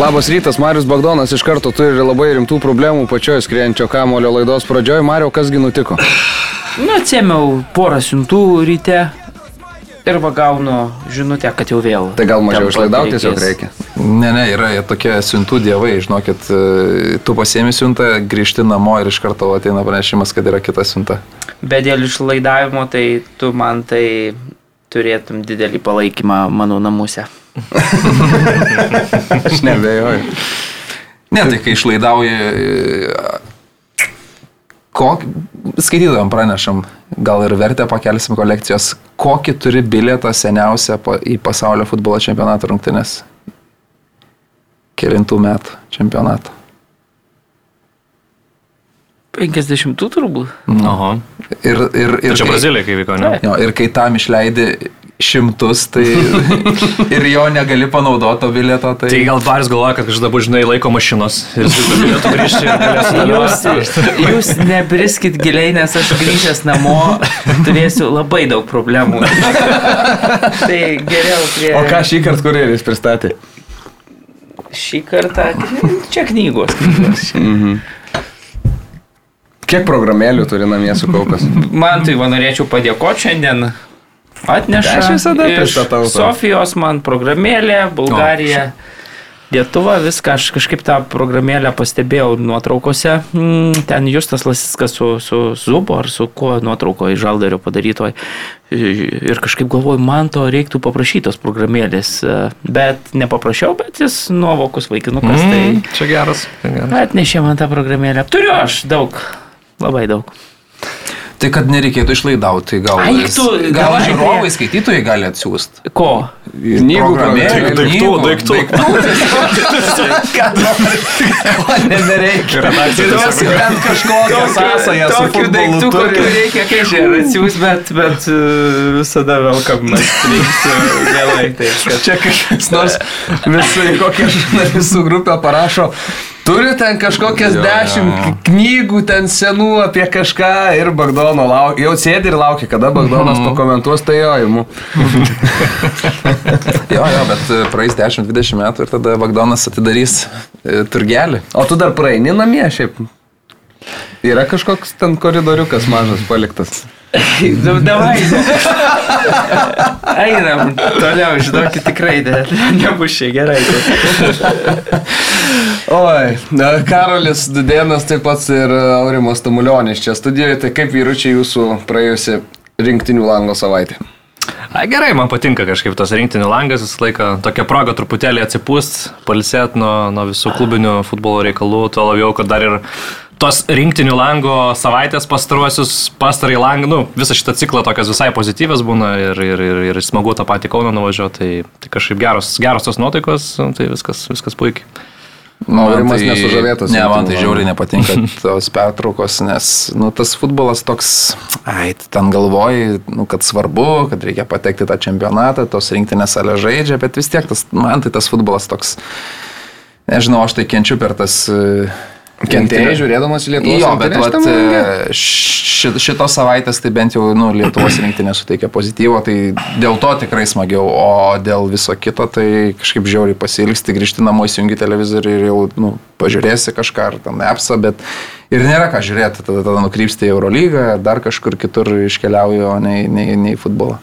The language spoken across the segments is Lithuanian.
Labas rytas, Marius Bagdonas iš karto turi labai rimtų problemų pačioje skrienčio kamulio laidos pradžioje. Mario, kasgi nutiko? Nu, atsėmiau porą siuntų ryte ir va gaunu žinutę, kad jau vėl. Tai gal mažiau išlaidauti tiesiog reikia. Ne, ne, yra tokie siuntų dievai, žinokit, e, tu pasiemi siuntą, grįžti namo ir iš karto ateina pranešimas, kad yra kita siunta. Bet dėl išlaidavimo, tai tu man tai turėtum didelį palaikymą mano namuose. Aš nebejoju. Ne, tai kai išlaidauji, kok... skaitytojams pranešam, gal ir vertę pakelsim kolekcijos, kokį turi bilietą seniausią į pasaulio futbolo čempionato rungtynės. Kelintų metų čempionato. 50 turbūt. Oho. Ir, ir, ir, Ir čia Brazilija, kai vyko, ne? Jo, ir kai tam išleidi šimtus, tai ir jo negali panaudoti to bilieto, tai... Tai gal Baris galvoja, kad kažkada bus, žinai, laiko mašinos ir jis galėtų grįžti ir galės Jūs, dalyvauti. jūs nebriskit giliai, nes aš grįžęs namo turėsiu labai daug problemų. tai geriau prie... O ką šį kartą kurjeris pristatė? Šį kartą čia knygos. knygos. Kiek programėlių turi namie sukaupęs? Man tai va norėčiau padėkoti šiandien. Atneša Aš visada pristatau tau. Sofijos man programėlė, Bulgarija. Lietuva, viską, aš kažkaip tą programėlę pastebėjau nuotraukose. Mm, Ten Justas Lasiskas su, su Zubo ar su kuo nuotraukoje Žaldario padarytoj. Ir kažkaip galvoju, man to reiktų paprašytos programėlės. Bet nepaprašiau, bet jis nuovokus vaikinukas. Mm. Mm, čia geras. geras. Tai atnešė man tą programėlę. Turiu aš daug, labai daug. Tai kad nereikėtų išlaidauti, tai gal, Ai, tu, gal žiūrovai, skaitytojai gali atsiųsti. Ko? Knygų Programėlių, Daiktų, daiktų. Ko nebereikia. Tiesiog- bent kažkokią sąsąją su Tokių daiktų, kokių turi. reikia, kai žiūrėjau, atsiūs, bet, bet uh, visada. Tai, kad... Čia kažkas nors visai kokią žurnalistų grupę parašo. Turi ten kažkokias Jo, dešimt jo. knygų ten senų apie kažką ir Bagdono laukia. Jau sėdi ir laukia, kada Bagdonas pakomentuos, tai jo imu. Jo, jo, bet e, praeis 10-20 metų ir tada Vagdonas atidarys e, turgelį. O tu dar praeini namie šiaip. Yra kažkoks ten koridoriukas mažas paliktas. Nu, davai. Einam, toliau, žinokit, tikrai ne, nebus čia gerai. Oi, Karolis Dudėnas taip pat ir Aurimas Tamulionis čia studijoje. Tai kaip vyručiai jūsų praėjusi rinktinių lango savaitė? A, gerai, man patinka kažkaip tas rinktinių langas, visą laiką tokia proga truputėlį atsipūst, palisėt nuo, nuo visų klubinių futbolo reikalų, tuo labiau, kad dar ir tos rinktinių lango savaitės pastaruosius, pastarai langą, nu, visą šitą ciklą tokias visai pozityvės būna ir, ir, ir, ir smagu tą patį Kauną nuvažiuoti, tai, tai kažkaip geros, geros tos nuotaikos, tai viskas, viskas puikiai. Nu, Aurimas tai- nesužavėtas. Ne, man tai žiauriai nepatinka tos pertraukos, nes nu, tas futbolas toks, ai, ten galvoji, nu, kad svarbu, kad reikia patekti tą čempionatą, tos rinktinės salė žaidžia, bet vis tiek tas, man tai tas futbolas toks, nežinau, aš tai kenčiu per tas... e, Kentėjai žiūrėdamas į Lietuvos Jo, bet rinktinę vat, šitam lange? e, ši, šitos savaitės tai bent jau nu, Lietuvos rinktinė suteikia pozityvo, tai dėl to tikrai smagiau, o dėl viso kito tai kažkaip žiauriai pasilgsti, grįžti namo, įsijungi televizorių ir jau nu, pažiūrėsi kažką ar ten appsą, bet ir nėra ką žiūrėti, tada, tada nukrypsti į Eurolygą, dar kažkur kitur iškeliauju, o ne, ne, ne į futbolą.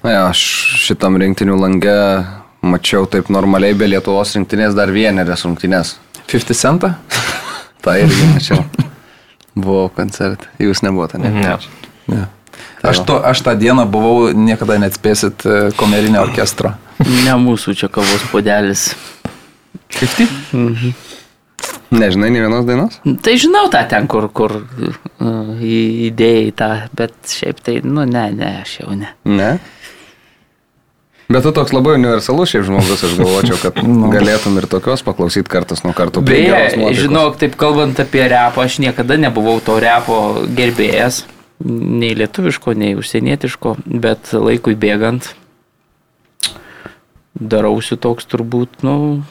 Na, ja, aš šitam rinktinių lange mačiau taip normaliai be Lietuvos rinktinės dar vienerias rungtynės. 50 centą? Tai irgi mačiau. Buvau koncerte. Jūs nebuvote, ne? Ne. Ne. Aš, to, aš tą dieną buvau, niekada neatspėsit e, komerinio orkestro. Ne mūsų čia kavos podelis. 50? Nežinai, ne vienos dainos? Tai žinau tą ten, kur, kur uh, įdėjai tą, bet šiaip tai, nu ne, ne, aš jau ne. Ne. Bet tu toks labai universalus šiaip žmogus, aš galvočiau, kad galėtum ir tokios paklausyti kartas nuo karto. Beje, žinok, taip kalbant apie repą, aš niekada nebuvau to repo gerbėjas, nei lietuviško, nei užsienietiško, bet laikui bėgant darausi toks turbūt, nu,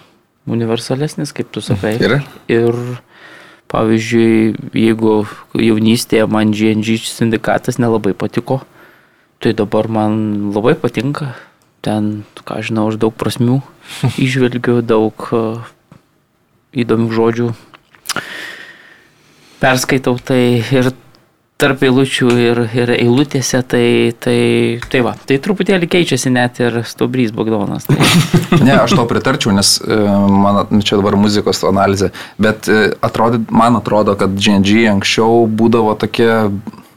universalesnis, kaip tu sakai. Ir? Ir pavyzdžiui, jeigu jaunystėje man GNG sindikatas nelabai patiko, tai dabar man labai patinka. Ten, ką žinau, aš daug prasmių išvelgiu, daug, e, įdomių žodžių perskaitau tai ir tarp eilučių ir, ir eilutėse, tai, tai, tai va, tai truputėlį keičiasi net ir Stubrys Bogdonas. Tai. Ne, aš to pritarčiau, nes e, man čia dabar muzikos analizė, bet e, atrodė, man atrodo, kad GNG anksčiau būdavo tokie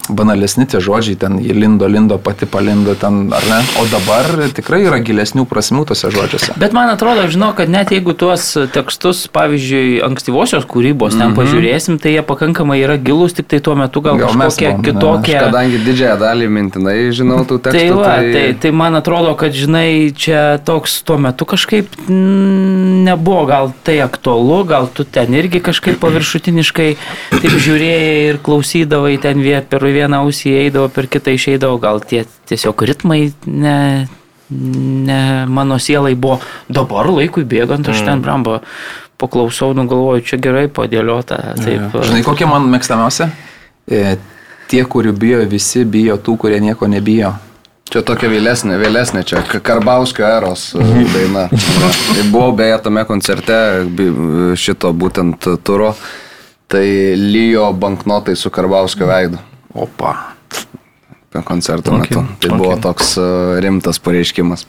banalesni tie žodžiai, ten jį lindo, lindo, pati palindo ten, ar ne? O dabar tikrai yra gilesnių prasmių tose žodžiuose. Bet man atrodo, žinau, kad net jeigu tuos tekstus, pavyzdžiui, ankstyvosios kūrybos ten mm -hmm. pažiūrėsim, tai jie pakankamai yra gilus, tik tai tuo metu gal, gal kažkokie buvom, kitokie. Aš kadangi didžiąją dalį mintinai žinau tų tekstų. Tai, va, tai... Tai, tai man atrodo, kad, žinai, čia toks tuo metu kažkaip nebuvo gal tai aktualu, gal tu ten irgi kažkaip paviršutiniškai taip žiūrėjai ir klausydavai ten per vieną ausį eidavo, per kitą išeidavo, gal tie tiesiog ritmai ne, ne mano sielai buvo. Dabar laikui bėgant aš mm. ten brambo paklausau, nugalvoju, čia gerai padėliota. Taip. Ja. Žinai, kokie man mėgstamiausia? E, tie, kurių bijo, visi bijo tų, kurie nieko nebijo. Čia tokia vėlesnė, vėlesnė, čia Karbauskio eros e, daina. Tai buvau beje tame koncerte šito būtent turo, tai lyjo banknotai su Karbauskio veidu. Opa. Koncerto okay. metu. Tai okay. buvo toks uh, rimtas pareiškimas.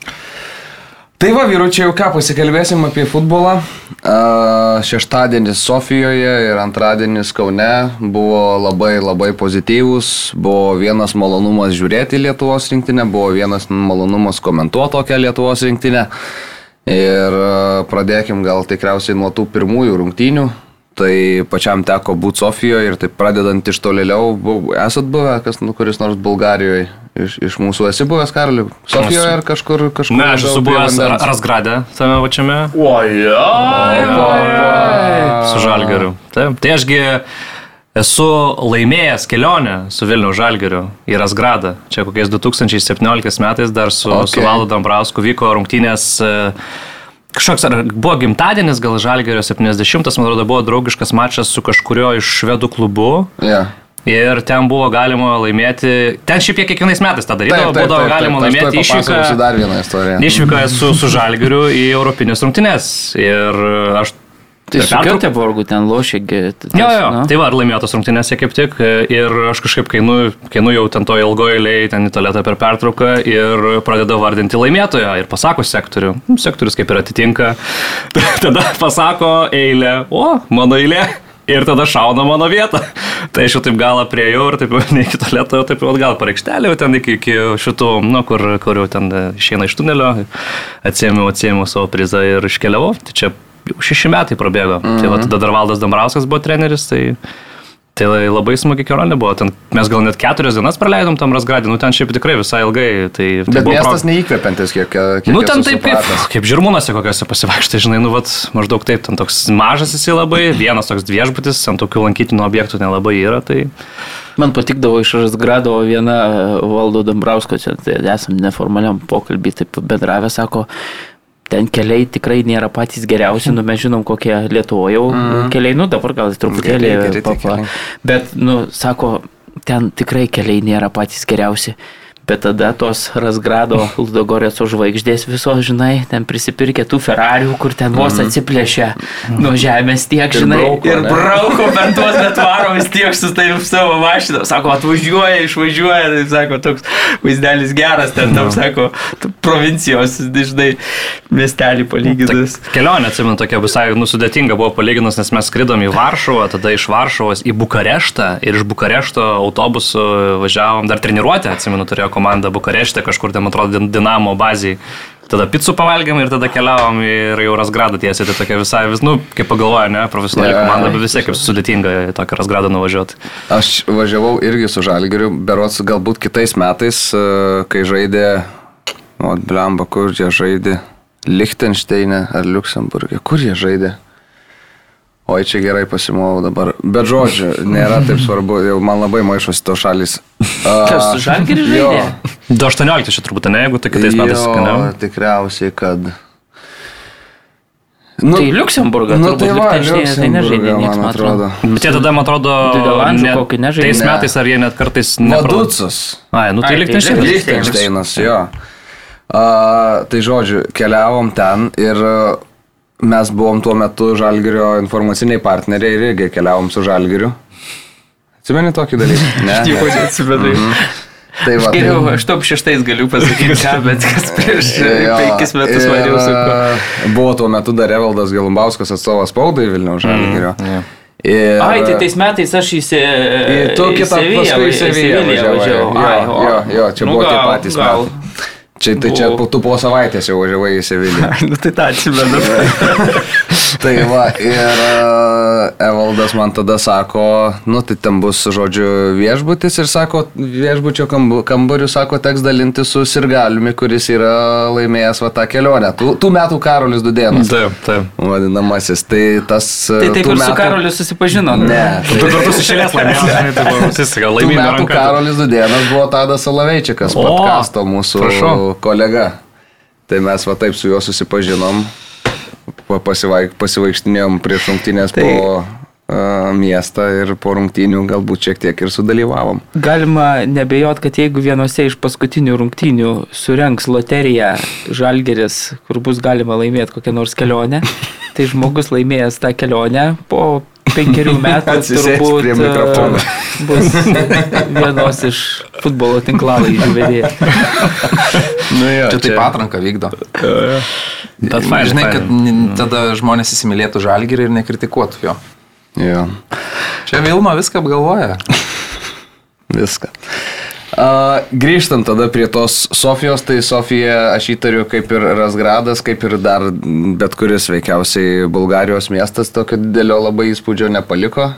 Tai va, vyručiai, jau ką, pasikalbėsim apie futbolą. Uh, šeštadienis Sofijoje ir antradienis Kaune buvo labai labai pozityvus. Buvo vienas malonumas žiūrėti Lietuvos rinktinę, buvo vienas malonumas komentuoti tokią Lietuvos rinktinę. Ir uh, pradėkim gal tikriausiai nuo tų pirmųjų rungtynių. Tai pačiam teko būti Sofijoje ir taip pradedant iš tolėliau, esat buvę, kas, nu, kuris nors Bulgarijoje iš, iš mūsų esi buvęs, Karaliu? Sofijoje ar kažkur kažkur? Ne, aš esu buvęs Rasgrade, tame pačiame. Oi, su Žalgeriu. Taip, tai ašgi esu laimėjęs kelionę su Vilnių Žalgeriu į Rasgradą. Čia kokiais 2017 metais dar su, okay. su Valdu Dambrausku vyko rungtynės. Uh, kažkoks, ar buvo gimtadienis, gal Žalgerio 70, man atrodo, buvo draugiškas mačas su kažkurio iš švedų klubu. Yeah. Ir ten buvo galima laimėti, ten šiaip jie kiekvienais metais tą darydavo, būdavo galima taip, laimėti išvyką. Dar vieną istoriją. Išvyką su, su Žalgiriu į Europinės rungtynės. Ir aš Tai su Göteborgu ten lošėgi. Jo, jo, no? tai va, laimėjo tos rungtynėse kaip tik ir aš kažkaip kainu, kainu jau ten to ilgojo eilėje, ten į tualetą per pertrauką ir pradeda vardinti laimėtoją ir pasako sektorių. Nu, sektorius kaip ir atitinka. Tada pasako eilę, o, mano eilė. Ir tada šauna mano vietą. Tai aš jau taip galą prieėjau ir taip ne iki tualeto, taip jau atgal pareikštelė, ten iki, iki šitų, nu, kur, kur jau ten išeina iš tunelio, atsėmiau, atsėmiau savo prizą ir iškeliavau. Tai čia jau šeši metai prabėgo. Mm -hmm. Tai va, tada dar Valdas Dambrauskas buvo treneris, tai, tai labai smagi kelionė buvo. Ten mes gal net keturias dienas praleidom tam Rasgradį, nu ten šiaip tikrai visai ilgai. Tai, tai Bet miestas pro... neįkvepiantis, kiek, kiek Nu ten taip kaip, kaip žirmūnose kokiuose pasivaikštai, žinai, nu vat, maždaug taip, ten toks mažas esi labai, vienas toks viešbutis, ant tokių lankytinų objektų nelabai yra. Tai... Man patikdavo iš Rasgrado viena valdo Dambrausko, čia tai esam neformaliam pokalbį, taip bendravę, sako, ten keliai tikrai nėra patys geriausi, nu mes žinom, kokie Lietuvoje jau mm. keliai, nu dabar gal truputėlį, geri, geri, papa, bet, nu, sako, ten tikrai keliai nėra patys geriausi. Bet tada tos Rasgrado Ludogoreco žvaigždės visos, žinai, ten prisipirkė tų Ferrarių, kur ten vos mhm. atsiplėšė nuo žemės tiek, žinai, ir brauko, ir brauko per tuos, bet varo vis tiek su taip savo mašiną. Sako, atvažiuoja, išvažiuoja, tai sako, toks vaizdelis geras, ten tam, sako, provincijos, žinai, miestelį palyginus. Ta kelionė, atsimenu, tokia visai nusudėtinga buvo palyginus, nes mes skridom į Varšuvą, tada iš Varšuvos į Bukareštą ir iš Bukarešto autobusu važiavom, dar treniruotę, atsimenu, turėjo komanda Bukarešte, kažkur ten, atrodo, Dinamo bazėje. Tada pizzų pavalgėm ir tada keliavom ir jau Rasgradą tiesiai. Tai tokia visai, vis, nu, kaip pagalvoju, ne, profesionali ja, komanda, bet vis tiek kaip sudėtinga į tokį Rasgradą nuvažiuoti. Aš važiavau irgi su Žalgiriu, berots galbūt kitais metais, e, kai žaidė, o, blemba, kur jie žaidė, Lichtensteinė ar Luxemburgė, kur jie žaidė? Oi, čia gerai pasimovau dabar. Bet žodžiu, nėra taip svarbu, jau man labai maišosi to šalis. Kas su Žalgiriu žaidė? 2.18 čia turbūt, ne, jeigu tai kitais metais. Ne, tikriausiai, kad... Nu, tai Luxemburgas, nu, tai va, tai nežaidė, man atrodo. Bet jie tada, man atrodo, ne, nežaidė. Tais metais ar jie net kartais... Vaducas. Ai, nu tai, tai Lichtensteinas. Lichtensteinas, jo. Uh, tai žodžiu, keliavom ten ir uh, mes buvom tuo metu Žalgirio informaciniai partneriai ir irgi keliavom su Žalgiriu. Atsimeni tokį dalyką? Ne. Nieko neatsimenu. Mhm. Tai va, Geriau, aš top šeštais galiu pasakyti, ką, bet kas prieš Jo, penkis metus maniau su kuo. e, Buvo tuo metu dar Evaldas Galumbauskas atstovas spaudai Vilniaus Žalgirio. Mm, Ir, Ai, tai tais metais aš į Se- Ir tu kitą paskui į Seviją. Ai, Jo, jo, jo, čia Nu, buvo tie gal- patys gal. metai. Čia, tai čia Buvo. po, tu po savaitės jau važiavai į Seviliją. Nu tai tą atsimenu. tai va, ir e, Evaldas man tada sako, nu tai ten bus, žodžiu, viešbutis ir sako, viešbučio kambarių, sako, teks dalinti su Sirgaliumi, kuris yra laimėjęs va tą kelionę. Tų, tų metų Karolis Dudėnas. Taip, taip. Vadinamasis. Tai tas... Tai taip ir su Karoliu susipažino. Ne. Tu Tai, kartu su šėlės laimėjai, tai buvo tų laimėjai metų Karolis Dudėnas buvo Tadas Salaveičikas, podkasto mūsų prašau. kolega. Tai mes va taip su juo susipažinom, pa- pasivaik, pasivaikštinėjom prieš rungtynės Tai- po uh, miestą ir po rungtynių galbūt šiek tiek ir sudalyvavom. Galima nebejot, kad jeigu vienose iš paskutinių rungtynių surenks loteriją Žalgeris, kur bus galima laimėti kokią nors kelionę, tai žmogus laimėjęs tą kelionę po penkerių metų turbūt e, bus vienos iš futbolo tinklalaidžių vedėjų. Nu, jo, Čia taip atranka vykdo. Bet fain, Žinai, kad tada žmonės įsimylėtų žalgirį ir nekritikuotų jo. Jo, Čia Vilma viską apgalvoja. viską. Uh, grįžtant tada prie tos Sofijos, tai Sofija, aš įtariu, kaip ir Rasgradas, kaip ir dar bet kuris veikiausiai Bulgarijos miestas, tokio didelio labai įspūdžio nepaliko.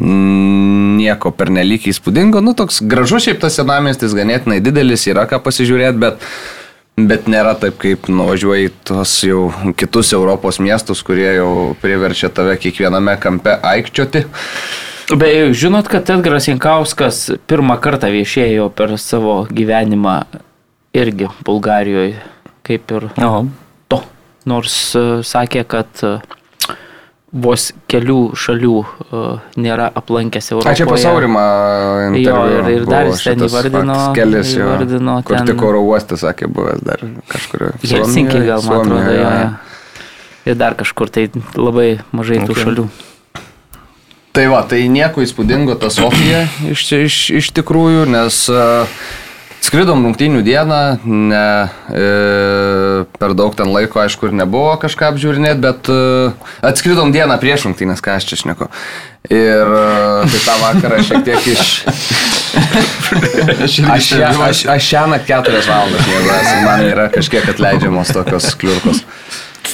Mm, Nieko pernelyg įspūdingo, nu toks gražus šiaip tas senamestis, ganėtinai didelis, yra ką pasižiūrėti, bet, bet nėra taip, kaip nuvažiuoji tos jau kitus Europos miestus, kurie jau priverčia tave kiekviename kampe aikčioti. Beje, žinot, kad Edgaras Jankauskas pirmą kartą viešėjo per savo gyvenimą irgi Bulgarijoje, kaip ir Oho. to. Nors e, sakė, kad e, vos kelių šalių e, nėra aplankęs Europoje. A čia pasaurimą. Jo, ir, ir dar jis ten įvardino. Kelis jo. įvardino Kur ten tik oro uostas, sakė, buvęs dar kažkur. Helsinki gal, man atrodo, jo. jo. Ir dar kažkur tai labai mažai tų Okay. šalių. Tai va, tai nieko įspūdingo ta Sofija iš, iš, iš tikrųjų, nes uh, skridom rungtynių dieną, ne, e, per daug ten laiko, aišku, ir nebuvo kažką apžiūrinėti, bet uh, atskridom dieną prieš rungtynės, ką aš čia šneku. Ir uh, tai tą vakarą šiek tiek iš... Aš, šią, aš, aš šią naktį keturias valandas mėgaujuosi, man yra kažkiek atleidžiamos tokios kliurkos.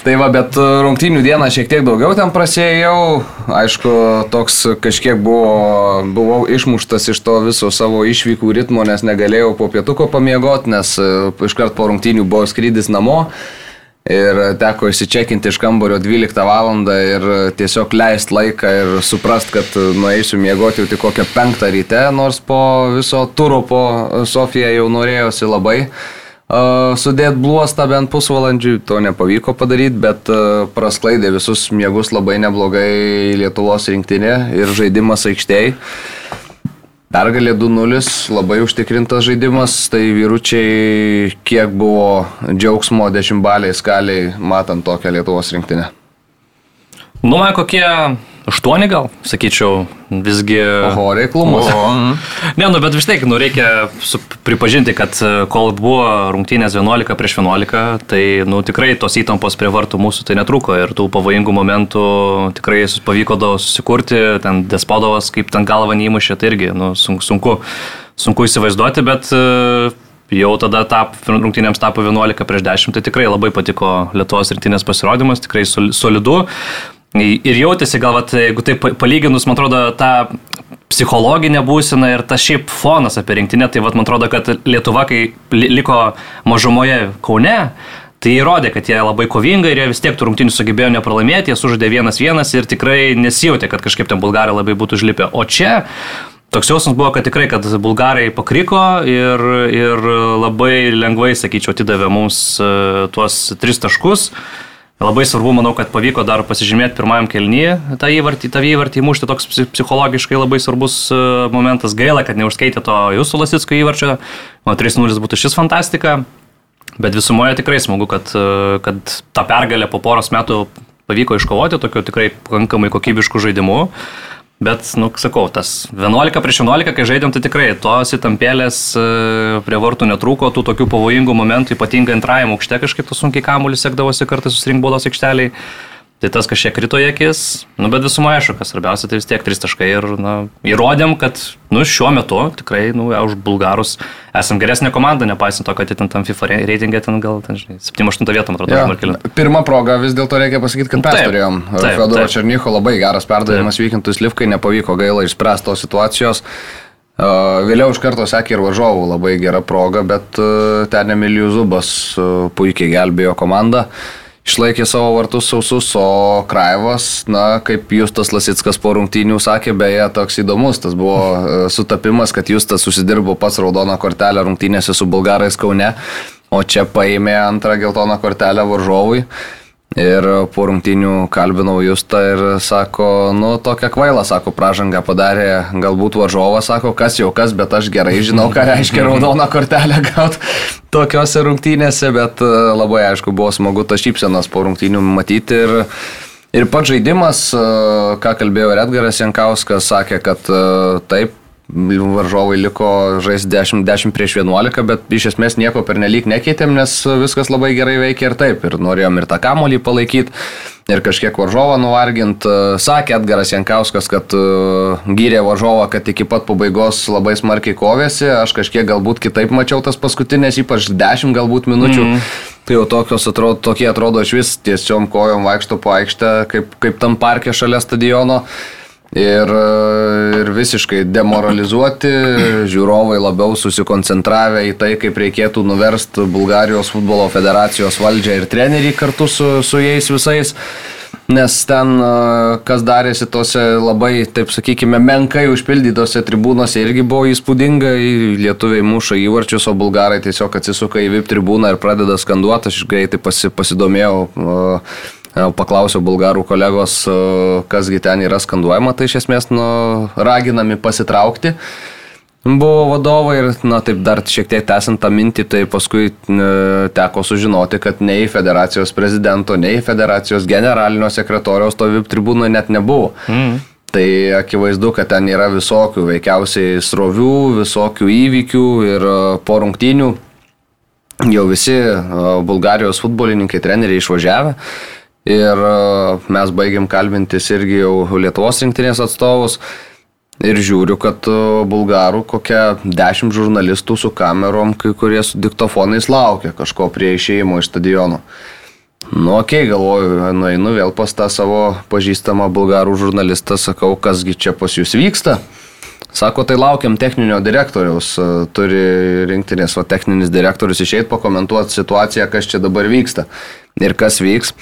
Tai va, bet e, rungtynių dieną šiek tiek daugiau ten prasėjau. Aišku, toks kažkiek buvo, buvau išmuštas iš to viso savo išvykų ritmo, nes negalėjau po pietuko pamiegoti, nes e, iškart po rungtynių buvo skrydis namo. Ir teko įsičekinti iš kambario 12 val. ir tiesiog leisti laiką ir suprast, kad nueisiu miegoti jau tik kokią 5 ryte, nors po viso turo po Sofiją jau norėjosi labai. Uh, Sudėt bluostą bent pusvalandžiui, to nepavyko padaryti, bet prasklaidė visus miegus labai neblogai Lietuvos rinktinė ir žaidimas aikštėje. Pergalė 2-0, labai užtikrintas žaidimas, tai vyručiai kiek buvo džiaugsmo dešimtbaliai skaliai matant tokią Lietuvos rinktinę. Nu, man kokie aštuoni gal, sakyčiau, visgi. Oho, reiklumas. Ne, nu, bet vis tiek, nu, reikia pripažinti, kad e, kol buvo rungtynės 11 prieš 11, tai, nu, tikrai tos įtampos prie vartų mūsų tai netruko ir tų pavojingų momentų tikrai pavyko susikurti, ten Despodovas kaip ten galvą neįmušė, tai irgi, nu, sunku, sunku, įsivaizduoti, bet e, jau tada tap, rungtynėms tapo 11 prieš 10, tai tikrai labai patiko Lietuvos rinktinės pasirodymas, tikrai sol- solidu. Ir jautėsi, gal, vat, jeigu taip pa- palyginus, man atrodo, tą psichologinę būseną ir tas šiaip fonas apie rinktinę, tai vat, man atrodo, kad Lietuva, kai li- liko mažumoje Kaune, tai įrodė, kad jie labai kovingai ir jie vis tiek tų rungtynių sugebėjo nepralaimėti, jie sužaidė vienas vienas ir tikrai nesijautė, kad kažkaip ten bulgarai labai būtų užlipę. O čia Toks jausmas buvo, kad tikrai, kad bulgarai pakriko ir, ir labai lengvai, sakyčiau, atidavė mums e, tuos tris taškus. Labai svarbu, manau, kad pavyko dar pasižymėti pirmajam kelnyje tą įvartį, tą įvartį įmušti, toks psi- psichologiškai labai svarbus e, momentas. Gaila, kad neužskaitė to jūsų Lasitsko įvarčio, o 3-0 būtų šis fantastika. Bet visumoje tikrai smagu, kad, e, kad tą pergalę po poros metų pavyko iškovoti tokiu tikrai pakankamai kokybišku žaidimu. Bet, nu, sakau, tas 11 prieš 11, kai žaidėm, tai tikrai tos įtampėlės e, prie vartų netrūko, tų tokių pavojingų momentų, ypatingai antrajame aukšte kažkaip tas sunkiai kamuolis sekdavosi kartais susirinkbolos aikšteliai. Tai tas kažkiek krito į akis, nu, bet visumą aišku, kas svarbiausia, tai vis tiek trys taškai ir na, įrodėm, kad nu, šiuo metu tikrai nu, už bulgarus esam geresnė komanda, nepaisant to, kad ten tam FIFA reitingė ten gal 7-8 vietą, man atrodo, Ja, Markelin. pirmą progą vis dėlto reikia pasakyti, kad mes turėjom. Fedoro. Černycho labai geras perdavimas vykintus Livkai, nepavyko gaila išspręsti tos situacijos. Vėliau iš karto sekė ir važiavau labai gera proga, bet ten Emilijų Zubas puikiai gelbėjo komandą. Išlaikė savo vartus sausus, o Kraivas, na, kaip Justas Lasitskas po rungtynių sakė, beje, toks įdomus, tas buvo e, sutapimas, kad Justas susidirbo pats raudoną kortelę rungtynėse su bulgarais Kaune, o čia paėmė antrą geltoną kortelę varžovui. Ir po rungtynių kalbinau Justą ir sako, nu tokia kvaila, sako, pražanga padarė galbūt varžovas, sako, kas jau kas, bet aš gerai žinau, ką reiškia raudona kortelė gauti tokiuose rungtynėse, bet e, labai aišku buvo smagu tas šypsenas po rungtynių matyti ir Ir pats žaidimas, e, ką kalbėjo ir Edgaras Jankauskas, sakė, kad e, taip, varžovai liko žaisti 10, 10 prieš 11, bet iš esmės nieko per nelik nekeitėm, nes viskas labai gerai veikia ir taip. Ir norėjom ir tą kamolį palaikyti, ir kažkiek varžovą nuvargint. E, Sakė Edgaras Jankauskas, kad e, gyrė varžovą, kad iki pat pabaigos labai smarkiai kovėsi. Aš kažkiek galbūt kitaip mačiau tas paskutinės, ypač 10 galbūt minučių. Mm. Tai jau tokios atrodo, tokie atrodo iš vis tiesiom kojom vaikšto po aikštę, kaip, kaip tam parke šalia stadiono. Ir, e, ir visiškai demoralizuoti, žiūrovai labiau susikoncentravę į tai, kaip reikėtų nuversti Bulgarijos futbolo federacijos valdžią ir trenerį kartu su, su jais visais. Nes ten, e, kas darėsi tose labai, taip sakykime, menkai užpildytose tribūnose irgi buvo įspūdinga. Lietuviai muša įvarčius, o bulgarai tiesiog atsisuka į VIP tribūną ir pradeda skanduoti. Aš greitai pasi, pasidomėjau. Uh, Paklausiau bulgarų kolegos, e, kasgi ten yra skanduojama, tai iš esmės nu, raginami pasitraukti. Buvo vadovai ir, na taip, dar šiek tiek tęsant tą mintį, tai paskui e, teko sužinoti, kad nei federacijos prezidento, nei federacijos generalinio sekretoriaus to VIP tribūnoje net nebuvo. Mm. Tai akivaizdu, kad ten yra visokių, veikiausiai srovių, visokių įvykių ir e, po rungtynių jau visi Bulgarijos futbolininkai, treneriai išvažiavę. Ir e, mes baigiam kalbintis irgi jau Lietuvos rinktinės atstovus. Ir žiūriu, kad e, bulgarų kokia dešimt žurnalistų su kamerom, kai kurie su diktofonais laukia kažko prie išėjimo iš stadiono. Nu, okei, okay, galvoju, nueinu vėl pas tą savo pažįstamą bulgarų žurnalistą, sakau, kasgi čia pas jūs vyksta. Sako, tai laukiam techninio direktoriaus, e, turi rinktinės, o techninis direktorius išeit pakomentuoti situaciją, kas čia dabar vyksta ir kas vyks.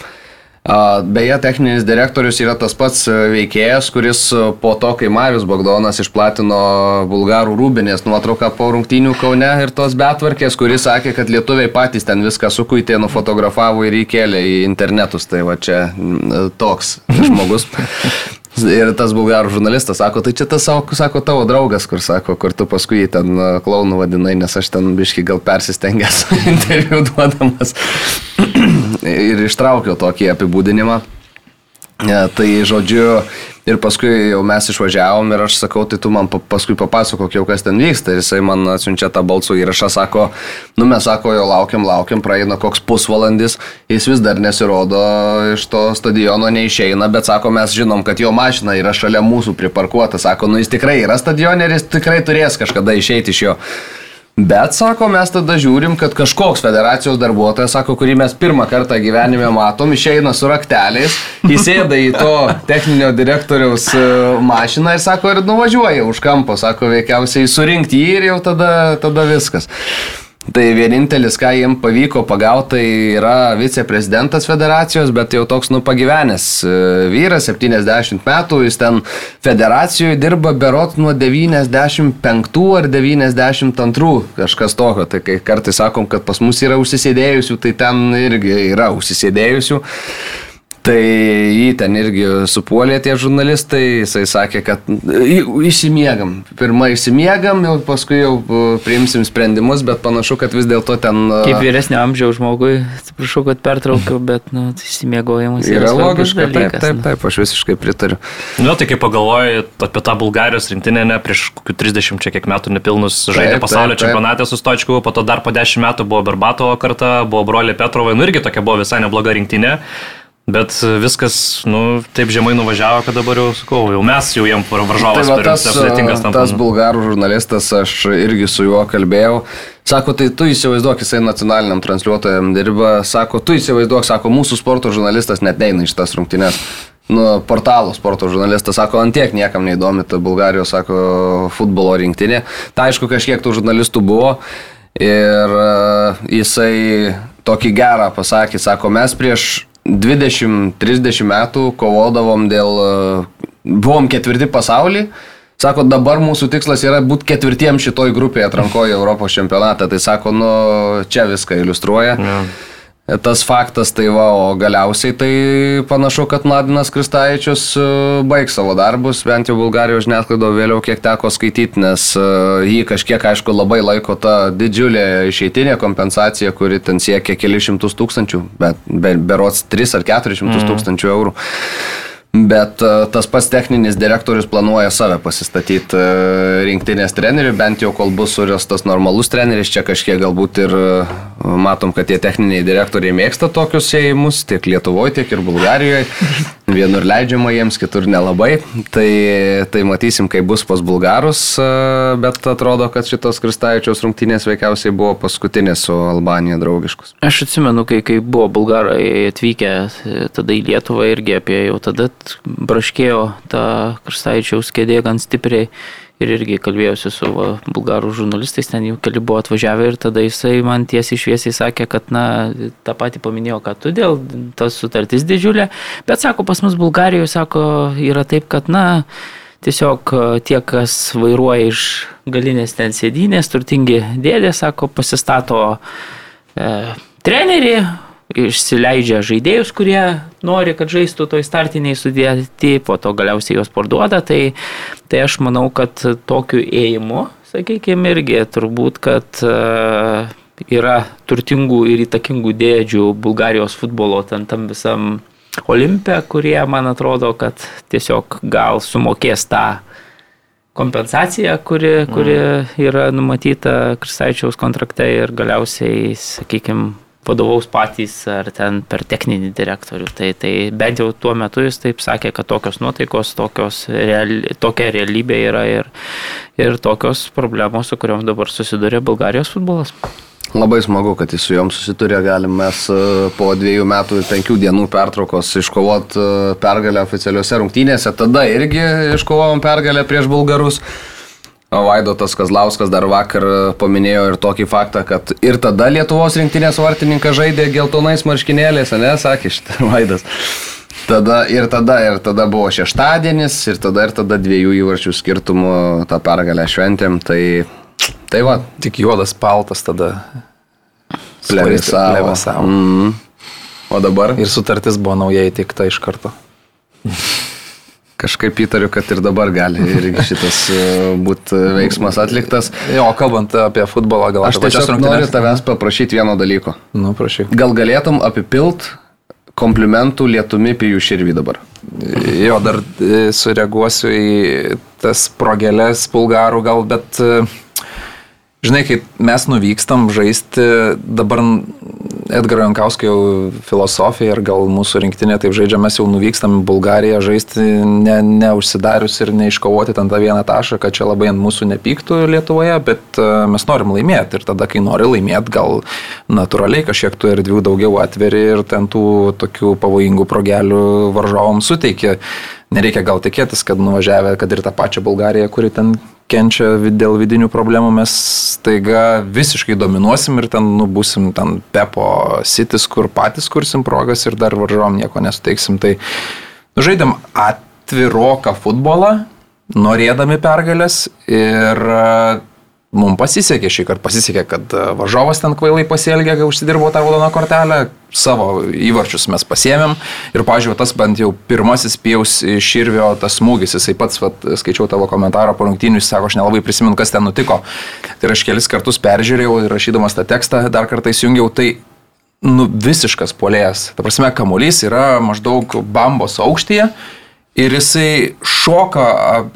Beje, techninis direktorius yra tas pats e, veikėjas, kuris e, po to, kai Marius Bogdonas išplatino bulgarų rūbinės nuotrauką po rungtynių Kaune ir tos betvarkės, kuris sakė, kad lietuviai patys ten viską sukuitė, nufotografavo ir įkėlė į internetus. Tai va čia toks žmogus. Ir tas bulgarų žurnalistas sako, tai čia tas, sako, tavo draugas, kur sako, kur tu paskui jį ten klaunų vadinai, nes aš ten biški gal persistengęs interviu duodamas. ir ištraukiau tokį apibūdinimą. Ja, tai žodžiu, ir paskui jau mes išvažiavom ir aš sakau, tai tu man paskui papasakok jau, kas ten vyksta. Ir jisai man atsiunčia tą balsų įrašą, sako, nu mes sako, jo laukiam, laukiam, praeina koks pusvalandis, jis vis dar nesirodo iš to stadiono, neišeina, bet sako, mes žinom, kad jo mašina yra šalia mūsų priparkuota. Sako, nu jis tikrai yra stadione ir jis tikrai turės kažkada išeiti iš jo. Bet, sako, mes tada žiūrim, kad kažkoks federacijos darbuotojas, sako, kurį mes pirmą kartą gyvenime matom, išeina su rakteliais, įsėda į to techninio direktoriaus e, mašiną ir, sako, ir nuvažiuoja už kampo, sako, veikiausiai surinkti jį ir jau tada, tada viskas. Tai vienintelis, ką jiems pavyko pagauti, tai yra viceprezidentas federacijos, bet jau toks nu pagyvenęs e, vyras, 70 metų, jis ten federacijoje dirba berot nuo 95 ar 92, kažkas tokio. Tai kai kartais sakom, kad pas mus yra užsisėdėjusių, tai ten irgi yra užsisėdėjusių. Tai jį ten irgi supuolė tie žurnalistai, jisai sakė, kad išsimiegam. Pirmą išsimiegam, jau paskui jau priimsim sprendimus, bet panašu, kad vis dėlto ten... Kaip vyresnio amžiaus žmogui, atsiprašau, kad pertraukiau, bet nu, išsimiegojimas yra, yra logiška. Dalykas, taip, taip, nu. taip, aš visiškai pritariu. Nu, tai kai pagalvoji apie tą Bulgarijos rinktinę, ne prieš kokių 30 čia kiek metų nepilnus žaidė pasaulio čempionatė su Stočku, po to dar po 10 metų buvo Berbatovo karta, buvo broliai Petrovai, nu irgi tokia buvo visai nebloga rinktinė. Bet viskas, nu, taip žemai nuvažiavo, kad dabar jau, sakau, jau mes jau jiem varžovas tai tas sudėtingas tam. Tas bulgarų žurnalistas, aš irgi su juo kalbėjau. Sako, tai tu įsivaizduok, jisai nacionaliniam transliuotojam dirba, sako, tu įsivaizduok, sako, mūsų sporto žurnalistas net neina iš tas rungtynes. Nu, portalų sporto žurnalistas sako, antiek niekam neįdomi ta Bulgarijos, sako, futbolo rinktinė. Tai aišku, kažkiek tų žurnalistų buvo. Ir uh, jisai tokį gerą pasakė, sako, mes prieš 20-30 metų kovodavom dėl, e, buvom ketvirti pasaulyje. Sako, dabar mūsų tikslas yra būti ketvirtiem šitoj grupėje atrankoje Europos čempionatą. Tai sako, nu, čia viską iliustruoja. Ja tas faktas, tai va, o galiausiai tai panašu, kad Mladinas Kristaičius e, baigs savo darbus, bent jau Bulgarijos žiniasklaido vėliau kiek teko skaityti, nes e, jį kažkiek, aišku, labai laiko ta didžiulė išeitinė kompensacija, kuri ten siekia kelišimtus tūkstančių, bet be, berots 3 ar 400 mm. tūkstančių eurų. Bet e, tas pats techninis direktorius planuoja save pasistatyti e, rinktinės trenerių, bent jau kol bus surastas normalus treneris, čia kažkiek galbūt ir e, matom, kad tie techniniai direktoriai mėgsta tokius ėjimus tiek Lietuvoje, tiek ir Bulgarijoje. Vienur leidžiama jiems, kitur nelabai. Tai, tai matysim, kaip bus pas bulgarus, bet atrodo, kad šitos Kristaičiaus rungtynės veikiausiai buvo paskutinės su Albanija draugiškus. Aš atsimenu, kai, kai buvo bulgarai atvykę tada į Lietuvą irgi apie jau tada braškėjo tą Kristaičiaus kėdė gan stipriai ir irgi kalbėjausi su va, bulgarų žurnalistais, ten jau keli buvo atvažiavę ir tada jisai man tiesiai šviesiai sakė, kad, na, tą patį paminėjo, kad tu dėl tas sutartis didžiulė, bet sako, pas mus Bulgarijoje, sako, yra taip, kad, na, tiesiog tie, kas vairuoja iš galinės ten sėdynės, turtingi dėdė, sako, pasistato e, trenerį, išsileidžia žaidėjus, kurie nori, kad žaistų toj startiniai sudėti, po to galiausiai juos parduoda, tai, tai aš manau, kad tokiu ėjimu, sakykime, irgi turbūt, kad uh, yra turtingų ir įtakingų dėdžių Bulgarijos futbolo ten tam visam Olimpė, kurie, man atrodo, kad tiesiog gal sumokės tą kompensaciją, kuri, kuri mm. yra numatyta Kristaičiaus kontrakte ir galiausiai, sakykime, vadovaus patys ar ten per techninį direktorių. Tai, tai bent jau tuo metu jis taip sakė, kad tokios nuotaikos, tokios reali, tokia realybė yra ir, ir tokios problemos, su kuriuom dabar susiduria Bulgarijos futbolas. Labai smagu, kad jis su jom susiturė, galim mes e, po dviejų metų ir penkių dienų pertraukos iškovot e, pergalę oficialiuose rungtynėse. Tada irgi iškovom pergalę prieš bulgarus. Vaidotas Kazlauskas dar vakar paminėjo ir tokį faktą, kad ir tada Lietuvos rinktinės vartininkas žaidė geltonais marškinėliais, ne, sakė šitą Vaidas. Tada ir tada, ir tada buvo šeštadienis, ir tada, ir tada dviejų įvarčių skirtumų tą pergalę šventėm, tai, tai va. Tik juodas paltas tada. Plevėsavo. Mm. O dabar? Ir sutartis buvo naujai įteikta iš karto. Kažkaip įtariu, kad ir dabar gali irgi šitas e, būti veiksmas atliktas. Jo, kalbant apie futbolą, gal aš tiesiog noriu tavęs paprašyti vieno dalyko. Nu, prašau. Gal galėtum apipilt komplimentų lietumi apie jų širvį dabar? Jo, dar e, sureaguosiu į tas progelės bulgarų gal, bet Žinai, kai mes nuvykstam žaisti, dabar Edgaro Jankauskio filosofija ir gal mūsų rinktinė taip žaidžia, mes jau nuvykstam į Bulgariją žaisti, ne, neužsidarius ir neiškovoti ten tą vieną tašką, kad čia labai ant mūsų nepyktų Lietuvoje, bet e, mes norim laimėti ir tada, kai nori laimėti, gal natūraliai kažkiek tų erdvių daugiau atveri ir ten tų tokių pavojingų progelių varžovom suteikia. Nereikia gal tikėtis, kad nuvažiavę, kad ir tą pačią Bulgariją, kuri ten kenčia dėl vidinių problemų, mes taiga visiškai dominuosim ir ten nubusim ten Pepo sitis, kur patys kursim progas ir dar varžovom nieko nesuteiksim. Tai nu, žaidėm atviroką futbolą, norėdami pergalės ir mums pasisekė šį kartą, pasisekė, kad e, važiavas ten kvailai pasielgė, kai užsidirbo tą raudoną kortelę, savo įvarčius mes pasiemėm ir, pažiūrėjau, tas bent jau pirmasis pėjaus širvio tas smūgis, jisai pats, vat, skaičiau tavo komentarą po rungtynių, jis sako, aš nelabai prisimenu, kas ten nutiko. Tai aš kelis kartus peržiūrėjau ir rašydamas tą tekstą dar kartą įsijungiau, tai nu, visiškas polėjas. Ta prasme, kamuolys yra maždaug bambos aukštyje ir jisai šoka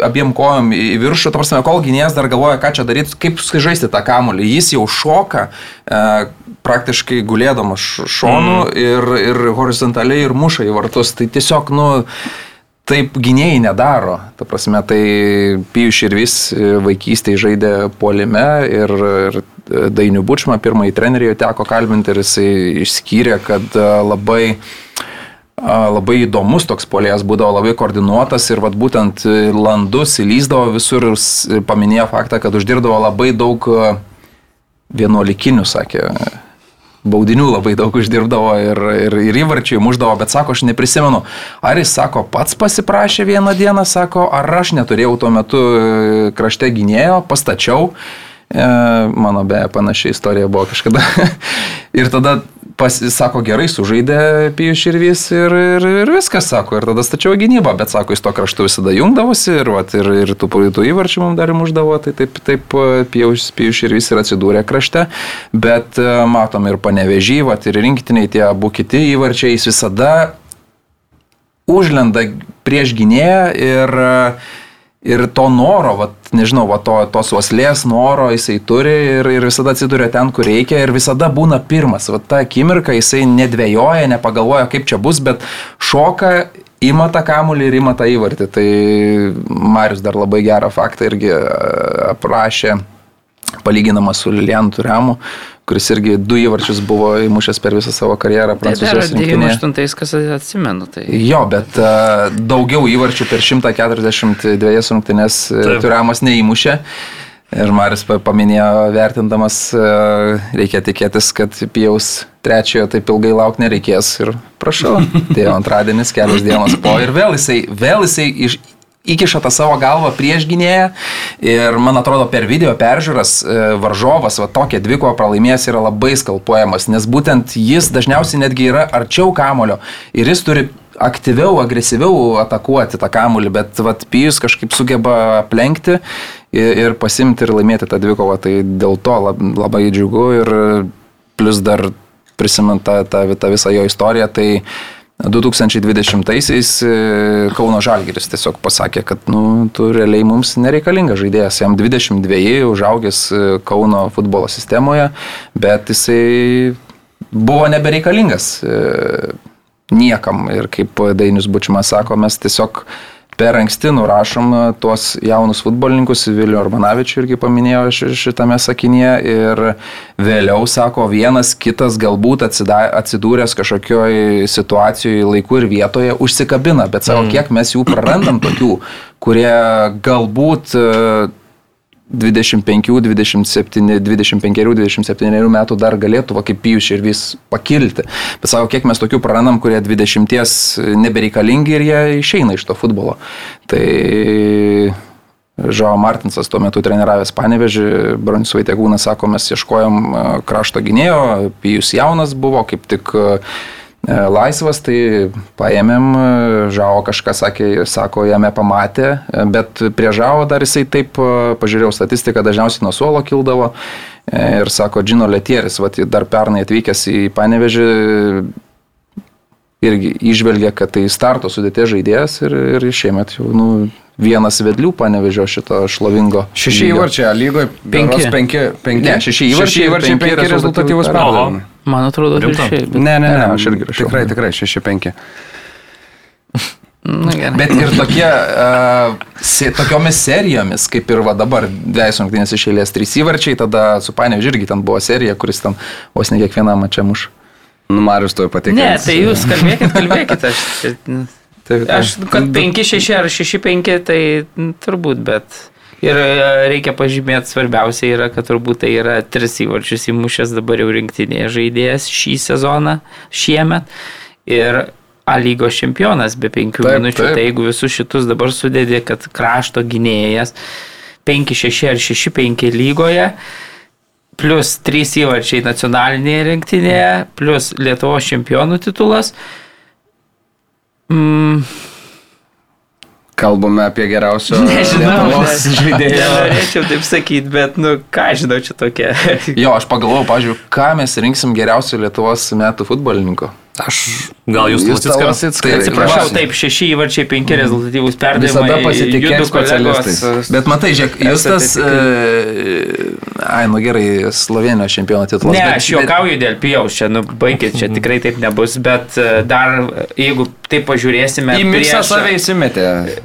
abiem kojom į viršų, ta prasme, kol gynėjas dar galvoja, ką čia daryti, kaip žaisti tą kamuolį. Jis jau šoka e, praktiškai gulėdamas šonu mm. ir, ir horizontaliai ir muša į vartus. Tai tiesiog, nu, taip gynėjai nedaro. Ta prasme, tai Pijus ir vis vaikystėje žaidė polime ir, ir Dainių Bučmą, pirmąjį trenerį jo teko kalbinti ir jisai išskyrė, kad labai uh, labai įdomus toks polėjas būdavo, labai koordinuotas ir vat, būtent landus įlyzdavo visur ir paminėjo faktą, kad uždirbdavo labai daug vienuolikinių, sakė. Baudinių labai daug uždirbdavo ir, ir, ir įvarčiai muždavo, bet sako, aš neprisimenu, ar jis sako, pats pasiprašė vieną dieną, sako, ar aš neturėjau tuo metu krašte gynėjo, pastačiau. E, mano be panašiai istorija buvo kažkada. ir tada pas, sako, gerai, sužaidė Pijus Širvys ir, ir, ir viskas, sako, ir tada stačiau gynybą, bet sako, jis to kraštu visada jungdavosi ir, vat, ir, ir tų, tų įvarčių mums dar muždavo, tai taip, taip Pijus, Pijus Širvys ir atsidūrė krašte, bet e, matom ir panevežį, vat, ir rinktiniai tie abu kiti įvarčiai, jis visada užlenda prieš gynėją ir uh, ir to noro, vat, nežinau, vat, to, tos oslės noro jisai turi ir, ir visada atsiduria ten, kur reikia ir visada būna pirmas. Vat tą akimirką jisai nedvėjoja, nepagalvoja, kaip čia bus, bet šoka, ima tą kamulį ir ima tą įvartį. Tai Marius dar labai gerą faktą irgi e, aprašė, palyginamas su Lilianu Turiamu, kuris irgi du įvarčius buvo įmušęs per visą savo karjerą tai Prancūzijos rinktinėje. 98, kas atsimenu. Tai... Jo, bet uh, daugiau įvarčių per 142 rungtynės e, Turiamas neįmušė. Ir Maris paminėjo, vertindamas, reikia tikėtis, kad pijaus trečiojo taip ilgai laukti nereikės. Ir prašau, tai antradienis, kelios dienos po. Ir vėl jisai, vėl jisai iš, įkiša tą savo galvą prieš gynėją ir man atrodo per video peržiūras e, varžovas va tokia dvikovo pralaimėjęs yra labai skalpuojamas, nes būtent jis dažniausiai netgi yra arčiau kamulio ir jis turi aktyviau, agresyviau atakuoti tą kamulį, bet vat, Pijus kažkaip sugeba aplenkti ir, ir pasimti ir laimėti tą dvikovą, tai dėl to labai džiugu ir plus dar prisimint tą, tą, tą visą jo istoriją, tai uh, 2020-aisiais e, Kauno Žalgiris tiesiog pasakė, kad nu, tu realiai mums nereikalingas žaidėjas, jam 22, užaugęs e, Kauno futbolo sistemoje, bet jisai buvo nebereikalingas e, niekam. Ir kaip Dainius Bučimas sako, mes tiesiog per anksti nurašom tuos jaunus futbolininkus, Vilių Arbanavičių irgi paminėjo šitame sakinėje ir vėliau sako, vienas kitas galbūt atsidūręs kažkokioj situacijoje, laiku ir vietoje užsikabina, bet savo, mm. kiek mes jų prarandam tokių, kurie galbūt 25, 27, 25, 27 metų dar galėtų, va, kaip pijus ir vis pakilti. Bet savo, kiek mes tokių prarandam, kurie 20 nebereikalingi ir jie išeina iš to futbolo. Tai Žao Martinsas tuo metu treniravęs Panevežį, Bronis Vaitegūnas sako, mes ieškojom e, krašto gynėjo, pijus jaunas buvo, kaip tik uh, laisvas, tai paėmėm, e, Žao kažką sakė, sako, jame pamatė, e, bet prie Žao dar jisai taip, pažiūrėjau statistiką, dažniausiai nuo suolo kildavo ir sako, Džino Letieris, va, dar pernai atvykęs į Panevežį, irgi išvelgia, kad tai starto sudėtė žaidėjas ir, ir šiemet jau nu, vienas vedlių panevežio šito šlovingo. Šeši įvarčiai, lygoje penki. Penki, penki. Ne, šeši įvarčiai, įvarčiai penki, penki rezultatyvus perdavimai. Man atrodo, viršiai. Bet... Ne, ne, ne, aš irgi rašau. Tikrai, tikrai, šeši penki. Na, gerai. Bet ir tokie, uh, se, tokiomis serijomis, kaip ir va dabar, dviejus rungtynės iš eilės, trys įvarčiai, tada su Panevičiu irgi ten buvo serija, kuris ten vos ne kiekvieną mačią muš. Nu, Marius to patikė. Ne, tai jūs kalbėkit, kalbėkit. Aš, taip, taip. aš kad 5-6 ar 6-5, tai turbūt, bet... Ir e, reikia pažymėti, svarbiausia yra, kad turbūt tai yra tris įvarčius įmušęs dabar jau rinktinėje žaidėjas šį sezoną, šiemet. Ir A lygos čempionas be penkių taip, minučių. Taip. Tai jeigu visus šitus dabar sudėdė, kad krašto gynėjas 5-6 ar 6-5 lygoje, plus 3 įvarčiai nacionalinėje rinktinėje, plus Lietuvos čempionų titulas. Mm, Kalbame apie geriausio Lietuvos ne- žaidėjo. Nenorėčiau taip sakyti, bet, nu, ką žinau, čia tokia. Jo, aš pagalvojau, pažiūrėjau, ką mes rinksim geriausio Lietuvos metų futbolininko. Aš gal jūs Jūs. Lusickas. Tai Atsiprašau, taip, šeši įvarčiai, penki rezultatyvūs perdavimai. Visada kolegos, specialistais. Bet matai, žiūrėk, Justas, e, ai, nu gerai, Slovenijos čempiono titulas. Ne, bet, aš juokauju dėl pijaus, čia, nu, baigit, čia tikrai taip nebus, bet e, dar, jeigu taip pažiūrėsime. Į miksą prieš- save įsimetė.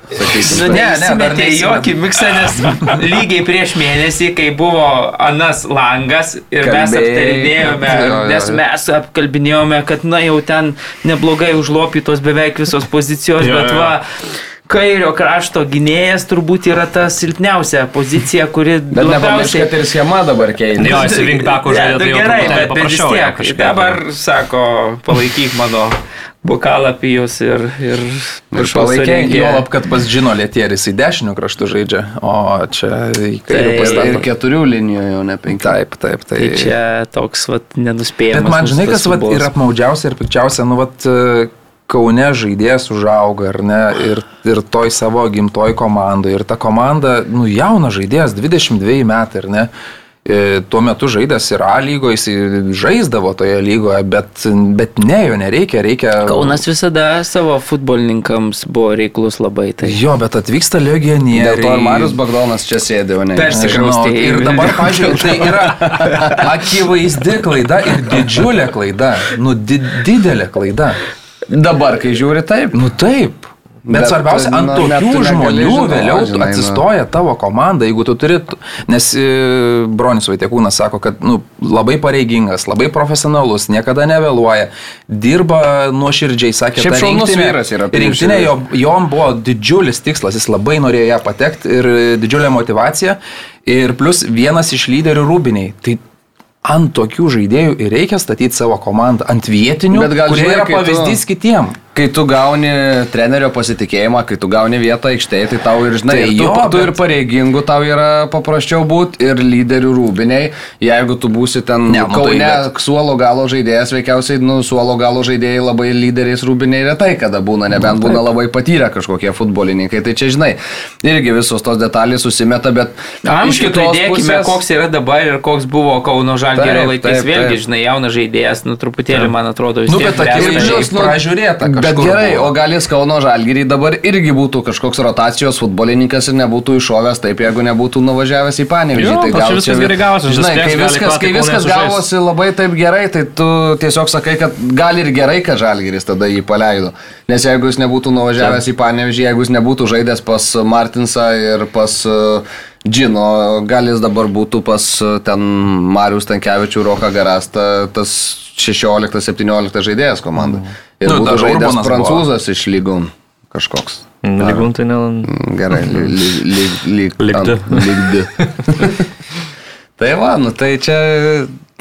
Sakykime. ne, Ne, ne, ne, jokį miksą, nes lygiai prieš mėnesį, kai buvo Anas langas ir mes Kalbėjai. aptarinėjome, Jo, jo, nes mes apkalbinėjome, kad, na, jau ten neblogai užlopytos beveik visos pozicijos, Jo, bet jo. va. Kairio krašto gynėjas turbūt yra ta silpniausia pozicija, kuri Bet nepamiršk, kad ir schema dabar keičia. Jo, jis vinkbeko Ne, žaidė, nu tai gerai, bet, bet vis tiek. kažkaip. Dabar sako, palaikyk mano bokalą pijus ir, ir, Ir palaikė, Juolab, kad pas Džino Lietieris į dešinių kraštų žaidžia, o čia į kairę Tai- Ir, ir pastatė. keturių linijų jau ne penkių. Taip, taip, tai. Tai čia toks, vat, nenuspėjamas. Bet man žinai, kas vat, yra apmaudžiausia ir pikčiausia, nu, vat, Kaune žaidėjas užauga, ar ne, ir, ir toj savo gimtoj komandai. Ir ta komanda, nu, jaunas žaidėjas, 22 metai, ar ne. E, Tuo metu žaidęs ir A lygoje, jis žaisdavo toje lygoje, bet, bet ne, jo nereikia, reikia... Kaunas visada savo futbolininkams buvo reiklus labai. Tai. Jo, bet atvyksta legionieriai. Dėl to ir Marius Bagdonas čia sėdė, o ne. Persi- Nežinau, Persikraustė į Ir dabar, pažiūrėjau, tai yra akivaizdi klaida ir didžiulė klaida. Nu, di didelė klaida. Dabar, kai žiūri taip. Nu taip. Bet, Bet, svarbiausia, ant nu, net tokių žmonių žinot, vėliau žinai, nu. atsistoja tavo komanda, jeigu tu turi, nes e, Bronis Vaitiekūnas sako, kad nu, labai pareigingas, labai profesionalus, niekada nevėluoja, dirba nuoširdžiai, sakė, šaunus rinktinė, rinktinė jo, jom buvo didžiulis tikslas, jis labai norėjo ją patekti ir e, didžiulė motivacija ir plus vienas iš lyderių rūbiniai. Tai ant tokių žaidėjų ir reikia statyti savo komandą, ant vietinių, Bet gal kurie žinai, yra kai tu- pavyzdys kitiem. Kai tu gauni trenerio pasitikėjimą, kai tu gauni vietą aikštėje, tai tau ir, žinai, Tai ir tu, jo, tu ir bet- pareigingų tau yra paprasčiau būti, ir lyderių rūbiniai. Jeigu tu būsi ten Ne, nu tai Kaune, bet- suolo galo žaidėjas, veikiausiai, nu, suolo galo žaidėjai labai lyderiais rūbiniai retai kada būna, Nu, nebent būna labai patyrę kažkokie futbolininkai. Tai čia, žinai, irgi visos tos detalės susimeta, bet Amžių pridėkime, koks yra dabar ir koks buvo Kauno Žalgirio Taip, laikais. taip, Vėlgi, taip. žinai, jaunas žaidėjas, nu truputėlį, man atrodo, vis Nu, tiek bet bręsta. akivaizdžiai nu, pražiūrėta Bet kažkur gerai, buvo. o gal jis Kauno Žalgirį dabar irgi būtų kažkoks rotacijos futbolininkas ir nebūtų iššovęs taip, jeigu nebūtų nuvažiavęs į Panevėžį. Jo, tai gal čia viskas gerai gavosi, Žinai, kai viskas, kai viskas gavosi labai taip gerai, tai tu tiesiog sakai, kad gal ir gerai, kad Žalgiris tada jį paleido. Nes jeigu jis nebūtų nuvažiavęs į Panevėžį, jeigu jis nebūtų žaidęs pas Martinsą ir pas uh, Džino, gal jis dabar būtų pas uh, ten Marius Tankievičių, Roką Garastą, tas 16-17 žaidėjas komandai. Ir Nu, būtų dar žaidęs Urbonas buvo. prancūzas iš lygų kažkoks. Lygun tai ne. Gerai, lyg lyg Lyg du. Lyg du. Tai va, nu tai čia...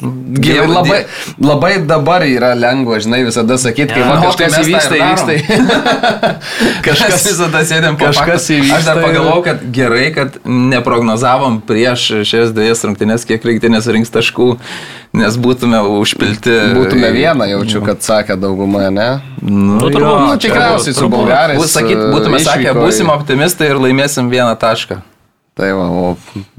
Dievo- labai, labai dabar yra lengva, žinai, visada sakyti, kai Jo. va, kažkas įvyksta, įvyksta. Kažkas visada sėdėm po kažkas įvyksta Aš dar pagalvojau, kad gerai, kad neprognozavom prieš šias dviejas rungtynės, kiek rinktinės rinks taškų, nes būtume užpilti. Būtume vieną, jaučiu, kad sakė dauguma, ne? Nu, Nu, turbūt, Nu, tikriausiai su bulgarais. Bus, sakyt, būtume sakę, išvyko į- būsim optimistai ir laimėsim vieną tašką. Tai va, o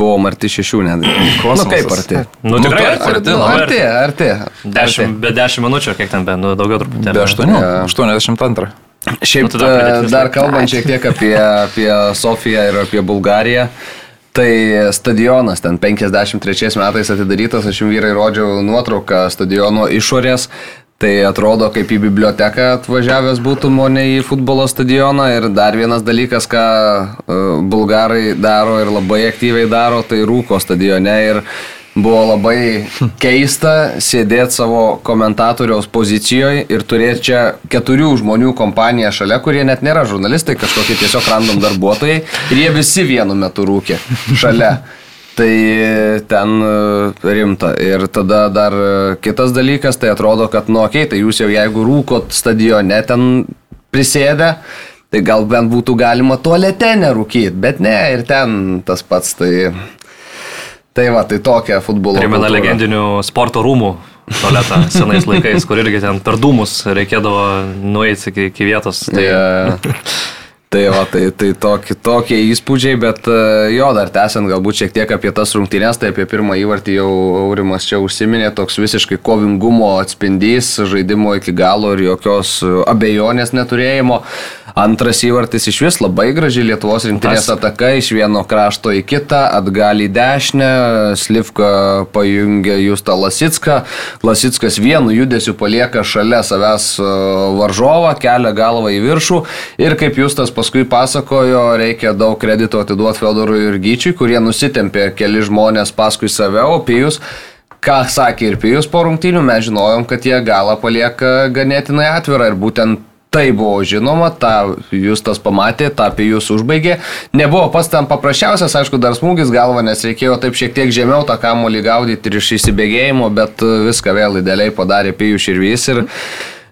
buvom arti šešių net. Nu Kosmosas. kaip arti? Nu tikrai taip, arti, arti, Nu, arti, arti. Dešimt, be dešimt minučių, kiek ten, be, nu, daugiau truputį. Be 8, Jo. 82. Šiaip Nu, tada e, dar kalbant šiek tiek apie, apie Sofiją ir apie Bulgariją. Tai stadionas ten 53 metais atidarytas, aš jums vyrai rodžiau nuotrauką stadiono išorės. Tai atrodo kaip į biblioteką atvažiavęs būtum, o ne į futbolo stadioną. Ir dar vienas dalykas, ką e, bulgarai daro ir labai aktyviai daro, tai rūko stadione. Ir buvo labai keista sėdėti savo komentatoriaus pozicijoje ir turėti čia keturių žmonių kompaniją šalia, kurie net nėra žurnalistai, kažkokie tiesiog random darbuotojai. Ir jie visi vienu metu rūkė šalia. Tai ten e, rimta. Ir tada dar e, kitas dalykas, tai atrodo, kad, nu, okay, tai jūs jau jeigu rūkot stadione ten prisėdę, Tai gal bent būtų galima tualete nerūkyti, bet ne, ir ten tas pats. Tai, tai va, tai tokia futbolo. Primena kultūra. legendinių sporto rūmų tualetą senais laikais, kur irgi ten per dūmus reikėdavo nueiti iki, iki vietos. Tai Tai, tai, va, tai, tai tokie, tokie įspūdžiai, bet e, jo, dar tęsiant galbūt šiek tiek apie tas rungtynės, tai apie pirmą įvartį jau Aurimas čia užsiminė, toks visiškai kovingumo atspindys, žaidimo iki galo ir jokios e, abejonės neturėjimo. Antras įvartis iš vis labai graži Lietuvos rinktinės ataka iš vieno krašto į kitą, atgal į dešinę, Slivka pajungia Justą Lasitską, Lasitskas vienu judesiu palieka šalia savęs e, varžovą, kelia galvą į viršų ir kaip Justas paskui pasakojo, reikia daug kredito atiduoti Fedorui ir Gyčiui, kurie nusitempė keli žmonės paskui save, o Pijus Ką sakė ir Pijus po rungtynių, mes žinojom, kad jie galą palieka ganėtinai atvirą ir būtent tai buvo žinoma, tą Justas pamatė, tą Pijus užbaigė. Nebuvo pas tam paprasčiausias, aišku, dar smūgis galva, nes reikėjo taip šiek tiek žemiau tą kamuolį gaudyti ir iš įsibėgėjimo, bet viską vėl idealiai padarė Pijus ir vis. Ir,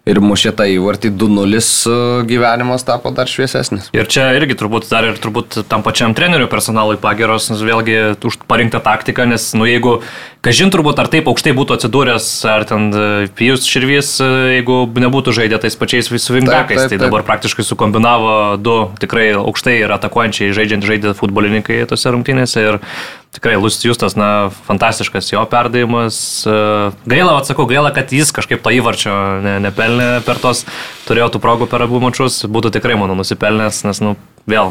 ir mušė tą įvartį 2-0 e, gyvenimas tapo dar šviesesnis. Ir čia irgi turbūt dar ir turbūt tam pačiam treneriui personalui pageros, vėlgi už parinktą taktiką, nes nu jeigu, kažin turbūt ar taip aukštai būtų atsidūręs, ar ten e, Pijus Širvys, e, jeigu nebūtų žaidę tais pačiais visų vingakais, tai dabar praktiškai sukombinavo du tikrai aukštai ir atakuojančiai žaidžiant žaidė futbolininkai tose rungtynėse ir Tikrai, Justas, na, fantastiškas jo perdavimas. E, Gaila, atsakau, gaila, kad jis kažkaip to įvarčio ne, nepelnė per tos, turėjo tų progų per abu mačius, būtų tikrai, manau, nusipelnęs, nes, nu, vėl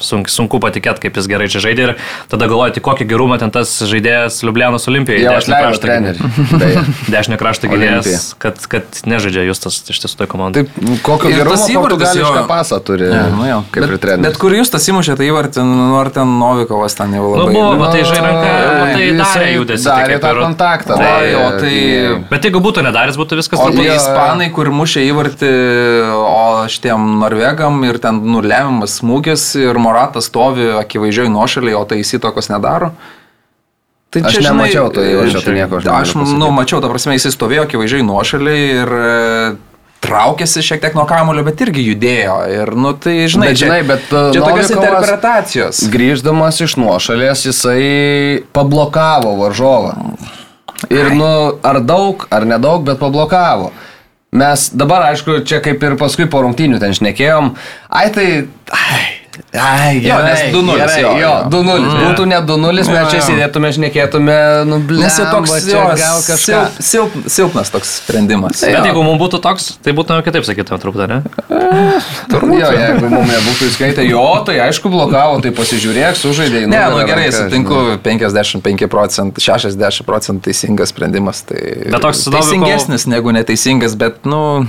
sunku, sunku patikėti, kaip jis gerai čia žaidė ir tada galvoti, kokį gerumą ten tas žaidėjas Liublianos olimpijoje. Jau atleido trenerių. Beje. Dešinio krašto gynėjas, kad, kad nežaidžia Justas iš tiesų toj komandai. Taip, kokio Ir tas gerumo įvartis jo- pasą turi. Ja, nu jo. Kaip ir bet, treneris. bet kur jūs tas įmušė, tai įvartį, nu ar ten Novikovas ten jau Nu, labai. buvo, matai, žai ranka, matai, Jisai darė judesį. Darė tą ir- kontaktą. Tai, darė, o tai- Bet jeigu būtų nedaręs, būtų viskas tai jo, jo. ispanai, kur mušė įvartį, o šitiem norvegam ir ten nulemiamas smūgis ir Moratas stovi akivaizdžiai nuošaliai, o tai įsitokos nedaro. Tai Aš nemačiau to įvarčio, tai nieko aš Aš, nu, mačiau, ta prasme, jis stovėjo akivaizdžiai nuošaliai ir e, traukėsi šiek tiek nuo kamulio, bet irgi judėjo. Ir, nu, tai, žinai, Bet, žinai, bet, uh, čia tokios interpretacijos. Grįždamas iš nuošalės, jisai pablokavo varžovą. Ir, nu, ar daug, ar nedaug, bet pablokavo. Mes dabar, aišku, čia kaip ir paskui po rungtynių ten šnekėjom, ai tai... Ai, Ai, Jo, gerai, nes 2:0, gerai, jo, jo, jo. 2-0. Mm. Būtų ne 2-0, mes Jo, čia jo. sėdėtume, šnekėtume, nu, blem, Nes jau toks jo, gal kažką. silp, silp, silpnas toks sprendimas. Bet jeigu mums būtų toks, tai būtume kitaip sakytume truputį, ne? Turbūt. Jo, jeigu mums nebūtų įskaitę, jo, tai aišku blokavo, tai pasižiūrėk, sužaidė. Ne, nu gerai, sutinku, 55 procentų, 60 procentų teisingas sprendimas. Tai Bet toks Novikovo- teisingesnis negu neteisingas, bet, nu,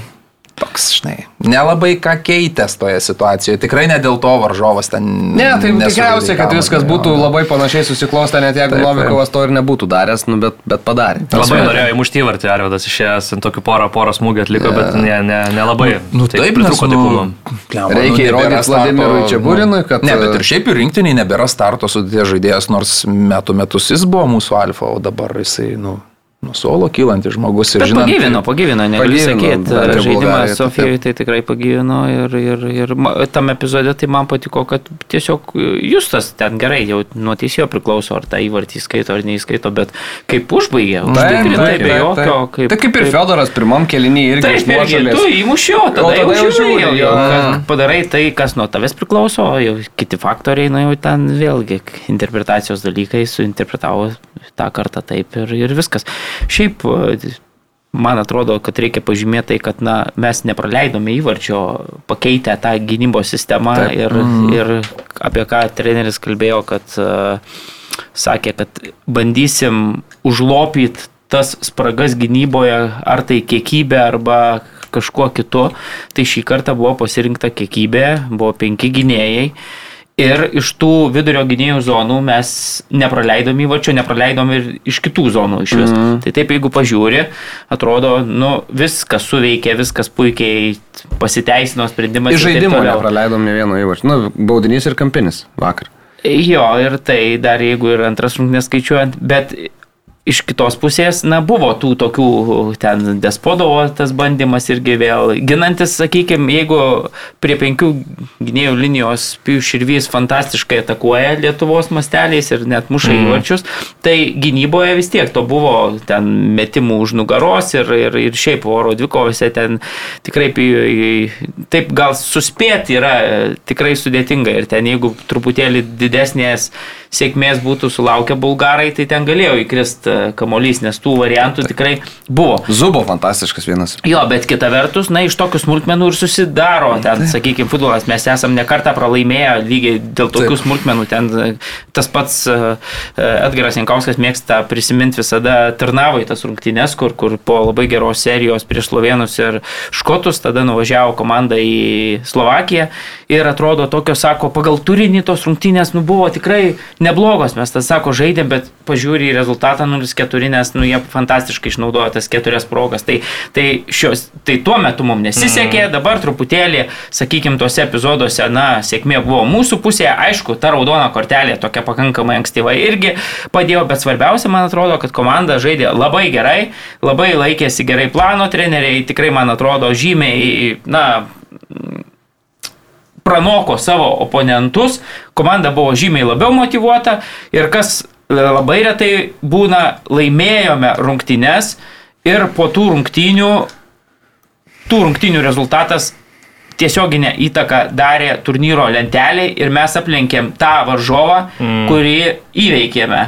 toks, žinai, nelabai ką keitęs toje situacijoje. Tikrai ne dėl to varžovas ten. Ne, tai tikriausiai, kad viskas jo. būtų labai panašiai susiklostę, net jeigu Taip, taip. Novikovas to ir nebūtų daręs, nu, bet, bet padarė. Labai norėjo įmušti įvartį, Arvidas išėjęs, ant tokių porą, porą smūgių atliko, bet ne, ne, nelabai. Nu Tai taip, pritrūko nes, tikrumo. blemba, Reikia įrodyti Vladimirui Čiaburinui, kad- Ne, bet ir šiaip ir rinktiniai nebėra starto sudėties žaidėjas, nors metų metus jis buvo mūsų alfa, o dabar jisai, nu, nuo suolo kylantis žmogus ir Bet žinant. pagyvino, pagyvino, negaliu sakyti. Žaidimas tai Sofijoje tai tikrai pagyvino ir, ir, ir tam epizode tai man patiko, kad tiesiog Justas ten gerai, jau nuo teisėjo priklauso, ar tą įvartį skaito ar neįskaito, bet kaip užbaigė, užtikrintai be jokio. Kaip, Tai kaip ir Fedoras pirmam kelinį irgi Taip, iš irgi, nuošalės. tu įmušiu, tada, O tada jau jau žiūri, jau, jau, kad padarai tai, kas nuo tavęs priklauso, o jau kiti faktoriai, na jau ten vėlgi interpretacijos dalykai suinterpretavo tą kartą taip ir, ir viskas. Šiaip, man atrodo, kad reikia pažymėti tai, kad na, mes nepraleidome įvarčio, pakeitę tą gynybos sistemą Taip. ir, mm. ir apie ką treneris kalbėjo, kad uh, sakė, kad bandysim užlopyti tas spragas gynyboje, ar tai kiekybė, arba kažkuo kitu. Tai šį kartą buvo pasirinkta kiekybė, buvo penki gynėjai. Ir iš tų vidurio gynėjų zonų mes nepraleidom įvačio, nepraleidom ir iš kitų zonų iš vis. Mm. Tai taip, jeigu pažiūri, atrodo, nu, viskas suveikė, viskas puikiai pasiteisino sprendimas. Iš žaidimo nepraleidom ne vieno įvarčio. Nu, baudinys ir kampinis vakar. Jo, ir tai dar jeigu ir antras rungtynės skaičiuojant, bet iš kitos pusės, na, buvo tų tokių, ten despodovo tas bandymas irgi vėl, ginantis, sakykime, jeigu prie penkių gynėjų linijos Pijus Širvys fantastiškai atakuoja Lietuvos masteliais ir net muša mm. įvarčius, tai gynyboje vis tiek to buvo ten metimų už nugaros ir, ir, ir šiaip oro dvikovėse ten tikrai taip gal suspėti yra tikrai sudėtinga ir ten jeigu truputėlį didesnės sėkmės būtų sulaukę bulgarai, tai ten galėjo įkrist kamolys, nes tų variantų tikrai buvo. Zubo fantastiškas vienas. Jo, bet kita vertus, na, iš tokių smulkmenų ir susidaro ten, sakykime, futbolas. Mes esam nekartą pralaimėję lygiai dėl tokių Taip. smulkmenų. Ten tas pats Edgaras Jankauskas mėgsta prisiminti visada Tarnavo į tas rungtynes, kur, kur po labai geros serijos prieš Slovenus ir Škotus, tada nuvažiavo komanda į Slovakiją ir atrodo tokio, sako, pagal turinį tos rungtynės nu, buvo tikrai neblogos. Mes tas, sako, žaidėm, bet pažiūrė į rezultatą 0-4, nes nu, jie fantastiškai išnaudojo tas keturias progas. Tai, tai, šios, tai tuo metu mums nesisekė, mm. dabar truputėlį, sakykime, tuose epizoduose, na, sėkmė buvo mūsų pusėje. Aišku, ta raudona kortelė tokia pakankamai ankstyva irgi padėjo, bet svarbiausia, man atrodo, kad komanda žaidė labai gerai, labai laikėsi gerai plano treneriai, tikrai, man atrodo, žymiai, na, pranoko savo oponentus, komanda buvo žymiai labiau motivuota ir kas labai retai būna laimėjome rungtynes ir po tų rungtynių, tų rungtynių rezultatas tiesioginę įtaką darė turnyro lentelė ir mes aplenkėm tą varžovą, mm. kurį įveikėme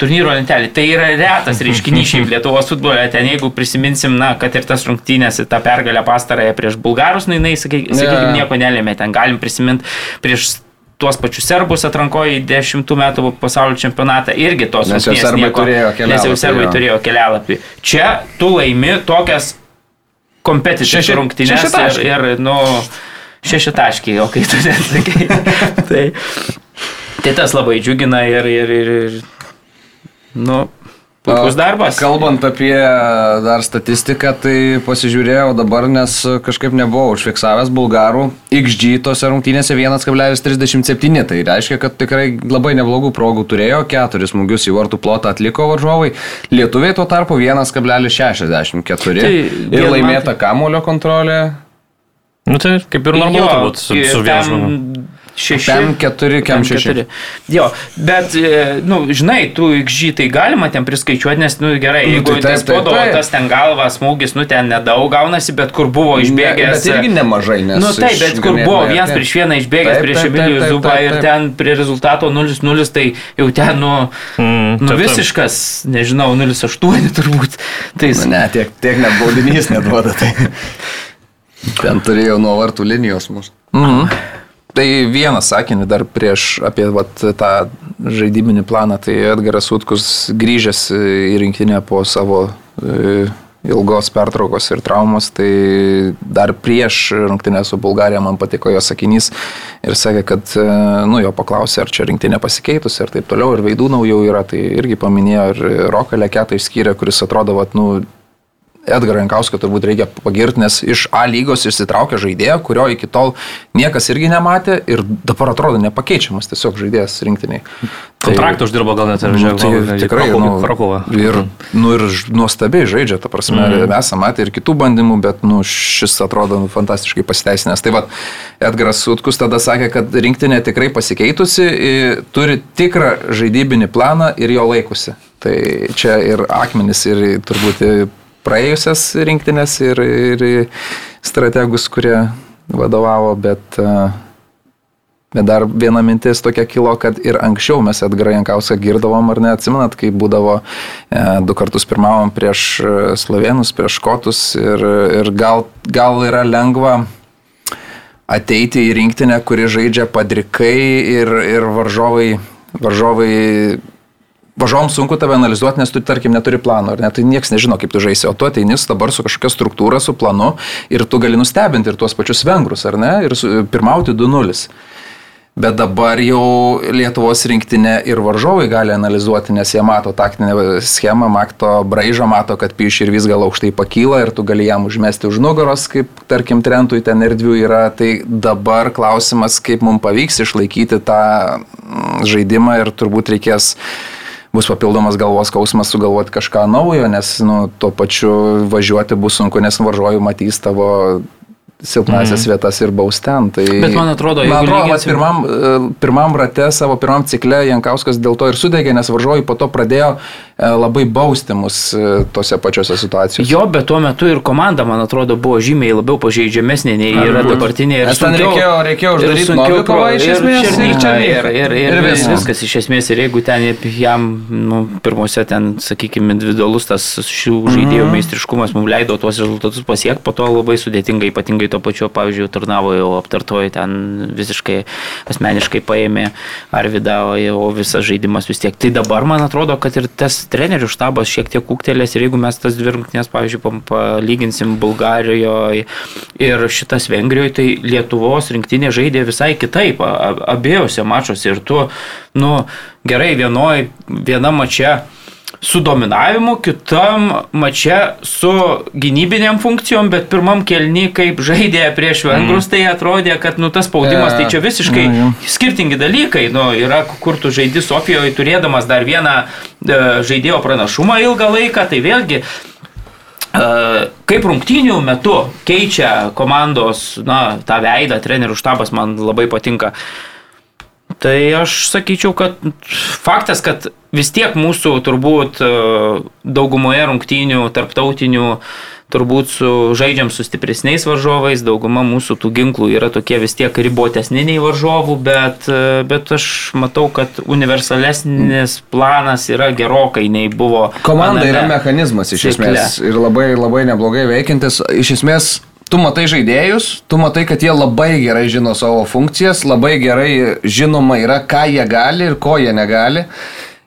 turnyro lentelį. Tai yra retas reiškinys šiaip Lietuvos futbole. Ten jeigu prisiminsim, na, kad ir tas rungtynės, tą pergalę pastarąją prieš bulgarus, na, jinai, sakykime, yeah. nieko nelėmė. Ten galim prisiminti prieš tuos pačius serbus atrankojo į 10 metų pasaulio čempionatą irgi tos nes jau serbai nieko, turėjo kelialapį. Nes jau serbai jo. turėjo kelialapį. Čia tu laimi tokias kompeticijos rungtynės ir, ir, nu, šeši taškiai, o kai tu ten sakai. tai, tai tas labai džiugina ir, ir, ir, ir Nu, Puikus darbas. Kalbant apie dar statistiką, tai pasižiūrėjau dabar, nes kažkaip nebuvau užfiksavęs bulgarų. XG tose rungtynėse 1,37. Tai reiškia, kad tikrai labai neblogų progų turėjo, keturis smūgius į vartų plotą atliko varžovai. Lietuviai tuo tarpu 1,64. Tai ir laimėta kamulio kontrolė. Nu tai kaip ir normalu turbūt su, su vienu žmogumi. 6. Kem 4, kem 6. Jo, bet, e, nu, žinai, tų XG tai galima ten priskaičiuoti, nes, nu, gerai, nu, jeigu tai spodo, tas ten galva smūgis, nu, ten nedaug gaunasi, bet kur buvo išbėgęs. Bet irgi nemažai, nes. Nu, taip, bet kur buvo vienas prieš vieną išbėgęs prieš Emilijų Zubą ir ten prie rezultato 0-0, tai jau ten, nu, mm, nu visiškas, nežinau, 0-8 turbūt. Tai, nu, ne, tiek, tiek net baudinys neduoda. Tai. Ten turėjo nuo vartų linijos mūsų. Mhm. Tai vieną sakinį dar prieš apie vat, tą žaidybinį planą. Tai Edgaras Utkus grįžęs į rinktinę po savo e, ilgos pertraukos ir traumos, tai dar prieš rungtinę su Bulgarija man patiko jo sakinys ir sakė, kad, e, nu, jo paklausė, ar čia rinktinė pasikeitusi ir taip toliau, ir veidų naujų yra, tai irgi paminėjo ir Roką Leketą išskyrė, kuris atrodo, vat, nu, Edgarą Jankauską turbūt reikia pagirti, nes iš A lygos išsitraukė žaidėją, kurio iki tol niekas irgi nematė ir dabar atrodo nepakeičiamas tiesiog žaidėjas rinktiniai. Kontraktą tai, uždirbo gal net ir žaidėjas. Nu, tai tikrai, nu, Krakovą. Ir, nu, ir nuostabiai žaidžia, ta prasme, mm. mes matę ir kitų bandymų, bet nu, šis atrodo nu, fantastiškai pasiteisinęs. Tai vad, Edgaras Sutkus tada sakė, kad rinktinė tikrai pasikeitusi, turi tikrą žaidybinį planą ir jo laikusi. Tai čia ir akmenis, ir turbūt praėjusias rinktinės ir, ir strategus, kurie vadovavo, bet, bet dar viena mintis tokia kilo, kad ir anksčiau mes Edgarą Jankauską girdavom, ar ne, atsimenat, kai būdavo e, du kartus pirmavom prieš slovenus, prieš škotus ir, ir gal, gal yra lengva ateiti į rinktinę, kuri žaidžia padrikai ir, ir varžovai, varžovai Važom sunku tave analizuoti, nes tu, tarkim, neturi plano, ar ne, tai niekas nežino, kaip tu žaisi, o tu ateini dabar su kažkokia struktūra, su planu ir tu gali nustebinti ir tuos pačius vengrus, ar ne, ir pirmauti 2-0. Bet dabar jau Lietuvos rinktinė ir varžovai gali analizuoti, nes jie mato taktinę schemą, mato braižą, mato, kad piš ir vis gal aukštai pakyla ir tu gali jam užmesti už nugaros, kaip tarkim trentui ten erdvių yra. Tai dabar klausimas, kaip mums pavyks išlaikyti tą žaidimą ir turbūt reikės bus papildomas galvos skausmas sugalvoti kažką naujo, nes nu, tuo pačiu važiuoti bus sunku, nes varžovai matys tavo silpnasias mm. vietas ir baus ten. Tai, Bet man atrodo, man atrodo lyginsim... pirmam, e, pirmam rate, savo pirmam cikle Jankauskas dėl to ir sudegė, nes varžovai po to pradėjo labai bausti mus e, tose pačiose situacijose. Jo, bet tuo metu ir komanda, man atrodo, buvo žymiai labiau pažeidžiamesnė nei yra dabartinė. Ir ten reikėjo, reikėjo uždaryti Novikovą iš esmės. Ir, ir, ir, ir, ir, ir vis, viskas iš esmės. Ir jeigu ten jam, nu, pirmose ten, sakykime, individualus tas šių žaidėjų mm. meistriškumas mums leido tuos rezultatus pasiekti, po to labai sudėtinga, ypatingai to pačiu, pavyzdžiui, Turnavo jau aptartoji ten visiškai asmeniškai paėmė Arvidą, o visas žaidimas vis tiek. Tai dabar man atrodo, kad ir tas trenerių štabas šiek tiek kūktelės ir jeigu mes tas dvi rungtynės, pavyzdžiui, palyginsim Bulgarijoje ir šitas Vengrijoje, tai Lietuvos rinktinė žaidė visai kitaip abiejose mačiuose ir tu, nu, gerai, vienoj, viena mačia su dominavimu, kitam mače su gynybinėm funkcijom, bet pirmam kelny, kaip žaidė prieš vengrus, mm. tai atrodė, kad nu, tas spaudimas, yeah. tai čia visiškai mm. skirtingi dalykai. Nu, yra, kur tu žaidži Sofijoje turėdamas dar vieną e, žaidėjo pranašumą ilgą laiką, tai vėlgi e, kaip rungtynių metu keičia komandos, na, tą veidą, trenerių štabas man labai patinka. Tai aš sakyčiau, kad faktas, kad vis tiek mūsų turbūt e, daugumoje rungtynių, tarptautinių, turbūt su, žaidžiam su stipresniais varžovais, dauguma mūsų tų ginklų yra tokie vis tiek ribotesni nei varžovų, bet, e, bet aš matau, kad universalesnis planas yra gerokai nei buvo. Komanda yra mechanizmas iš esmės ir labai, labai neblogai veikiantis. Iš esmės tu matai žaidėjus, tu matai, kad jie labai gerai žino savo funkcijas, labai gerai žinoma yra, ką jie gali ir ko jie negali.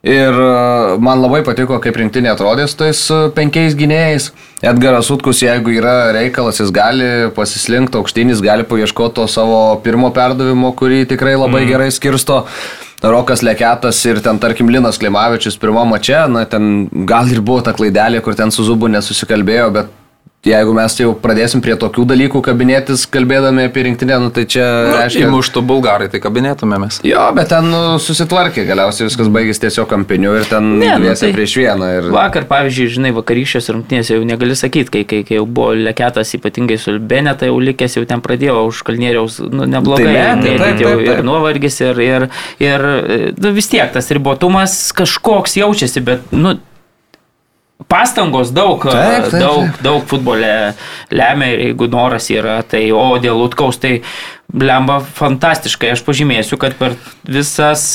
Ir e, man labai patiko, kaip rinktinė atrodė su tais e, penkiais gynėjais. Edgaras Utkus, jeigu yra reikalas, jis gali pasislinkti aukštinis, gali paieškoti to savo pirmo perdavimo, kurį tikrai labai mm. gerai skirsto. Rokas Leketas ir ten, tarkim, Linas Klimavičius pirmo mače, na, ten gal ir buvo ta klaidelė, kur ten su Zubu nesusikalbėjo, bet Jeigu mes jau pradėsim prie tokių dalykų kabinėtis, kalbėdami apie rinktinę, nu, tai čia... Nu, reiškia, muštų bulgarai, tai kabinėtumėmės. Jo, bet ten nu, susitvarkė, galiausiai viskas baigėsi tiesiog kampiniu ir ten ne, nu, tai prieš vieną. Ir... Vakar, pavyzdžiui, žinai, vakarykščios rungtynės jau negali sakyti, kai, kai, kai jau buvo leketas, ypatingai su Beneta, jau likęs jau ten pradėjo už kalnieriaus, nu, neblogai. Tai, ne, tai, taip, taip, taip. Ir nuovargis, ir, ir, ir nu, vis tiek tas ribotumas kažkoks jaučiasi, bet, nu, pastangos daug, taip, taip, daug, taip. daug futbole lemia ir jeigu noras yra, tai o dėl Utkaus, tai blemba fantastiškai. Aš pažymėsiu, kad per visas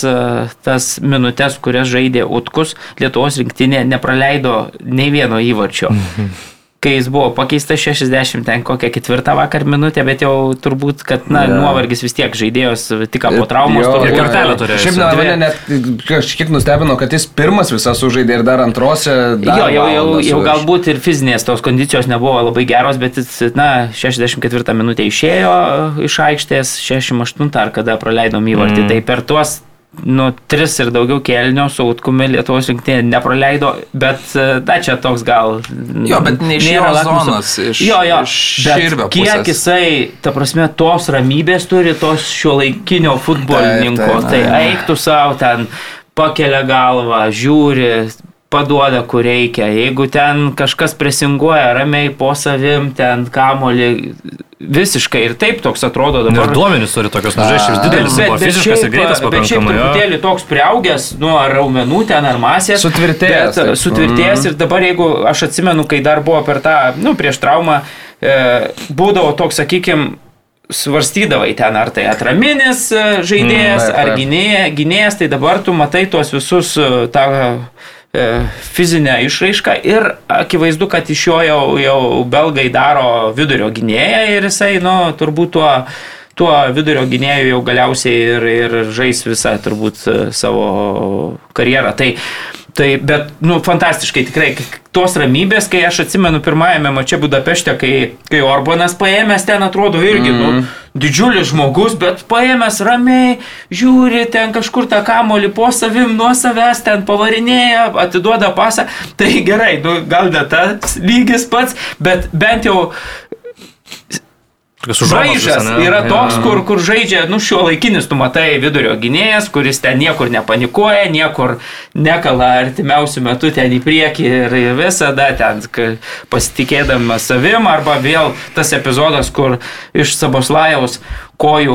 tas minutės, kurias žaidė Utkus, Lietuvos rinktinė nepraleido nei vieno įvarčio. Mhm kai jis buvo pakeistas 60 ten kokią ketvirtą vakar minutę, bet jau turbūt, kad na, yeah. nuovargis vis tiek žaidėjos tik po traumos. Jo, ir kartelę turėjo. Šiaip na, mane net kažkiek nustebino, kad jis pirmas visas sužaidė ir dar antrose. Dar jo, jau, jau, jau galbūt ir fizinės tos kondicijos nebuvo labai geros, bet jis, na, 64 minutę išėjo iš aikštės, 68 ar kada praleidom įvartį. Mm. Tai per tuos nu, tris ir daugiau kelnių su Utkumi Lietuvos rinktinė nepraleido, bet, na, e, čia toks gal... Jo, bet ne iš jo zonos, iš, jo, jo, iš širbio pusės. Kiek jisai, ta prasme, tos ramybės turi, tos šio laikinio futbolininko, tai, tai, tai eiktų savo ten, pakelia galvą, žiūri, paduoda, kur reikia. Jeigu ten kažkas presinguoja ramiai po savim, ten kamolį visiškai ir taip toks atrodo dabar. Ir duomenys turi tokios nužaiščius didelis, bet, bet, fiziškas ir greitas pakankamai. Bet šiaip truputėlį toks prieaugęs, nu, ar raumenų ten, ar masės. Sutvirtėjęs. Bet, sutvirtėjęs mm. ir dabar jeigu aš atsimenu, kai dar buvo per tą, nu, prieš traumą, e, būdavo toks, sakykime, svarstydavai ten, ar tai atraminis e, žaidėjas, mm, ar gynėjas, gynėjas, tai dabar tu matai tuos visus e, tą E, fizinę išraišką ir akivaizdu, kad iš jo jau, jau belgai daro vidurio gynėją ir jisai, nu, turbūt tuo, tuo vidurio gynėjų jau galiausiai ir, ir žais visą turbūt e, savo karjerą. Tai, Tai, bet, nu, fantastiškai tikrai, tos ramybės, kai aš atsimenu pirmajame mače Budapešte, kai, kai Orbanas paėmęs ten atrodo irgi, mm. nu, didžiulis žmogus, bet paėmęs ramiai, žiūri ten kažkur tą kamolį po savim, nuo savęs ten pavarinėja, atiduoda pasą. Tai gerai, nu, gal ne tas lygis pats, bet bent jau Braižas visą, ne? yra toks, kur, kur žaidžia, nu, šio laikinis, tu matai vidurio gynėjas, kuris ten niekur nepanikuoja, niekur nekala artimiausių metų ten į priekį ir, visada ten pasitikėdamas savim, arba vėl tas epizodas, kur iš Saboslajaus kojų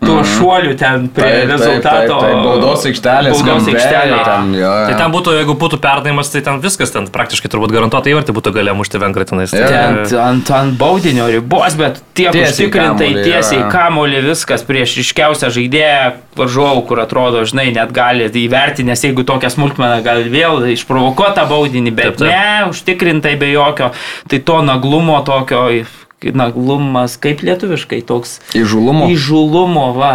tuo šuoliu ten prie Taip, taip, rezultato. taip, taip, baudos aikštelės Baudos aikštelė. ten, jo, jo. Tai ten būtų, jeigu būtų perdavimas, tai ten viskas, ten praktiškai turbūt garantuotai įvartį būtų galėję mušti vengrai tenais. Tai, Ten ant, ant baudinio ribos, bet tiek Tiesiai užtikrintai kamuolį, tiesiai jo. kamolį viskas prieš ryškiausią žaidėją varžovų, kur atrodo, žinai, net gali įvertinti, nes jeigu tokią smulkmeną gal vėl išprovokuota baudinį, bet Taip, taip. ne, užtikrintai be jokio, tai to naglumo tokio, naglumas kaip lietuviškai toks Įžulumo. įžulumo, va.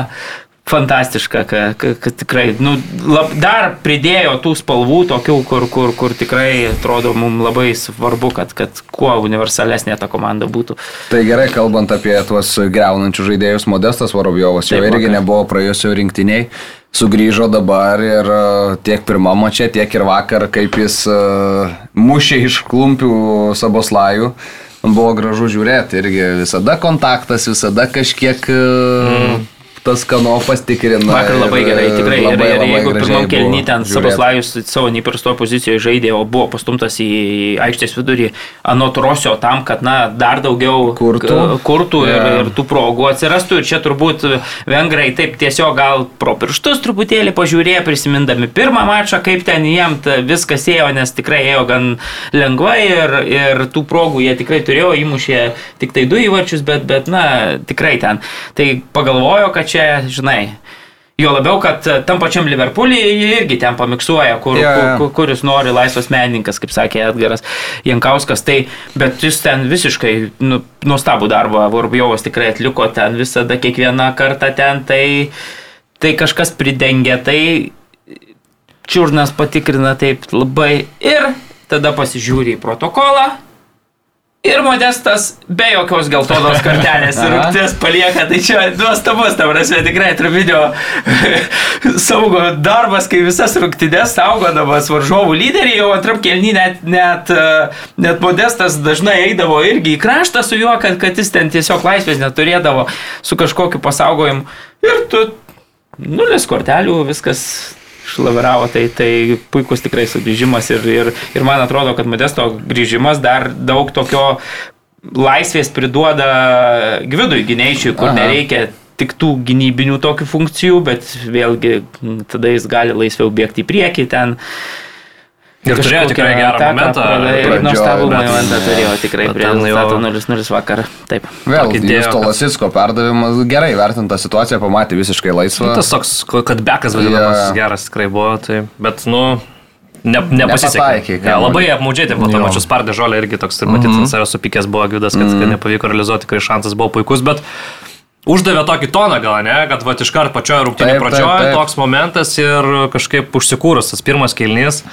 Fantastiška, kad, kad, tikrai, nu, lab, dar pridėjo tų spalvų tokių, kur, kur, kur tikrai atrodo mums labai svarbu, kad, kad kuo universalesnė ta komanda būtų. Tai gerai, kalbant apie tuos greunančius žaidėjus, Modestas Vorobjovas jau Taip, irgi nebuvo praėjusio rinktiniai, sugrįžo dabar ir e, tiek pirmą mačią, tiek ir vakar, kaip jis e, mušė iš klumpių Saboslajų. Buvo gražu žiūrėti, irgi visada kontaktas, visada kažkiek mm. Tas kanopas tikrina. Vakar labai ir, gerai, e, tikrai. labai, ir, ir labai jeigu pirmam kelny ten žiūrėt. Saboslajus savo neįprastoje pozicijoje žaidė, o buvo pastumtas į aikštės vidurį anot Rosio tam, kad na, dar daugiau Kurtų. kurtų ir, Jo. ir tų progų atsirastų. Ir čia turbūt vengrai taip tiesiog gal pro pirštus truputėlį pažiūrėjo, prisimindami pirmą mačą, kaip ten jiem viskas ėjo, nes tikrai ėjo gan lengvai ir, ir tų progų jie tikrai turėjo, įmušė tik tai du įvarčius, bet, bet na, tikrai ten. Tai pagalvojo, kad čia, žinai, Jo labiau, kad e, tam pačiam Liverpoolį irgi ten pamiksuoja, kur, Jo, jo. kur, kuris nori laisvas menininkas, kaip sakė Edgaras Jankauskas. Tai, bet jis ten visiškai nu, nuostabų darbą Vorbjovas tikrai atliko ten visada, kiekvieną kartą ten, tai, tai kažkas pridengia, tai čiurnas patikrina taip labai ir tada pasižiūri į protokolą. Ir modestas be jokios geltonos kortelės ir rungtis palieka, tai čia nuostabus, ta prasme, tikrai Travideo saugo darbas, kai visas rungtynės saugodamas varžovų lyderį, jau antram kelnį net, net, e, net modestas dažnai eidavo irgi į kraštą su juo, kad, kad jis ten tiesiog laisvės neturėdavo su kažkokiu pasaugojimu. Ir tu nulis kortelių, viskas šlaviravo, tai, tai puikus tikrai sugrįžimas ir, ir, ir man atrodo, kad Modesto grįžimas dar daug tokio laisvės priduoda Gvidui gynėjčiui, kur Aha. Nereikia tik tų gynybinių tokių funkcijų, bet vėlgi tada jis gali laisviau bėgti į priekį ten. Ir turėjo tikrai gerą momentą Ir nuostabų momentą turėjo tikrai prie rezultato 0-0 vakar. Taip. Vėl, kad- Lasitsko perdavimas gerai vertinta situacija, pamatė visiškai laisvą. Nu, tas toks, kad bekas vadinamas Jo. geras tikrai buvo, tai, bet, nu, ne, nepasisekė. Ja, labai apmaudžiai, po to Jo. mačiau spardė žolę irgi toks, ir matyt, ant savęs supykęs buvo Gvidas, kad, kad nepavyko realizuoti, tikrai šansas buvo puikus, bet uždavė tokį toną gal, ne, kad va iš karto pačioje rungtynėje Taip, taip, pradžioje taip. toks momentas ir kažkaip užsikūrus tas pirmas kelnys.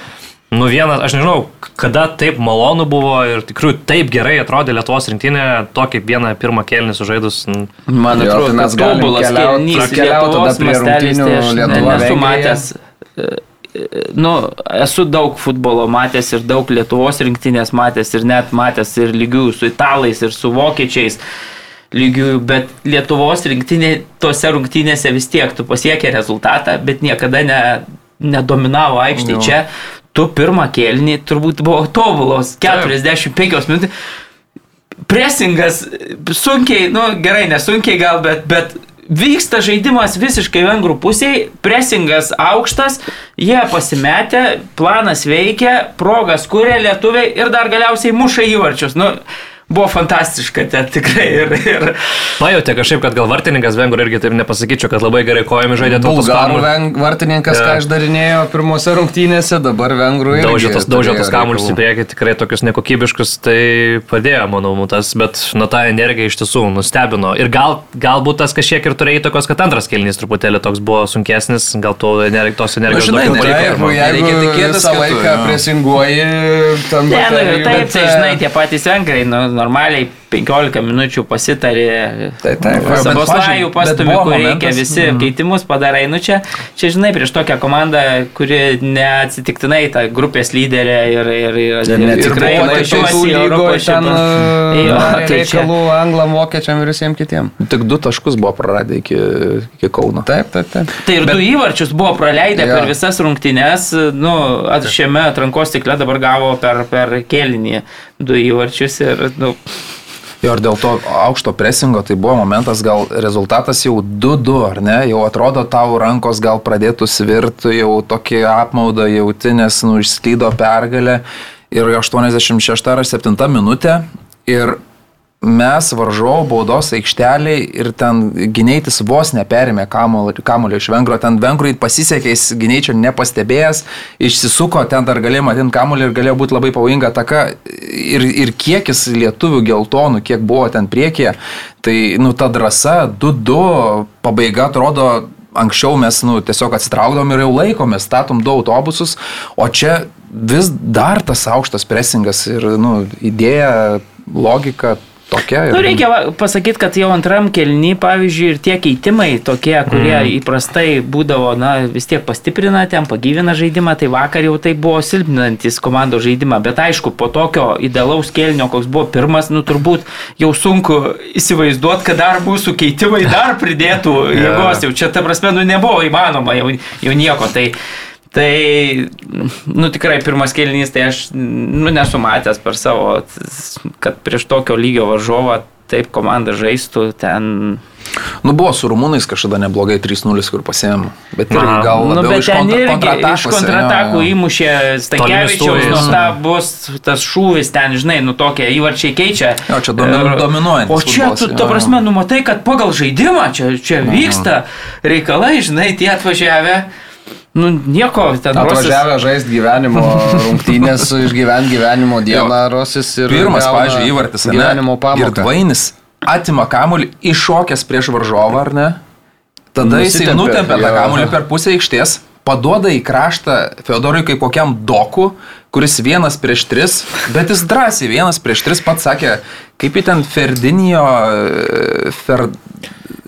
Nu vienas, aš nežinau, kada taip malonu buvo ir tikrai taip gerai atrodė Lietuvos rinktinė, tokį vieną pirmą kelnį sužaidus. Man Jo, atrodo, tai kad mes tobulas kelnys keliaut tada prie tai rungtynių aš ne- Lietuva, nesu matęs. e, e, Nu, esu daug futbolo matęs ir daug Lietuvos rinktinės matęs ir net matęs ir lygių su italais ir su vokiečiais lygių, bet Lietuvos rinktinė tose rungtynėse vis tiek tu pasiekė rezultatą, bet niekada ne, nedominavo aikštėje. Čia tu pirmą kėlinį turbūt buvo tobulos 45 minutės presingas sunkiai, nu gerai, nesunkiai gal, bet, bet vyksta žaidimas visiškai vengrų pusiai, presingas aukštas, jie pasimetę, planas veikia, progas kuria lietuviai ir dar galiausiai muša įvarčius. Nu, buvo fantastiška ten tikrai ir, ir Pajutė kažkaip, kad gal vartininkas vengrų irgi taip nepasakyčiau, kad labai gerai kojomis žaidė to Bulgarų veng- vartininkas, Jo. ką išdarinėjo pirmose rungtynėse, dabar vengrų irgi. Daužė tos, daužė turėjo tos kamuolius į priekį, tikrai tokius nekokybiškus, tai padėjo, manau, tas, bet nu ta energija iš tiesų nustebino. Ir gal, galbūt tas kažkiek ir turėjo įtakos, kad antras kelnys truputėlį toks buvo sunkesnis, gal to energi, tos energijos žinai, daugiau paliko. Jeigu, jeigu Nereikia tikėtis, kad laiką presinguoji, ten Ne, nu, taip, tai e, žinai, tie patys vengrai, nu, normaliai 15 minučių pasitarė. Tai taip. Saboslajų pastumi, kur reikia, visi mm. keitimus padarai. Nu čia, čia, žinai, prieš tokią komandą, kuri neatsitiktinai ta grupės lyderė ir, ir, ir, ir, ir tikrai važiuosi į Europos čempionatą. Tai reikalų anglam, vokiečiam ir visiems kitiems. Tik du taškus buvo praradę iki, iki Kauno. Taip, taip, taip. Tai ir Bet, du įvarčius buvo praleidę ja. per visas rungtynes. Nu, šiame atrankos cikle dabar gavo per, per kėlinį du įvarčius ir, nu, Jo, ir dėl to aukšto presingo tai buvo momentas, gal rezultatas jau 2-2, ar ne? Jau atrodo tau rankos gal pradėtų svirti, jau tokį apmaudą jauti, nes nu išslydo pergalę. Ir 86 ar 7 minutė. Ir mes varžovų baudos aikšteliai ir ten gynėtis vos neperėmė kamulio iš vengro, ten vengrui pasisekė, jis gynėčio nepastebėjęs, išsisuko, ten dar galėjo matyti kamulį ir galėjo būti labai pavojinga taka ir, ir kiekis lietuvių geltonų, kiek buvo ten priekyje, tai nu ta drąsa, 2-2, pabaiga atrodo anksčiau mes nu, tiesiog atsitraukdom ir jau laikomės, statom du autobusus, o čia vis dar tas aukštas presingas ir nu, idėja, logika tokia. Ir... Nu, reikia pasakyti, kad jau antram kelny, pavyzdžiui, ir tie keitimai tokie, kurie mm. įprastai būdavo, na, vis tiek pastiprina ten, pagyvina žaidimą, tai vakar jau tai buvo silpninantis komandos žaidimą. Bet aišku, po tokio idealaus kelnio, koks buvo pirmas, nu turbūt jau sunku įsivaizduoti, kad dar mūsų keitimai dar pridėtų jėgos. Jau čia, ta prasme, nu nebuvo įmanoma jau, jau nieko. Tai, Tai, nu tikrai pirmas kėlinys, tai aš, nu nesu matęs per savo, kad prieš tokio lygio varžovą taip komanda žaistų ten. Nu buvo su rumūnais kažkada neblogai 3-0, kur pasėmėm. Bet ir gal nu, bet iš, kontra, irgi, iš kontratakų įmušė Stankievičiaus nuostabus tas šūvis ten, žinai, nu tokie įvarčiai keičia. Jo, čia domin, dominuoja. O čia, tu, ta prasme, numatai, kad pagal žaidimą čia, čia vyksta reikalai, žinai, tie atvažiavę. Nu, nieko, ten atvažiavę rosis... žaisti gyvenimo rungtynės, išgyventi gyvenimo dieną Rosis ir... Pirmas, pažiūrėjau, įvartis, gyvenimo pamoką. Ir Dvainis atima kamuolį, iššokęs prieš varžovą, ar ne? Tada jisai nutempia tą kamuolį per pusę aikštės, paduoda į kraštą Feodorui kaip kokiam doku, kuris vienas prieš tris, bet jis drąsiai vienas prieš tris pats sakė, kaip į ten Ferdinijo, Fer,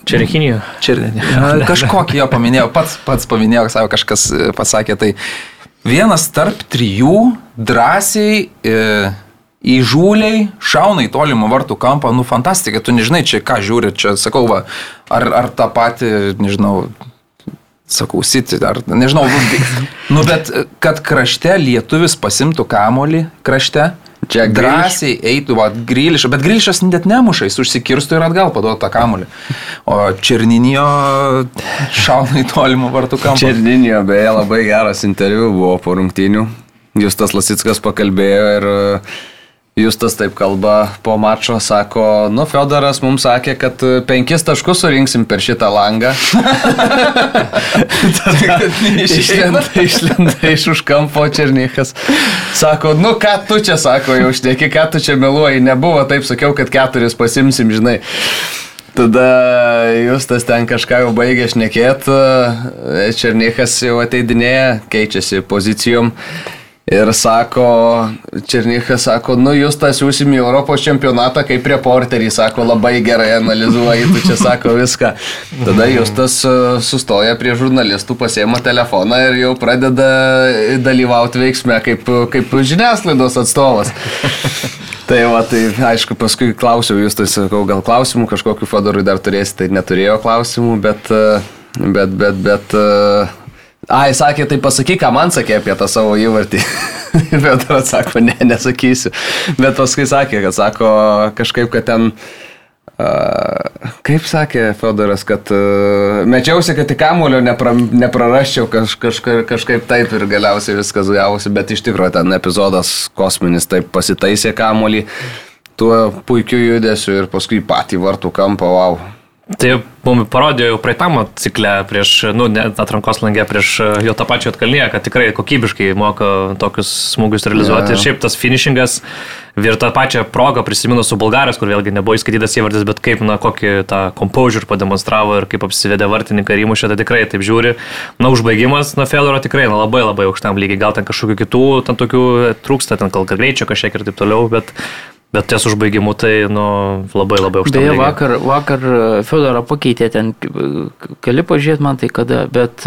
Čerichinijų. Čerichinijų. Kažkokį jo paminėjau, pats, pats paminėjau, savo kažkas e, pasakė, tai vienas tarp trijų drąsiai e, įžūliai šauna į tolimą vartų kampą, nu fantastika, tu nežinai čia ką žiūri, čia sakau, va, ar, ar tą patį, nežinau, sakau, siti, ar nežinau, nu bet kad krašte lietuvis pasimtų kamolį krašte, Čia drąsiai eitų, va, grilišas, bet grilišas net nemuša, jis užsikirstų ir atgal paduoda tą kamulį. O Černinio šauna į tolimą vartų kampą. Černinio, beje, labai geras interviu buvo po rungtynių. Justas Lasitskas pakalbėjo ir uh, Justas taip kalba po mačo, sako, nu, Fedoras mums sakė, kad penkis taškus surinksim per šitą langą. išlenda, išlenda iš už kampo Černykas. Sako, nu, ką tu čia, sako, jau šneki, ką tu čia meluoji, nebuvo taip, sakiau, kad keturis pasimsim, žinai. Tada Justas ten kažką jau baigė šnekėti, Černykas jau ateidinėja, keičiasi pozicijom. Ir sako, Černychas sako, nu jūs tą siūsim į Europos čempionatą kaip reporterį, sako, labai gerai analizuoji, tu čia sako viską. Tada jūs tas e, sustoja prie žurnalistų, pasiema telefoną ir jau pradeda dalyvauti veiksme kaip, kaip žiniasklaidos atstovas. Tai va, tai aišku, paskui klausiau jūs, tai sakau, gal klausimų kažkokiu Fodorui dar turėsite, tai neturėjo klausimų, bet, e, bet, bet, bet, bet Ai, sakė, tai pasakyk, ką man sakė apie tą savo įvartį. Bet atsako, ne, nesakysiu. Bet paskui sakė, kad sako kažkaip, kad ten... Uh, kaip sakė Fedoras, kad uh, mečiausi, kad tik kamulio nepra, neprarasčiau kaž, kaž, kažkaip taip ir galiausiai viskas gavosi, bet iš tikrųjų ten epizodas kosminis taip pasitaisė kamulį tuo puikiu judesiu ir paskui patį vartų kampą, wow, Tai mums parodė jau praeitamo cikle prieš, nu, atrankos langė prieš e, jo tą pačią atkalnyje, kad tikrai kokybiškai moka tokius smūgius realizuoti. Yeah. Ir šiaip tas finishingas ir tą pačią progą prisimenu su Bulgarijos, kur vėlgi nebuvo įskaitytas įvartis, bet kaip, na, kokį tą composure pademonstravo ir kaip apsivedė vartininką ir įmušė, tai tikrai taip žiūri. Na, užbaigimas, na, Fedoro tikrai na, labai labai aukštam lygiai, gal ten kažkokių kitų, ten tokių trūksta, ten gal greičio kažkiek ir taip toliau, bet Bet ties užbaigimu tai nu, labai labai aukštai. Beje, vakar, vakar Fedorą pakeitė ten, gali pažiūrėti man tai kada, bet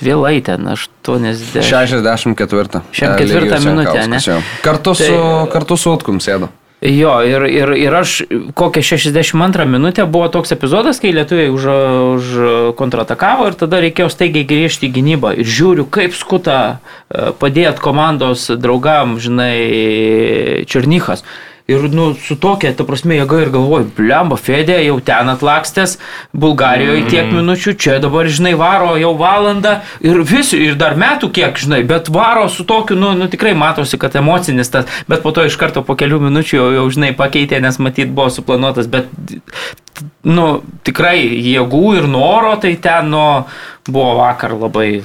vėlai ten, 80. 64. 64 minutę, ne? Kartu su, tai, kartu su Utkum sėdo. Jo, ir, ir, ir aš kokią 62 minutę buvo toks epizodas, kai lietuviai už, už kontratakavo ir tada reikėjo staigiai grįžti į gynybą. Ir žiūriu, kaip skuta e, padėt komandos draugam, žinai, Černychas. Ir, nu, su tokia, ta prasme, jėga ir galvoju, blemba, Fedė jau ten atlakstęs, Bulgarijoje tiek mm. minučių, čia dabar, žinai, varo jau valandą ir vis, ir dar metų kiek, žinai, bet varo su tokiu, nu, nu tikrai matosi, kad emocinis tas, bet po to iš karto po kelių minučių jau, jau žinai, pakeitė, nes matyt buvo suplanuotas, bet, nu, tikrai jėgų ir noro, tai ten, nu, buvo vakar labai,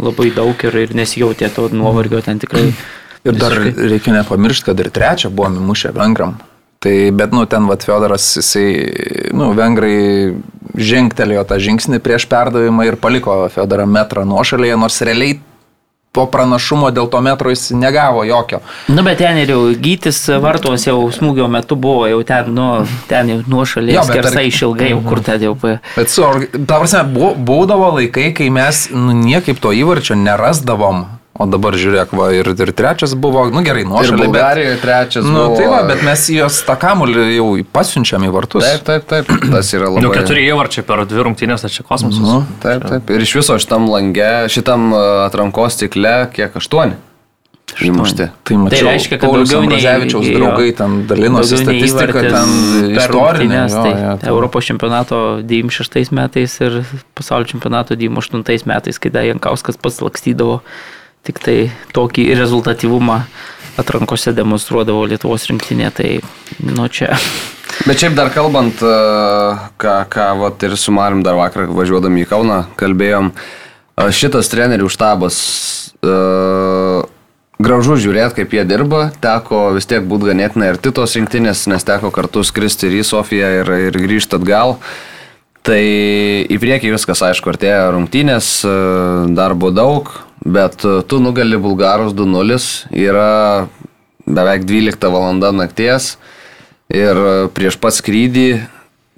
labai daug ir, ir nesijautė to nuovargio ten tikrai. Mm Ir dar Visiškai. reikia nepamiršti, kad ir trečią buvome mušę vengram. Tai, bet, nu, ten, va, Fiodoras, jisai, nu, vengrai žengtelėjo tą žingsnį prieš perdavimą ir paliko Fiodorą metrą nuošalėje, nors realiai po pranašumo dėl to metro jis negavo jokio. Nu, bet ten ir jau gytis vartos jau smūgio metu buvo, jau ten, nu, ten jau nuošalėje, skersai išilgai, jau kur ten jau. Bet su, ta prasme, būdavo laikai, kai mes nu, niekaip to įvarčio nerasdavom. O dabar žiūrėk, va, ir, ir trečias buvo, nu gerai, nuošaliai. Ir Bulgarijoje trečias nu, buvo. Tai va, bet mes jos tą kamulį jau pasiunčiam į vartus. Taip, taip, taip. Tas yra labai. Nu, keturi įvarčiai per dvi rungtynės, tai čia kosmosas. Nu, taip, taip. Ir iš viso šitam lange, šitam uh, atrankos cikle, kiek aštuoni. Įmušti. Tai mačiau, tai reiškia, kad Paulius daugiau nei, draugai ten dalinosi statistiką, ten istorinę. Tai jo, jo, Europos čempionato 96 metais ir pasaulio čempionato 98 metais, kai Dajankauskas pats lakstydavo tik tai tokį rezultatyvumą atrankose demonstruodavo Lietuvos rinktinė, tai nu čia. Bet šiaip dar kalbant, e, ką, ką vat, ir su Marim dar vakar važiuodami į Kauną kalbėjom, e, šitas trenerių štabas uh, gražu žiūrėti, kaip jie dirba, teko vis tiek būti ganėtinai ir titos rinktinės, nes teko kartu skristi ir į Sofiją ir, ir grįžti atgal. Tai į priekį viskas, aišku, artėja rungtynės, darbo daug, bet e, tu nugali Bulgarus 2-0, yra beveik 12 val. nakties ir e, prieš pat skrydį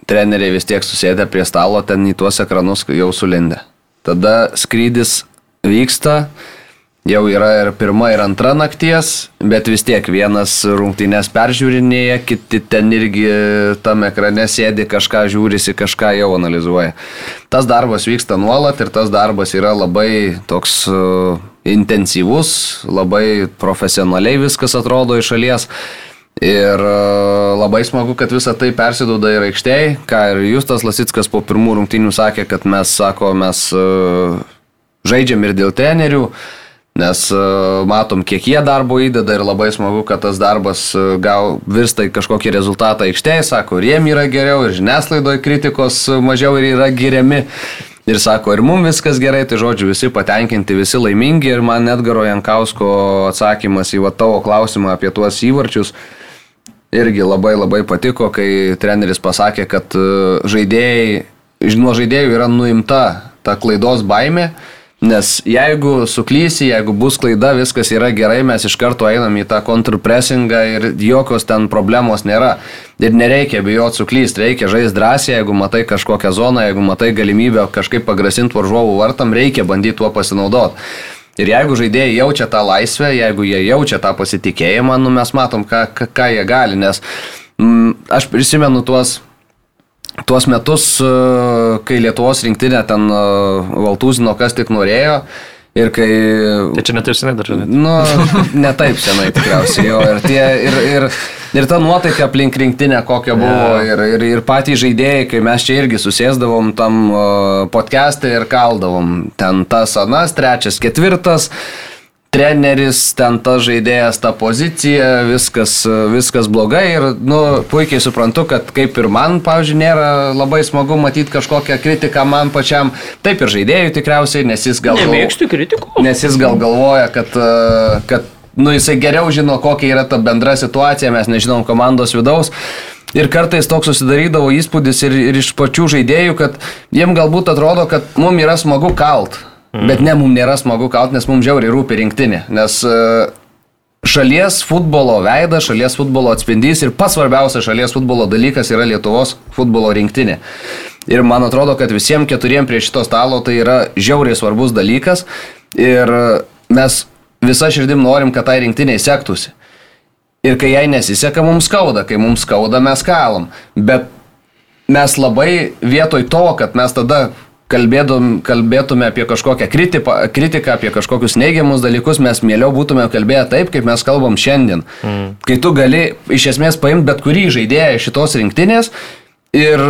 treneriai vis tiek susėdę prie stalo ten į tuos ekranus jau sulindė. Tada skrydis vyksta, jau yra ir pirma, ir antra nakties, bet vis tiek vienas rungtynės peržiūrinėja, kiti ten irgi tam ekrane sėdi, kažką žiūrisi, kažką jau analizuoja tas darbas vyksta nuolat ir tas darbas yra labai toks uh, intensyvus, labai profesionaliai viskas atrodo iš šalies. Ir uh, labai smagu, kad visa tai persiduoda ir aikštėje, ką ir Justas Lasitskas po pirmų rungtynių sakė, kad mes, sako, mes uh, žaidžiam ir dėl trenerių, Nes e, matom, kiek jie darbo įdeda ir labai smagu, kad tas darbas e, gal virsta į kažkokį rezultatą aikštėje, sako, ir jiem yra geriau, ir žiniasklaidoje kritikos mažiau ir yra geriami. Ir sako, ir mums viskas gerai, tai žodžiu, visi patenkinti, visi laimingi ir man net Garo Jankausko atsakymas į va, tavo klausimą apie tuos įvarčius irgi labai labai patiko, kai treneris pasakė, kad e, žaidėjai, nuo žaidėjų yra nuimta ta klaidos baimė Nes jeigu suklysi, jeigu bus klaida, viskas yra gerai, mes iš karto einam į tą kontrpressingą ir jokios ten problemos nėra. Ir nereikia bijoti suklysti, reikia žaisti drąsiai, jeigu matai kažkokią zoną, jeigu matai galimybę kažkaip pagrasinti varžovų vartam, reikia bandyti tuo pasinaudoti. Ir jeigu žaidėjai jaučia tą laisvę, jeigu jie jaučia tą pasitikėjimą, nu mes matom, ką, ką, ką jie gali, nes mm, aš prisimenu tuos tuos metus, e, kai Lietuvos rinktinė ten e, Valtūzino kas tik norėjo. Ir kai... Tai čia netaip senai dar žinai. Nu, netaip senai tikriausiai jo. Ir, tie, ir, ir, ir ta nuotaika aplink rinktinę kokia buvo. Yeah. Ir, ir, ir patys žaidėjai, kai mes čia irgi susėsdavom tam e, podcast'e ir kaldavom. Ten tas anas, trečias, ketvirtas treneris, ten tas žaidėjas, ta pozicija, viskas, viskas blogai ir, nu, puikiai suprantu, kad kaip ir man, pavyzdžiui, nėra labai smagu matyti kažkokią kritiką man pačiam, taip ir žaidėjų tikriausiai, nes jis gal... Nemėgstu kritikų. Nes jis gal galvoja, kad, kad nu, jisai geriau žino, kokia yra ta bendra situacija, mes nežinom komandos vidaus. Ir kartais toks susidarydavo įspūdis ir, ir iš pačių žaidėjų, kad jiem galbūt atrodo, kad mums yra smagu kalt. Mm. Bet ne, mums nėra smagu kaut, nes mums žiauriai rūpi rinktinė. Nes uh, šalies futbolo veidas, šalies futbolo atspindys ir pats svarbiausias šalies futbolo dalykas yra Lietuvos futbolo rinktinė. Ir man atrodo, kad visiems keturiem prie šito stalo tai yra žiauriai svarbus dalykas ir mes visą širdim norim, kad tai rinktiniai sektųsi. Ir kai jai nesiseka, mums skauda, kai mums skauda, mes kalom. Bet mes labai vietoj to, kad mes tada kalbėdum, kalbėtume apie kažkokią kritiką, kritiką, apie kažkokius neigiamus dalykus, mes mieliau būtume kalbėję taip, kaip mes kalbam šiandien. Mm. Kai tu gali iš esmės paimti bet kurį žaidėją šitos rinktinės ir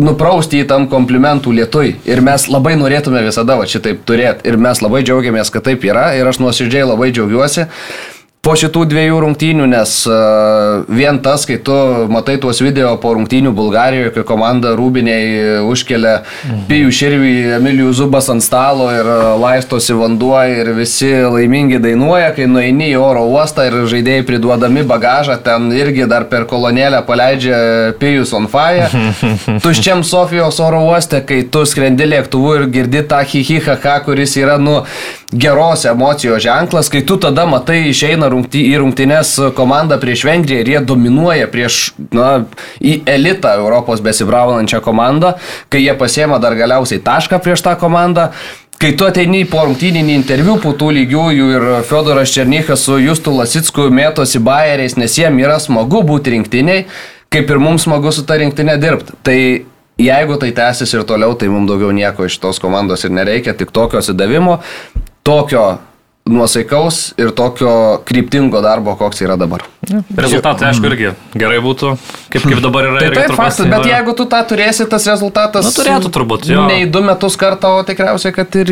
nuprausti į tam komplimentų lietui. Ir mes labai norėtume visada va šitaip turėti. Ir mes labai džiaugiamės, kad taip yra. Ir aš nuoširdžiai labai džiaugiuosi po šitų dviejų rungtynių, nes uh, vien tas, kai tu matai tuos video po rungtynių Bulgarijoje, kai komanda Rūbiniai užkelia mhm. Pijų Širvį, Emilijų Zubas ant stalo ir uh, laistosi vanduo ir visi laimingi dainuoja, kai nueini į oro uostą ir žaidėjai priduodami bagažą, ten irgi dar per kolonėlę paleidžia Pijus on fire. Tuščiam Sofijos oro uoste, kai tu skrendi lėktuvu ir girdi tą hihihaha, kuris yra, nu, geros emocijos ženklas, kai tu tada matai išeina rungty, į rungtynes komandą prieš Vengriją ir jie dominuoja prieš, na, į elitą Europos besibraunančią komandą, kai jie pasiema dar galiausiai tašką prieš tą komandą. Kai tu ateini po rungtyninį interviu po tų lygiųjų ir Fiodoras Černychas su Justu Lasicku mėtosi bairiais, nes jiem yra smagu būti rinktiniai, kaip ir mums smagu su ta rinktinė dirbti. Tai jeigu tai tęsis ir toliau, tai mums daugiau nieko iš tos komandos ir nereikia, tik tokio atsidavimo tokio nuosaikaus ir tokio kryptingo darbo, koks yra dabar. Rezultatai, aišku, irgi gerai būtų, kaip, kaip dabar yra. Tai taip, faktas, bet jeigu tu tą turėsi, tas rezultatas... Na, turėtų turbūt, jo. Ne į du metus kartą, o tikriausiai, kad ir,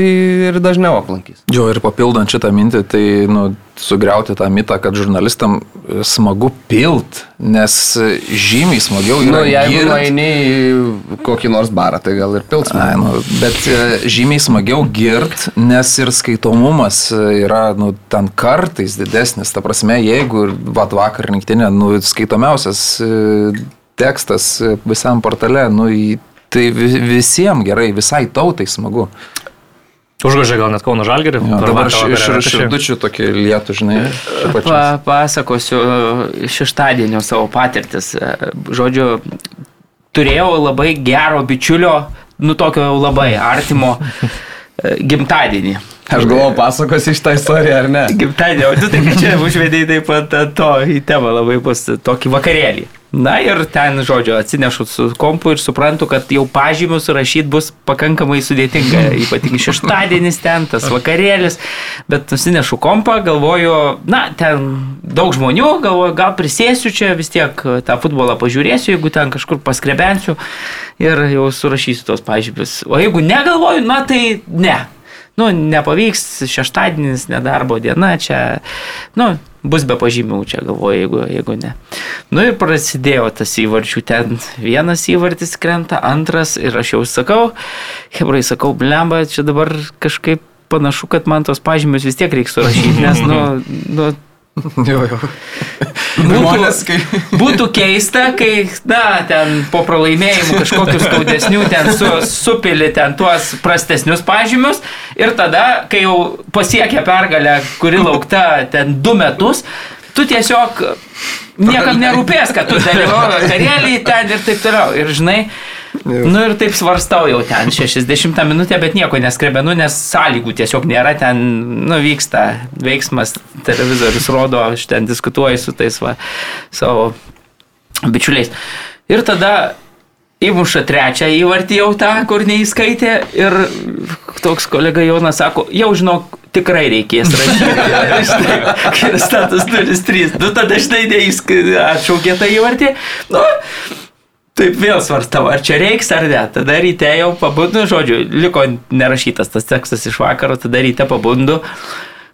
ir dažniau aplankys. Jo, ir papildant šitą mintį, tai, nu, sugriauti tą mitą, kad žurnalistam smagu pilt, nes žymiai smagiau yra. Na, nu, jeigu nueini į kokį nors barą, tai gal ir pils. Ai, nu, bet e, žymiai smagiau girt, nes ir skaitomumas yra nu, ten kartais didesnis. Ta prasme, jeigu vat, vakar rinktinė, nu, skaitomiausias e, tekstas visam portale, nu, tai visiems gerai, visai tautai smagu. Užgožė gal net Kauno Žalgerį. Ja, dabar iš širdučių tokį lietų, žinai. Pa, pasakosiu šeštadienio savo patirtis. Žodžiu, turėjau labai gero bičiulio, nu tokio labai artimo gimtadienį. Aš galvoju, pasakosi šitą istoriją ar ne? Gimtadienį, o tu tai čia užvedėjai taip pat to į temą labai bus tokį vakarėlį. Na ir ten, žodžio, atsinešu su kompu ir suprantu, kad jau pažymius rašyti bus pakankamai sudėtinga, ypatingai šeštadienis ten, tas vakarėlis, bet nusinešu kompą, galvoju, na, ten daug žmonių, galvoju, gal prisėsiu čia vis tiek tą futbolą pažiūrėsiu, jeigu ten kažkur paskrebensiu ir jau surašysiu tos pažymius. O jeigu negalvoju, na tai ne. Nu, nepavyks, šeštadienis, nedarbo diena, čia, nu, bus be pažymių, čia galvoju, jeigu, jeigu ne. Nu ir prasidėjo tas įvarčių, ten vienas įvartis krenta, antras ir aš jau sakau, hebrai sakau, blemba, čia dabar kažkaip panašu, kad man tos pažymius vis tiek reiks surašyti, nes, nu, nu Jo, jo. Būtų, būtų keista, kai, na, ten po pralaimėjimų kažkokius skaudesnių, ten su, supili ten tuos prastesnius pažymius ir tada, kai jau pasiekia pergalę, kuri laukta ten du metus, tu tiesiog niekam nerūpės, kad tu dalyvauji karėlį ten ir taip toliau. Ir žinai, Jau. Nu ir taip svarstau jau ten 60 minutę, bet nieko neskrebenu, nes sąlygų tiesiog nėra, ten nu, vyksta veiksmas, televizorius rodo, aš ten diskutuoju su tais va, savo bičiuliais. Ir tada įmuša trečią įvartį jau tą, kur neįskaitė ir toks kolega Jonas sako, jau žinok, tikrai reikės rašyti. Status 03. Nu tada žinai, atšaukė tą įvartį. Nu, Taip vėl svarstau, ar čia reiks ar ne. Tada ryte jau pabundu, žodžiu, liko nerašytas tas tekstas iš vakaro, tada ryte pabundu.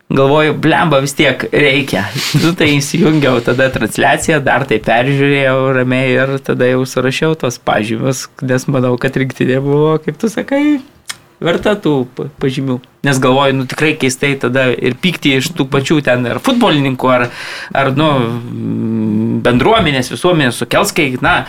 Galvoju, blemba vis tiek reikia. Nu, tai įsijungiau tada transliaciją, dar tai peržiūrėjau ramiai ir tada jau surašiau tos pažymius, nes manau, kad rinktinė buvo, kaip tu sakai, verta tų pažymių. Nes galvoju, nu tikrai keistai tada ir pykti iš tų pačių ten ar futbolininkų, ar, ar nu, bendruomenės, visuomenės sukels, kai, na,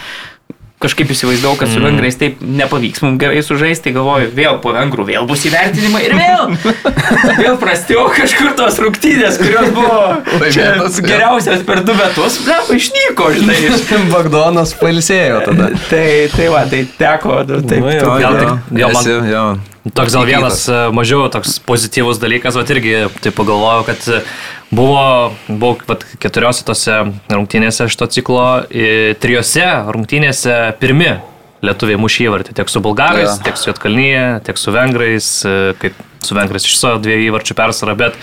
kažkaip įsivaizdavau, kad su vengrais taip nepavyks mums gerai sužaisti, tai galvoju, vėl po vengrų vėl bus įvertinimai ir vėl. vėl prastiau kažkur tos rungtynės, kurios buvo čia geriausias per du metus, ne, išnyko, žinai. Bagdonas palsėjo tada. tai, tai va, tai teko, nu, taip, Nu, jo, gal tik, jo, man, Esi, jo. Toks gal vienas e, mažiau toks pozityvus dalykas, bet irgi tai pagalvojau, kad buvo, buvo vat, keturiose tose rungtynėse šito ciklo, trijose rungtynėse pirmi lietuviai mušė įvartį, tiek su bulgarais, Ja. tiek su Jotkalnyje, tiek su vengrais, e, kaip su vengrais iš savo dviejų įvarčių persvarą, bet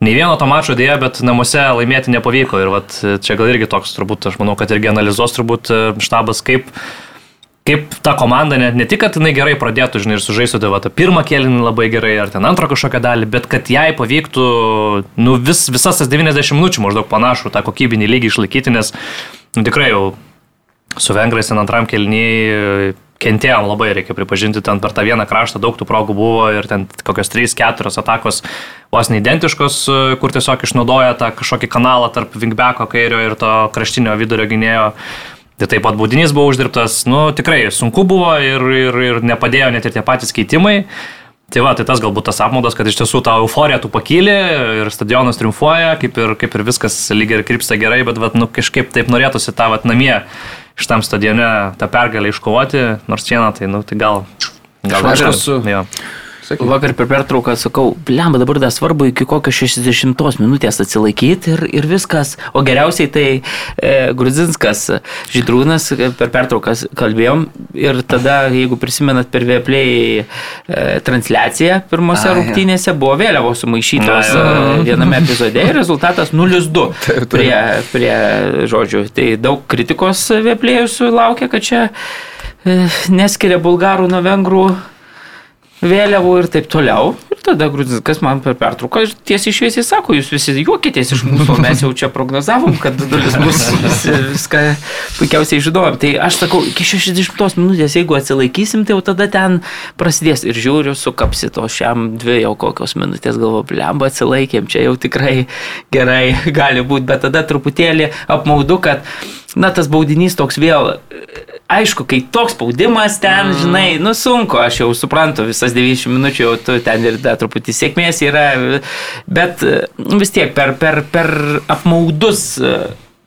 nei vieno to mačo dėja, bet namuose laimėti nepavyko ir vat, e, čia gal irgi toks turbūt, aš manau, kad irgi analizuos turbūt e, štabas, kaip kaip ta komanda ne, ne tik, kad jinai gerai pradėtų, žinai, ir sužaistų tai va, tą pirmą kėlinį labai gerai, ar ten antrą kažkokią dalį, bet kad jai pavyktų nu, vis, visas tas 90 minučių maždaug panašų tą kokybinį lygį išlaikyti, nes nu, tikrai jau su vengrais ten antram kelniai kentėjom labai, reikia pripažinti, ten per tą vieną kraštą daug tų progų buvo ir ten kokios 3-4 atakos vos neidentiškos, kur tiesiog išnaudoja tą kažkokį kanalą tarp vingbeko kairio ir to kraštinio vidurio gynėjo. Tai taip pat baudinys buvo uždirbtas, nu tikrai sunku buvo ir, ir, ir nepadėjo net ir tie patys keitimai. Tai va, tai tas galbūt tas apmaudas, kad iš tiesų tą euforiją tu pakyli ir stadionas triumfuoja, kaip ir, kaip ir viskas lygiai ir krypsta gerai, bet vat, nu, kažkaip taip norėtųsi tą vat, namie šitam stadione tą pergalę iškovoti, nors vieną, tai, nu, tai gal... Gal Aš esu- jo. Vakar per pertrauką sakau, blemba dabar dar svarbu iki kokio 60 minutės atsilaikyti ir, ir viskas. O geriausiai tai e, Gruzinskas, Žydrūnas, e, per pertrauką kalbėjom ir tada, jeigu prisimenat per Vieplay e, transliaciją pirmose Ai, rungtynėse, buvo vėliavos sumaišytos Na, e, viename epizode ir rezultatas 0-2 prie, prie žodžių. Tai daug kritikos Vieplay sulaukia, kad čia e, neskiria bulgarų nuo vengrų vėliavų ir taip toliau. Ir tada Grudzinskas man per pertrauką tiesiai šviesiai sako, jūs visi juokitės iš mūsų, mes jau čia prognozavom, kad dalis visi, viską puikiausiai žinojom. Tai aš sakau, iki 60 minutės, jeigu atsilaikysim, tai jau tada ten prasidės ir žiūriu, sukapsi to šiam dvi jau kokios minutės, galvoju, blemba atsilaikėm, čia jau tikrai gerai gali būti, bet tada truputėlį apmaudu, kad na tas baudinys toks vėl, aišku, kai toks spaudimas ten, mm. žinai, nu sunku, aš jau suprantu, visas 90 minučių jau tu ten ir dar truputį sėkmės yra, bet e, vis tiek per, per, per apmaudus e,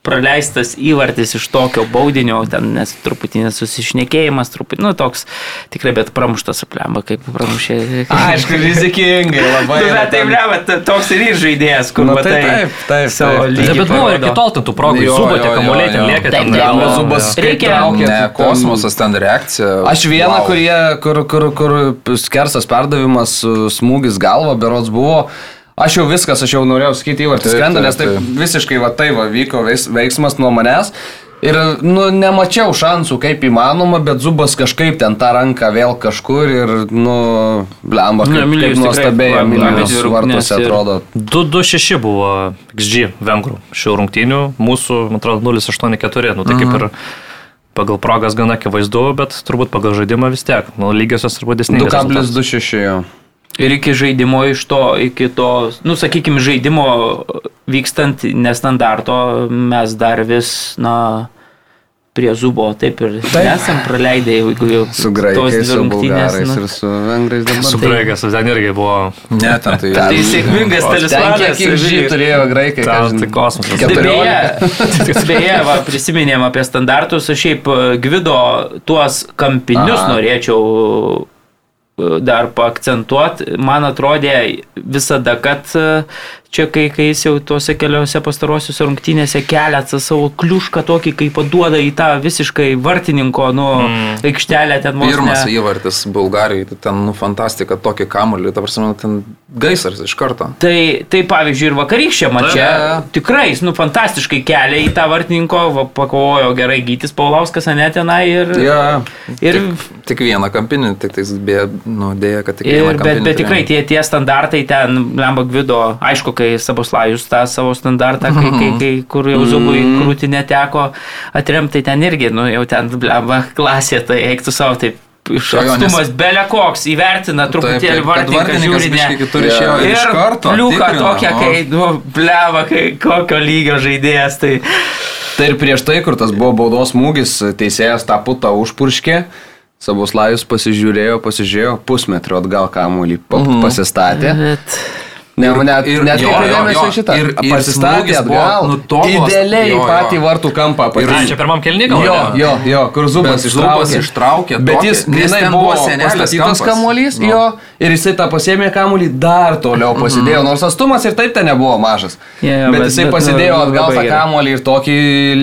praleistas įvartis iš tokio baudinio, ten nes truputį nesusišnekėjimas, truputį, nu toks tikrai, bet pramuštas aplemba, kaip pramušė. Aišku, rizikingai labai. Nu, bet tai blemba, toks ir žaidėjas, kur Nu, matai tai taip, taip, savo taip. lygį. Bet buvo ir kitol tų progų, Jo, subo jo, tie jo, kamuoliai ten jo. lieka, Taip, ten taip, gal- Zubas Reikia- Ne, kosmosas ten reakcija. Aš vieną, wow. kurie, kur, kur, kur skersas perdavimas, su smūgis galva, berots buvo. Aš jau viskas, aš jau norėjau sakyti Taip, skrenda, taip, nes taip taip. visiškai va tai va vyko veiks, veiksmas nuo manęs. Ir, nu, nemačiau šansų kaip įmanoma, bet Zubas kažkaip ten tą ranką vėl kažkur ir, nu, blemba, kaip, kaip Emilijus tikrai nuostabiai Emilijos ir- atrodo. 2-2-6 buvo XG vengrų šių rungtynių, mūsų, man atrodo, 0-8-4, nu tai kaip ir pagal progas gana akivaizdu, bet turbūt pagal žaidimą vis tiek, nu lygiosios turbūt desnės. 2,26 jo. Ir iki žaidimo iš to, iki to, nu, sakykime, žaidimo vykstant nestandarto, mes dar vis, na, prie zubo taip ir taip. esam praleidę, jeigu jau Su graikais, su rungtynės, bulgarais nu. ir su vengrais dabar. Su Graigas, ten irgi buvo. Ne, ten tai. Tai sėkmingas Ten talismanas. kiek žydų turėjo graikai, Ten tai kosmosas. Tai Beje, beje va, prisiminėm apie standartus, aš šiaip e, Gvido tuos kampinius Aha. norėčiau dar paakcentuoti. Man atrodė visada, kad čia, kai, kai jis jau tuose keliose pastarosiuose rungtynėse kelia tą savo kliušką tokį, kai paduoda į tą visiškai vartininko, nu, mm. aikštelę ten vos Pirmas ne- įvartis Bulgarijai, tai ten, nu, fantastika, tokį kamuolį, ta prasme, ten gaisras iš karto. Tai, tai pavyzdžiui, ir vakarykščią mačią Taip. tikrai, nu, fantastiškai kelia į tą vartininko, va, pakovojo gerai Gytis Paulauskas, ane tenai ir... Jo. ir Tik vieną kampinį, tik tais beje, nu, dėja, kad tik Ir, vieną bet, kampinį. bet tikrai tie, tie standartai ten, Lemba Gvido, aišku, kai Saboslajus tą savo standartą, kai, kai, kai kur jau zubui krūtinė teko atremti, tai ten irgi, nu jau ten, Lemba klasė, tai eiktų savo taip. Iš atstumas belė koks įvertina truputėlį vartininką žiūri, ne. kitur išėjo ir iš karto. Tikrino, tokia, o. kai, nu, bleva, kai kokio lygio žaidėjas, tai Tai ir prieš tai, kur tas buvo baudos smūgis, teisėjas tą putą užpurškė. Sabuslajus pasižiūrėjo, pasižiūrėjo, pusmetrio atgal kamuolį Mhm. pasistatė. Bet... Ne, net, ir- net jo, dėmesio jo. šitą. Ir- ir pasistatė atgal. Idealiai Jo, jo. patį vartų kampą. Ir- čia pirmam kelniui gal? Jo, ne? jo, jo, kur Zubas ištraukė. ištraukė Bet jis grinai buvo pastatytas kamuolys, Nu. jo, ir jisai tą pasėmė kamuolį dar toliau pasidėjo, nors atstumas ir taip ten nebuvo mažas. Jo, bet bet- jisai bet, pasidėjo nu, atgal labai tą kamuolį ir tokį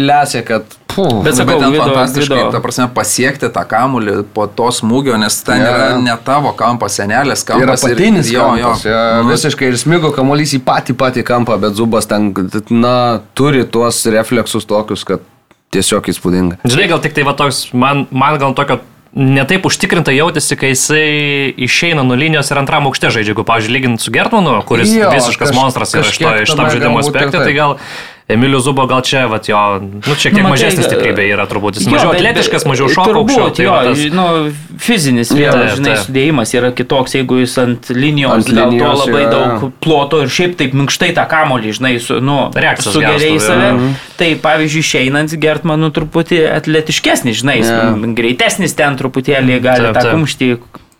lesė, kad... Puh, Bet Bet sakau, ten Vido- fantastiškai, Vido- ta prasme, pasiekti tą kamulį po to smūgio, nes ten Jo, yra ne tavo kampas, senelės Tai yra kampas. ir- patinis jo, jo. kampas. Jo, Nu, visiškai ir smigo kamuolys į patį patį kampą, bet Zubas ten, na, turi tuos refleksus tokius, kad tiesiog įspūdinga. Žinai, gal tik tai va toks, man, man gal tokio netaip užtikrinta jautėsi, kai jisai išeina nuo linijos ir antram aukšte žaidžia, jeigu, pavyzdžiui, lyginant su Gertmanu, kuris Jo, visiškas kaž- monstras yra iš to, žaidimo aspekto, tai gal Emilio Zubo gal čia, va, jo, nu, šiek tiek Nu, mažesnis e, stiprybė yra turbūt, jis Jo, mažiau atletiškas, mažiau šoko turbūt, aukščiau. Tai jo, tas, nu, fizinis vėl, Taip, žinai, taip. sudėjimas yra kitoks, jeigu jis ant linijos, Ant ant gal linijos to labai yra- daug ploto ir šiaip taip minkštai tą kamolį, žinai, su, nu, sugeriai save. turi, Tai pavyzdžiui, išeinant Gertmanų truputį atletiškesnis, žinai, jis Jo. greitesnis ten truputėlį gali Taip, tą taip.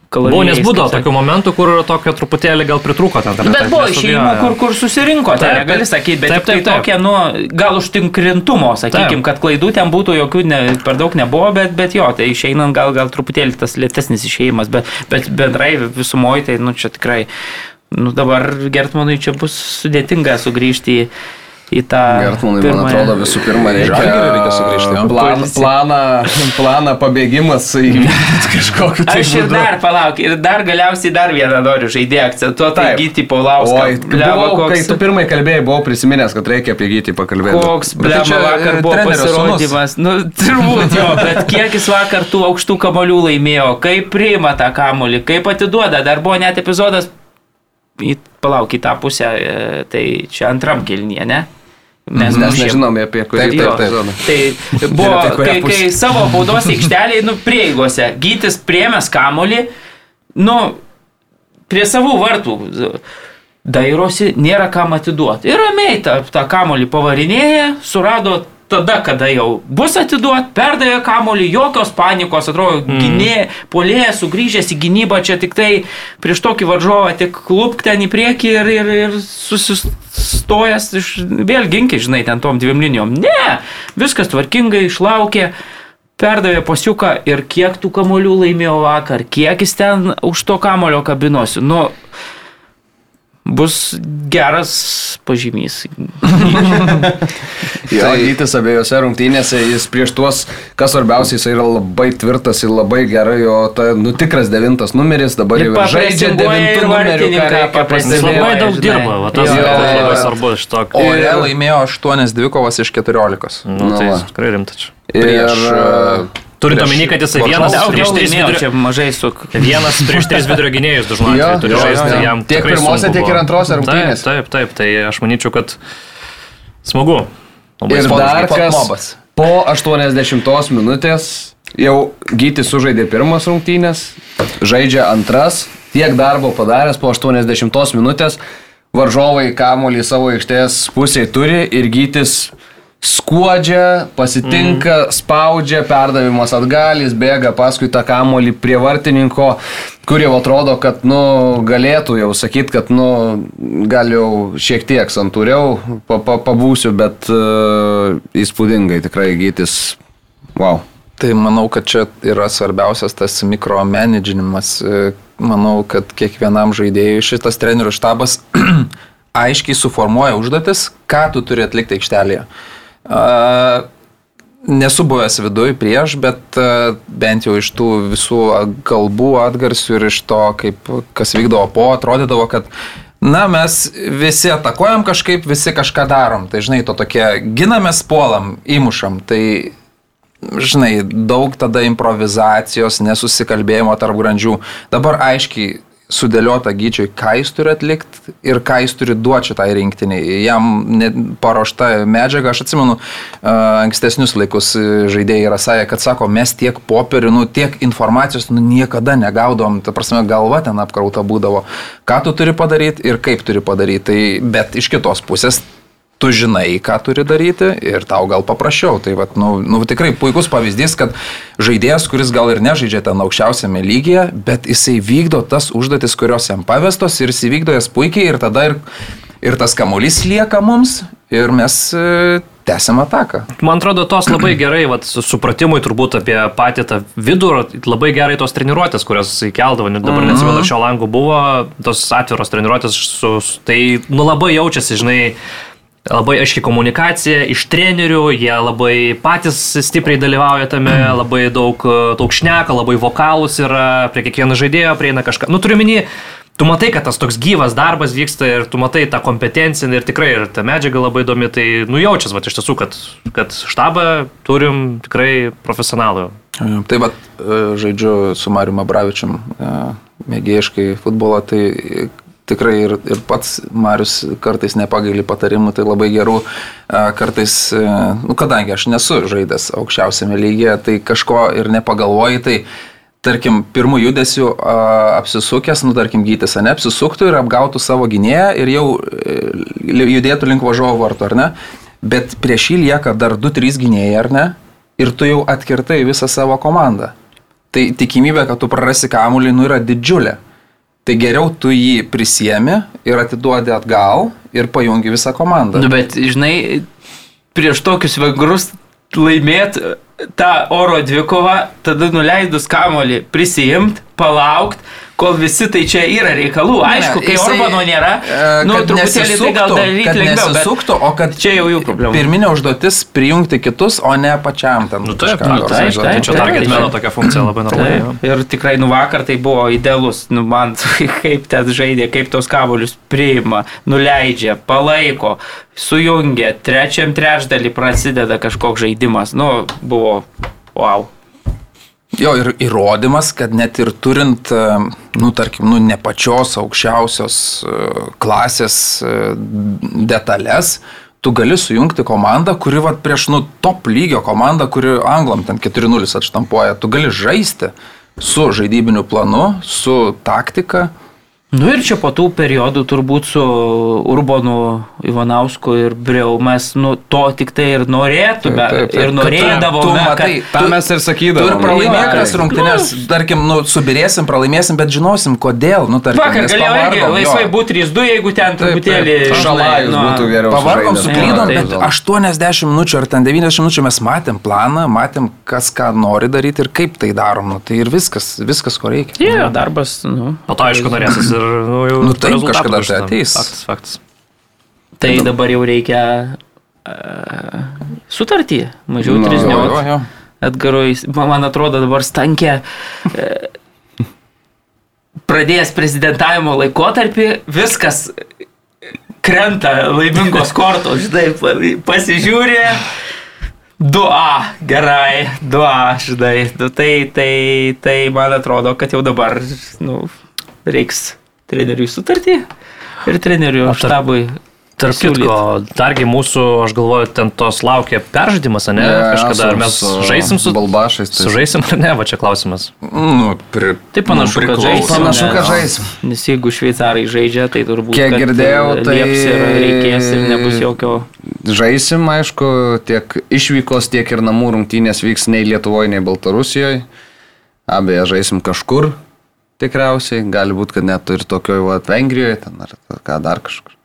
Kumštį Buvo, nes kalavijais, būdavo tokių momentų, kur tokio truputėlį gal pritrūko ten. Nu, Bet buvo išėjimų, kur, kur susirinko, tai negali sakyti, bet Taip, taip, taip, tokia, nu, gal užtinkrintumo, sakykime, kad klaidų ten būtų jokių, ne, per daug nebuvo, bet, bet jo, tai išeinant gal, gal truputėlį tas lėtesnis išėjimas, bet, bet bendrai visumoje, tai, nu, čia tikrai, nu, dabar Gertmanui čia bus sudėtinga sugrįžti į, į tą... Gertmanui, man pirmąją- atrodo, visų pirma reikia, reikia sugrįžti. Plan, planą, planą pabėgimas įvykdyti kažkokiu tai Aš ir būdu. dar, palauk, ir dar galiausiai dar vieną noriu žaidėją akcentuoti, tai Taip. gyti Paulauską. Oi, Blemba, buvau, kai koks- tu pirmai kalbėjai, buvau prisiminęs, kad reikia apie gyti pakalbėti. Koks Bet tai vakar e, buvo pasirodymas. Nu, turbūt jo, bet kiek jis vakar tų aukštų kamolių laimėjo, kaip priima tą kamolį, kaip atiduoda. Dar buvo net epizodas, palauk, į tą pusę, e, tai čia antram kilnyje, ne? Mes Mes mušėm. nežinome apie kurį Taip, taip, epizodą. Tai buvo, kai, kai savo baudos aikšteliai, nu, prieigose, gytis priemęs kamolį, nu, prie savų vartų dairosi, nėra kam atiduoti. Ir ramiai tą, tą kamolį pavarinėja, surado tada, kada jau bus atiduot, perdavė kamolį, jokios panikos, atrodo, mm. gynė, polėjas sugrįžęs į gynybą, čia tik tai prieš tokį varžovą tik klupk ten į priekį ir, ir, ir susistojęs, iš, vėl ginkiai, žinai, ten tom dviem linijom. Ne, viskas tvarkingai išlaukė. Perdavė pasiuką ir kiek tų kamolių laimėjo vakar, kiek jis ten už to kamolio kabinosi. Nu, bus geras pažymys. Jo, Tai- Gytis abiejose rungtynėse, jis prieš tuos, kas svarbiausia, jis yra labai tvirtas ir labai gerai, jo ta, nu, tikras devintas numeris, dabar Ir jau žaidžia devintų numerių, Jis labai daug dirba, va, tas Jo, yra jo, labai jo. svarbu iš to. O Ir- jie laimėjo 8 dvikovas iš 14. Nu, Nu tai va. tikrai rimtas. Ir, prieš, e, Turint omeny, kad jisai vienas Daug prieš tris vidurio... čia mažai su... Vienas prieš tris vidurio gynėjus Jo, atveju turi žaisti, jam Tiek pirmose, tiek ir antrose rungtynėse. Taip, taip, taip, tai aš manyčiau, kad smagu. Labai Ir dar kas po 80 minutės jau Gytis sužaidė pirmas rungtynės, žaidžia antras, tiek darbo padaręs po 80 minutės, varžovai kamuolį savo aikštės pusėje turi ir Gytis skuodžia, pasitinka, mm. spaudžia, perdavimas atgal, jis bėga paskui tą kamuolį prie vartininko, kur jau atrodo, kad, nu, galėtų jau sakyti, kad, nu, gal jau šiek tiek santūriau pa, pa, pabūsiu, bet uh, įspūdingai tikrai gytis. Wow. Tai manau, kad čia yra svarbiausias tas mikromanaginimas. E, Manau, kad kiekvienam žaidėjui šitas trenerių štabas aiškiai suformuoja užduotis, ką tu turi atlikti aikštelėje. A, Nesu buvęs viduje prieš, bet bent jau iš tų visų kalbų atgarsių ir iš to, kaip kas vykdavo po, atrodydavo, kad Na, mes visi atakuojam kažkaip, visi kažką darom. Tai žinai, to tokie ginamės, puolam, įmušam. Tai žinai, daug tada improvizacijos, nesusikalbėjimo tarp grandžių. Dabar aiškiai sudėliota gyčiui, ką jis turi atlikti ir ką jis turi duoti šitai rinktiniai. Jam paruošta medžiaga, aš atsimenu, ankstesnius laikus žaidėjai yra sąję, kad sako, mes tiek popierių, nu, tiek informacijos nu, niekada negaudom, ta prasme, galva ten apkrauta būdavo. Ką tu turi padaryti ir kaip turi padaryti. Tai, bet iš kitos pusės tu žinai, ką turi daryti ir tau gal paprasčiau. Tai vat, nu, nu, tikrai puikus pavyzdys, kad žaidėjas, kuris gal ir nežaidžia ten aukščiausiame lygyje, bet jisai vykdo tas užduotis, kurios jam pavestos ir jis įvykdo jas puikiai ir tada ir, ir tas kamuolys lieka mums ir mes e, tęsiam ataką. Man atrodo, tos labai gerai, vat, supratimui turbūt apie patį tą vidų, labai gerai tos treniruotės, kurios įkeldavo, dabar mm -hmm. neatsimenu, šio langų buvo, tos atviros treniruotės, su, tai nu, labai jaučiasi, žinai, labai aiški komunikacija iš trenerių, jie labai patys stipriai dalyvauja tame, mm. labai daug, daug šneka, labai vokalus yra, prie kiekvieno žaidėjo prieina kažką. Nu, turiu minį, tu matai, kad tas toks gyvas darbas vyksta ir tu matai tą kompetenciją ir tikrai ir ta medžiaga labai įdomi, tai nujaučias, va, iš tiesų, kad, kad štabą turim tikrai profesionalų. Tai va, žaidžiu su Mariu Mabravičiam mėgėjiškai futbolą, tai tikrai ir, ir pats Marius kartais nepagaili patarimų, tai labai gerų, kartais, nu, kadangi aš nesu žaidęs aukščiausiame lygyje, tai kažko ir nepagalvoji, tai tarkim, pirmų judesių apsisukęs, nu, tarkim, gytis, ne, apsisuktų ir apgautų savo gynėją ir jau e, judėtų link važiuovo vartų, ar ne? Bet prieš jį lieka dar 2-3 gynėjai, ar ne? Ir tu jau atkirtai visą savo komandą. Tai tikimybė, kad tu prarasi kamuolį, nu, yra didžiulė. Tai geriau tu jį prisiemi ir atiduodi atgal ir pajungi visą komandą. Nu, bet, žinai, prieš tokius vengrus laimėt tą oro dvikovą, tada nuleidus kamolį prisijimt, palaukt, kol visi tai čia yra reikalų. Aišku, kai jisai, Orbano nėra, e, nu, truputėlį tai gal daryti lengviau. Nesisuktų, o kad čia jau jų problema. Pirminė užduotis prijungti kitus, o ne pačiam ten. Nu, taip, nu, taip, taip, taip, čia targetmeno tokia funkcija labai normali. Ir tikrai, nu vakar tai buvo idealus, nu man kaip ten žaidė, kaip tos kabolius priima, nuleidžia, palaiko, sujungia, trečiam trečdalį prasideda kažkoks žaidimas. Nu, buvo wow. Jo, ir įrodymas, kad net ir turint, e, nu, tarkim, nu, ne pačios aukščiausios e, klasės e, detalės, tu gali sujungti komandą, kuri va, prieš, nu, top lygio komandą, kuri anglam ten 4-0 atštampuoja, tu gali žaisti su žaidybiniu planu, su taktika. Nu ir čia po tų periodų turbūt su Urbanu Ivanausku ir Breu mes nu, to tik tai ir norėtume. Taip, taip, taip. Ir norėdavome. Tu, matai, kad, tą mes ir sakydavome. Tu ir pralaimėk tas rungtynes. Nu, tarkim, nu, subirėsim, pralaimėsim, bet žinosim, kodėl. Nu, tarkim, vakar galėjo laisvai būti 3-2, jeigu ten truputėlį šalajus nu, būtų geriau. Pavargom, suklydom, bet 80 minučių ar ten 90 minučių mes matėm planą, matėm, kas ką nori daryti ir kaip tai darom. Nu, tai ir viskas, viskas, ko reikia. Taip, darbas. Nu, po to, aišku, norėsis ir nu, jau nu, taip, kažkada tai ateis. Faktas, faktas. Tai dabar jau reikia uh, sutartį, mažiau no, trisnių. Edgarui, man atrodo, dabar stankė. Uh, pradėjęs prezidentavimo laikotarpį, viskas krenta laimingos kortos, žinai, pasižiūrė. 2A, gerai, 2A, žinai. Nu, tai, tai, tai man atrodo, kad jau dabar nu, reiks treneriui sutartį ir treneriui štabui. Tarp kitko, dargi mūsų, aš galvoju, ten tos laukia peržaidimas, ne? ne Kažkada ar mes žaisim su balbašais. Tai... Sužaisim ar ne, va čia klausimas. Nu, pri... Tai panašu, nu, kad žaisim. Panašu, kad žaisim. Nes jeigu šveicarai žaidžia, tai turbūt... Kiek girdėjau, e, tai... Ir reikės ir nebus jokio... Žaisim, aišku, tiek išvykos, tiek ir namų rungtynės vyks nei Lietuvoje, nei Baltarusijoje. Abeje, žaisim kažkur, tikriausiai, gali būti, kad net ir tokioje Vengrijoje, ten ar ką dar kažkur.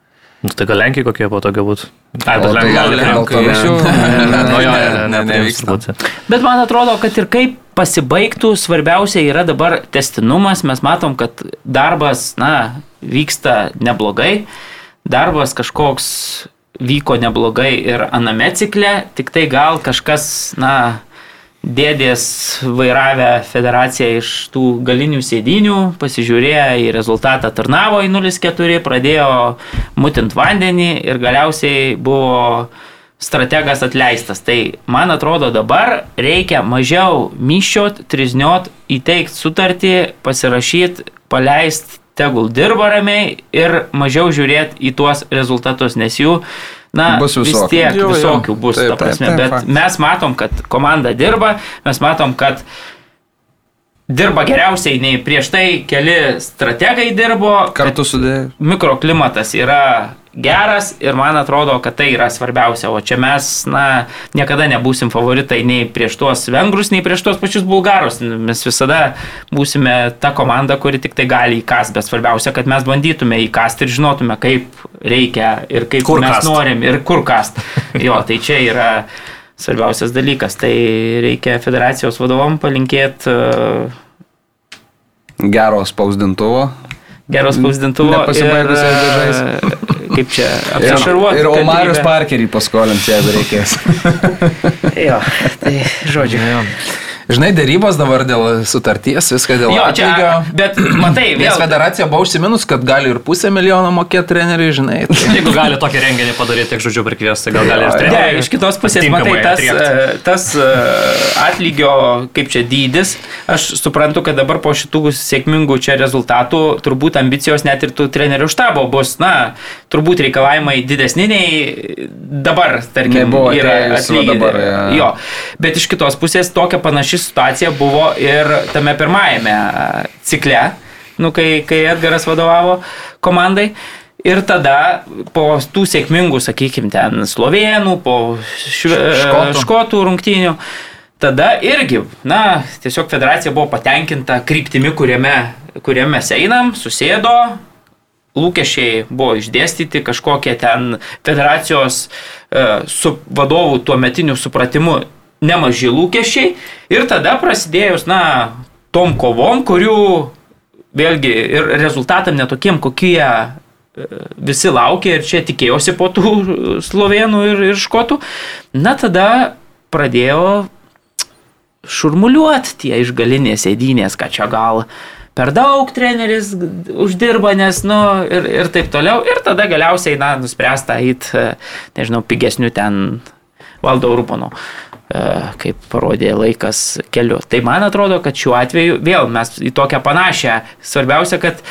Nu, tai gal Lenkija kokie po tokio būtų? Ai, bet Lenkija gal Baltarusių. Nu jo, nevyksta. Bet man atrodo, kad ir kaip pasibaigtų, svarbiausia yra dabar testinumas. Mes matom, kad darbas, na, vyksta neblogai. Darbas kažkoks vyko neblogai ir aname cikle, tik tai gal kažkas, na, dėdės vairavę federaciją iš tų galinių sėdinių, pasižiūrėję į rezultatą tarnavo į 0-4, pradėjo mutint vandenį ir galiausiai buvo strategas atleistas. Tai man atrodo dabar reikia mažiau myščiot, trizniot, įteikti sutartį, pasirašyti, paleisti, tegul dirba ramiai ir mažiau žiūrėti į tuos rezultatus, nes jų Na, bus visokių. vis tiek visokių bus, taip, ta prasme, taip, taip, bet taip. mes matom, kad komanda dirba, mes matom, kad dirba geriausiai nei prieš tai keli strategai dirbo. Kartu sudėjai. Mikroklimatas yra geras ir man atrodo, kad tai yra svarbiausia. O čia mes, na, niekada nebūsim favoritai nei prieš tuos vengrus, nei prieš tuos pačius bulgarus. Mes visada būsime ta komanda, kuri tik tai gali įkast, bet svarbiausia, kad mes bandytume įkast ir žinotume, kaip reikia ir kaip kur mes kast. norim ir kur kast. Jo, tai čia yra svarbiausias dalykas. Tai reikia federacijos vadovom palinkėti. Gero spausdintuvo, geros spausdintuvo. Nepasibaigusiais dažais. Kaip čia apsišarvuoti. Ir, ir Omarius Parkerį paskolinti, jeigu reikės. jo, tai žodžiu. Jo. Žinai, dėrybos dabar dėl sutarties, viską dėl jo, čia, atlygio. Bet matai, vėl. Nes federacija buvo užsiminus, kad gali ir pusę milijono mokėti treneriui, žinai. Tai... Jeigu gali tokį renginį padaryti, tiek žodžiu prikviesti, gal gali ir treneriui. Ne, iš kitos pusės, matai, tas, atriekti. tas e, atlygio, kaip čia dydis, aš suprantu, kad dabar po šitų sėkmingų čia rezultatų turbūt ambicijos net ir tų trenerių štabo bus, na, turbūt reikalavimai didesni nei dabar, tarkim, Nebuvo, yra ja. Jo, bet iš kitos pusės tokia panaši situacija buvo ir tame pirmajame cikle, nu, kai, kai Edgaras vadovavo komandai. Ir tada po tų sėkmingų, sakykime, ten slovėnų, po šve, škotų. škotų rungtynių, tada irgi, na, tiesiog federacija buvo patenkinta kryptimi, kuriame, kuriame mes einam, susėdo, lūkesčiai buvo išdėstyti, kažkokie ten federacijos e, su vadovų tuo metiniu supratimu nemaži lūkesčiai ir tada prasidėjus, na, tom kovom, kurių vėlgi ir rezultatam netokiem, kokie e, visi laukia ir čia tikėjosi po tų slovenų ir, ir škotų, na tada pradėjo šurmuliuoti tie išgalinės sėdynės, kad čia gal per daug treneris uždirba, nes, nu, ir, ir taip toliau. Ir tada galiausiai, na, nuspręsta eiti, e, nežinau, pigesnių ten valdo Rūpono. E, kaip parodė laikas keliu. Tai man atrodo, kad šiuo atveju vėl mes į tokią panašią. Svarbiausia, kad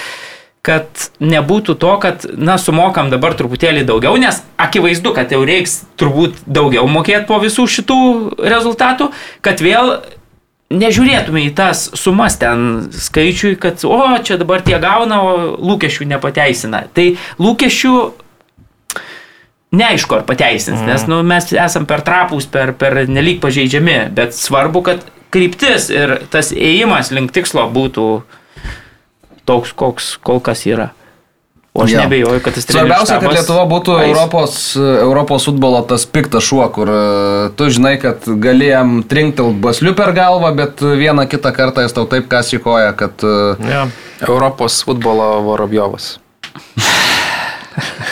kad nebūtų to, kad, na, sumokam dabar truputėlį daugiau, nes akivaizdu, kad jau reiks turbūt daugiau mokėti po visų šitų rezultatų, kad vėl nežiūrėtume į tas sumas ten skaičiui, kad, o, čia dabar tie gauna, o lūkesčių nepateisina. Tai lūkesčių neaišku, ar pateisins, mm. nes nu, mes esam per trapus, per, per nelik pažeidžiami, bet svarbu, kad kryptis ir tas ėjimas link tikslo būtų toks, koks kol kas yra. O aš ja. nebejoju, kad tas trenerių Svarbiausia, kad Lietuva būtų ais. Europos, Europos futbolo tas piktas šuo, kur e, tu žinai, kad galėjom trinktel basliu per galvą, bet vieną kitą kartą jis tau taip kasikoja, kad... E, ja. Europos futbolo Vorobjovas.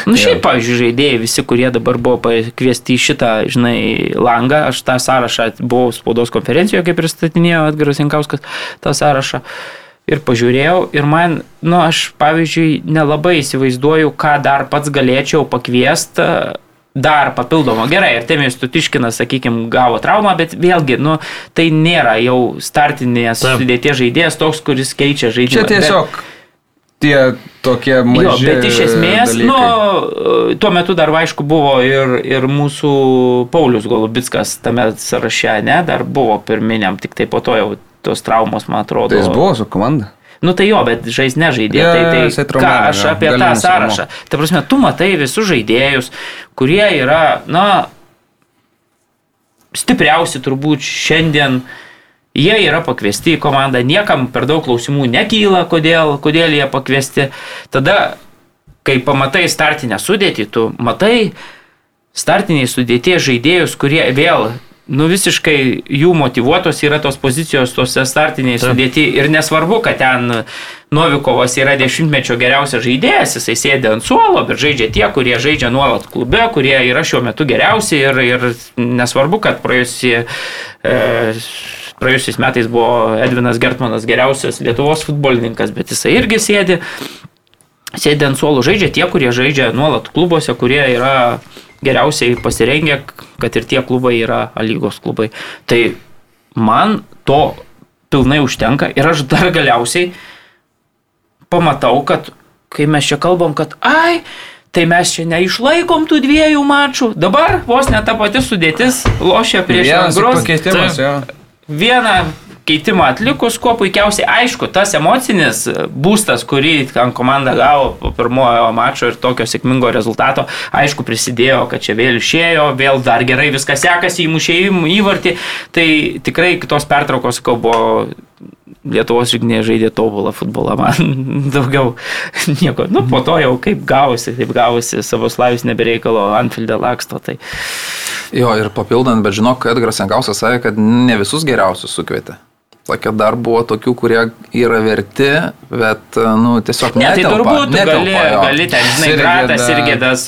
Nu šiaip, pavyzdžiui, žaidėjai, visi, kurie dabar buvo pakviesti į šitą, žinai, langą, aš tą sąrašą buvau spaudos konferencijoje, kaip pristatinėjo Edgaras Jankauskas, tą sąrašą. Ir pažiūrėjau, ir man, nu, aš, pavyzdžiui, nelabai įsivaizduoju, ką dar pats galėčiau pakviesti dar papildomo. Gerai, ir Temijus Tutiškinas, sakykime, gavo traumą, bet vėlgi, nu, tai nėra jau startinės sudėties žaidėjas toks, kuris keičia žaidimą. Čia tiesiog bet, tie tokie maži. Jo, bet iš esmės, dalykai. nu, tuo metu dar aišku buvo ir, ir mūsų Paulius Golubitskas tame sąraše, ne, dar buvo pirminiam, tik tai po to jau tos traumos, man atrodo. Tai jis buvo su komanda. Nu tai jo, bet žais nežaidė. Ja, tai tai traumė, ką aš apie tą sąrašą. Ta prasme, tu matai visus žaidėjus, kurie yra, na, stipriausi turbūt šiandien uh, Jie yra pakviesti į komandą, niekam per daug klausimų nekyla, kodėl, kodėl jie pakviesti. Tada, kai pamatai startinę sudėtį, tu matai startiniai sudėties žaidėjus, kurie vėl nu visiškai jų motivuotos yra tos pozicijos tose startiniai sudėti ir nesvarbu, kad ten Novikovas yra dešimtmečio geriausias žaidėjas, jisai sėdė ant suolo, bet žaidžia tie, kurie žaidžia nuolat klube, kurie yra šiuo metu geriausi ir, ir nesvarbu, kad praėjusi e, praėjusiais metais buvo Edvinas Gertmanas geriausias Lietuvos futbolininkas, bet jisai irgi sėdi, sėdi ant suolų, žaidžia tie, kurie žaidžia nuolat klubuose, kurie yra geriausiai pasirengę, kad ir tie klubai yra lygos klubai. Tai man to pilnai užtenka ir aš dar galiausiai pamatau, kad kai mes čia kalbam, kad ai, tai mes čia neišlaikom tų dviejų mačų. Dabar vos ne ta pati sudėtis lošia prieš Angros. Jo vieną keitimą atlikus, kuo puikiausiai aišku, tas emocinis būstas, kurį komanda gavo po pirmojo mačo ir tokio sėkmingo rezultato, aišku, prisidėjo, kad čia vėl išėjo, vėl dar gerai viskas sekasi, įmušė įvartį. Tai tikrai kitos pertraukos, sakau, buvo Lietuvos rinktinė žaidė tobulą futbolą, man daugiau nieko. Nu, po to jau kaip gausi, taip gausi, savo slavis nebereikalo Anfildę laksto. Tai... Jo, ir papildant, bet žinok, Edgaras Senkausas sakė, kad ne visus geriausius sukvietė. Sakė, dar buvo tokių, kurie yra verti, bet, nu, tiesiog ne. Ne, tai turbūt netelpa, gali, jo. gali ten, žinai, Gratas ir Gėdas,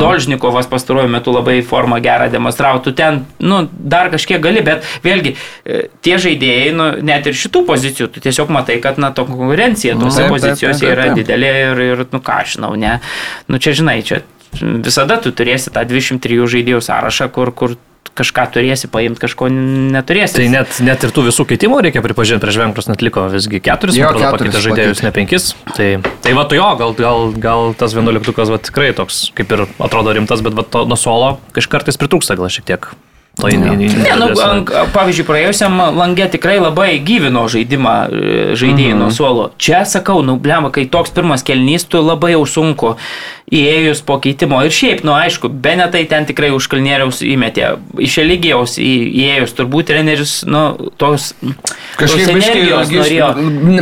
Dolžnikovas pastaruoju metu labai formą gerą demonstravo, tu ten, nu, dar kažkiek gali, bet vėlgi, e, tie žaidėjai, nu, net ir šitų pozicijų, tu tiesiog matai, kad, na, to konkurencija tose pozicijose yra didelė ir, ir, nu, ką aš žinau, ne. Nu, čia, žinai, čia visada tu turėsi tą 23 žaidėjų sąrašą, kur, kur kažką turėsi paimti, kažko neturėsi. Tai net, net ir tų visų keitimų reikia pripažinti, prieš Vengrus net liko visgi keturis, jo, atrodo, pakeitė žaidėjus, ne penkis. Tai, tai va, tu jo, gal, gal, gal tas vienuoliktukas va, tikrai toks, kaip ir atrodo rimtas, bet va, to, nuo suolo kažkartais pritrūksta gal šiek tiek. To į, į, į, ne, nu, pavyzdžiui, praėjusiam langė tikrai labai gyvino žaidimą žaidėjai mm -hmm. nuo suolo. Čia sakau, nu, blema, kai toks pirmas kelnys, tu labai jau sunku įėjus po keitimo. Ir šiaip, nu aišku, Benetai ten tikrai už kalnieriaus įmetė. Iš Eligijaus įėjus, turbūt treneris, nu, tos... Kažkiek tos energijos norėjo.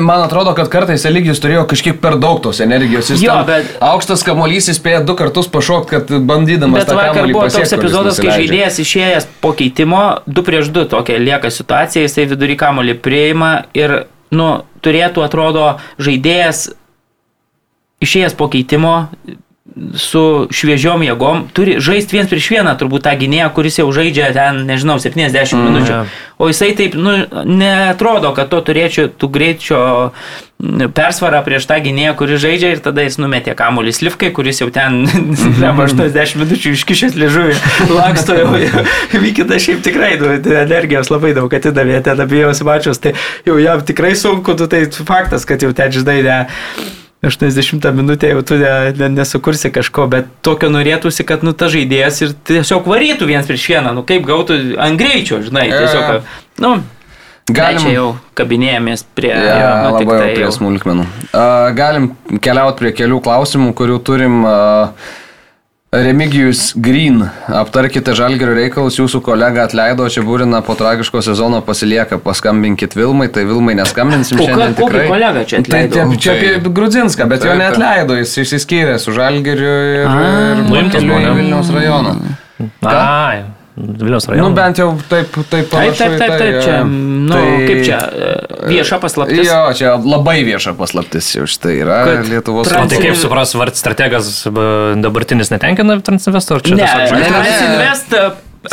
Man atrodo, kad kartais Eligijus turėjo kažkiek per daug tos energijos. Jis jo, bet... Aukštas kamolys įspėjo du kartus pašokti, kad bandydamas... Bet vakar buvo toks epizodas, kai žaidėjas išėjęs po keitimo, 2 prieš 2 tokia lieka situacija, jisai vidury kamolį prieima ir, nu, turėtų, atrodo, žaidėjas išėjęs po keitimo su šviežiom jėgom, turi žaisti viens prieš vieną, turbūt tą gynėją, kuris jau žaidžia ten, nežinau, 70 mm, minučių. Yeah. O jisai taip, nu, netrodo, kad to turėčiau tų greičio persvarą prieš tą gynėją, kuris žaidžia ir tada jis numetė kamuolį slivkai, kuris jau ten mm -hmm. 80 minučių iškišęs liežuvį, laksto jau. Vykita šiaip tikrai, nu, energijos labai daug atidavė, ten abiejose mačios, tai jau jam tikrai sunku, tu tai faktas, kad jau ten žinai, ne 80 minutę jau tu ne, ne, nesukursi kažko, bet tokio norėtųsi, kad nu ta žaidėjas ir tiesiog varytų viens prieš vieną, nu kaip gautų ant greičio, žinai, tiesiog, nu, Galim... Čia jau kabinėjomės prie, ja, jo, nu, labai tai prie smulkmenų. Uh, galim keliauti prie kelių klausimų, kurių turim. Uh, Remigijus Green, aptarkite žalgerio reikalus, jūsų kolega atleido, čia būrina po tragiško sezono pasilieka, paskambinkit Vilmai, tai Vilmai neskambinsim o šiandien ką, tikrai. kolega čia atleido? Tai, tai, čia apie Grudzinską, bet tai, jo neatleido, jis išsiskyrė su žalgeriu ir, ir nuimtas buvo Vilniaus rajono. Ai. Vilnius rajonas. Nu, bent jau taip, taip, taip, taip, taip, taip, čia, nu, tai, kaip čia, vieša paslaptis. Jo, čia labai vieša paslaptis jau štai yra Kad Lietuvos trans... Tai kaip supras, vart strategas dabartinis netenkina Transinvesto, ar čia? Ne, Transinvest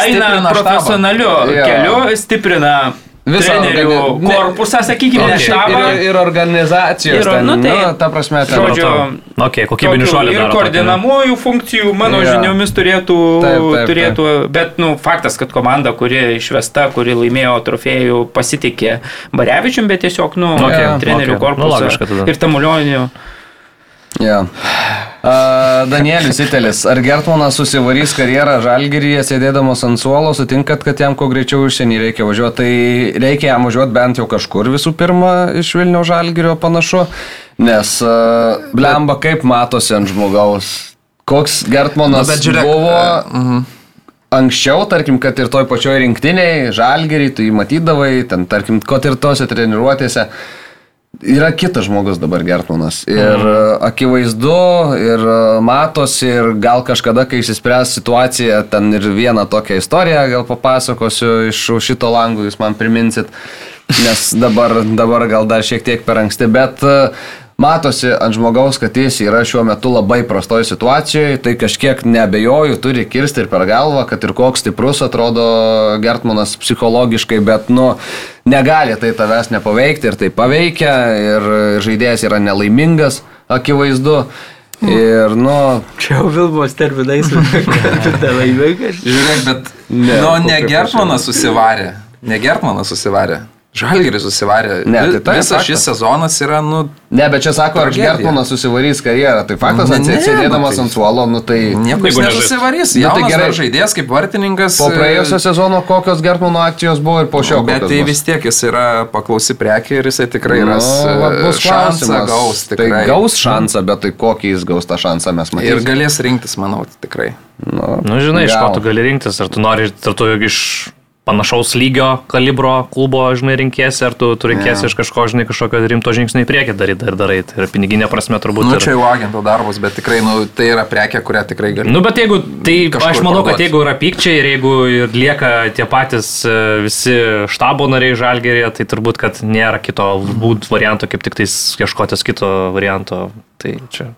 eina profesionaliu keliu, stiprina visą trenerių organi... korpusą, sakykime, okay. štabą. Ir, ir organizacijos. Ir, ten, nu, tai, nu, ta prasme, ten. Žodžiu, okay, kokybinių šuolių. Ir koordinamųjų funkcijų, mano ja. žiniomis, turėtų, taip, taip, turėtų taip. bet, nu, faktas, kad komanda, kuri išvesta, kuri laimėjo trofėjų, pasitikė Barevičium, bet tiesiog, nu, okay, trenerių okay. korpusą nu, ir Tamulionių. Yeah. Uh, Danielis Itelis, ar Gertmanas susivarys karjerą žalgyryje, sėdėdamas ant suolo, sutinkat, kad jam kuo greičiau užsienį reikia važiuoti? Tai reikia jam važiuoti bent jau kažkur visų pirma iš Vilnių žalgyrio panašu, nes uh, blemba kaip matosi ant žmogaus. Koks Gertmanas Na, žiūrėk, buvo... Uh, uh -huh. Anksčiau, tarkim, kad ir toj pačioj rinktiniai, žalgerį, tu jį matydavai, ten, tarkim, kot ir tose treniruotėse, Yra kitas žmogus dabar Gertmanas. Ir mhm. akivaizdu, ir e, matosi, ir gal kažkada, kai išsispręs situacija, ten ir vieną tokią istoriją gal papasakosiu iš šito langų, jūs man priminsit, nes dabar, dabar gal dar šiek tiek per anksti, bet uh, matosi ant žmogaus, kad jis yra šiuo metu labai prastoje situacijoje, tai kažkiek nebejoju, turi kirsti ir per galvą, kad ir koks stiprus atrodo Gertmanas psichologiškai, bet, nu, negali tai tavęs nepaveikti ir tai paveikia ir žaidėjas yra nelaimingas, akivaizdu. Ir, nu. Čia jau Vilmos terminais, kad laimingas. Žiūrėk, bet, ne, nu, ne Gertmanas susivarė. Ne Gertmanas susivarė. Žalgiris susivarė. Ne, tai tai Visas faktas. šis sezonas yra, nu, Ne, bet čia sako, ar. Gertmanas susivarys karjerą. Tai faktas, Ne, ne, atsėdėdamas nu tai- ant suolo, nu tai... nieko jis nesusivarys. Nu, tai gerai. žaidėjas kaip vartininkas. Po praėjusio sezono kokios Gertmano akcijos buvo ir po šio. Bet tai bus? vis tiek jis yra paklausi prekė ir jisai tikrai Nu, ras bus e, šansą klausimas. gaus. Tai Tikrai. gaus šansą, bet tai kokį jis gaus tą šansą mes Ir matysime. galės rinktis, manau, tikrai. Nu, Nu, žinai, iš ko gal. tu gali rinktis, ar tu nori, ar tu iš panašaus lygio kalibro klubo, žinai, rinkėsi, ar tu, tu rinkėsi Jo. iš kažko, žinai, kažkokio rimto žingsnio į priekį daryti ir darai. Tai yra piniginė prasme turbūt. Nu, ir- čia jau agento darbas, bet tikrai, nu, tai yra prekė, kurią tikrai gali. Nu, bet jeigu, tai aš manau, kad parduot. jeigu yra pykčiai ir jeigu ir lieka tie patys e, visi štabo nariai žalgerėje, tai turbūt, kad nėra kito būt varianto, kaip tik tais ieškotis kito varianto. Tai čia.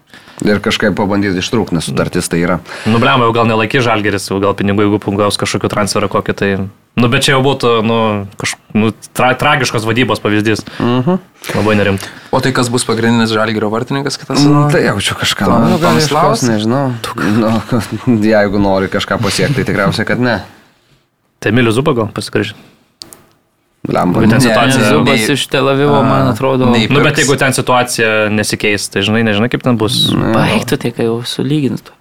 Ir kažkaip pabandyti ištrūkti, nes sutartis tai yra. Nubliam, jau gal nelaikys žalgeris, jau gal pinigų, jeigu gaus kažkokiu transferą kokį tai. Nu, bet čia jau būtų, nu, kaž, nu tra, tragiškos vadybos pavyzdys. Uh -huh. Labai nerimta. O tai kas bus pagrindinis žalgerio vartininkas kitas? Nu, tai jaučiu kažką. Tom- Nu, gal ieškos, nežinau. Nu, jeigu nori kažką pasiekti, tai tikriausiai, kad ne. Tai Milius Zuba gal Lemba. Ten Ne, situacija. ne, Zubas nei- iš Tel Avivo, man atrodo. nei- Nu, bet jeigu ten situacija nesikeis, tai žinai, nežinai, kaip ten bus. Baigtų tai, kai jau sulygintų.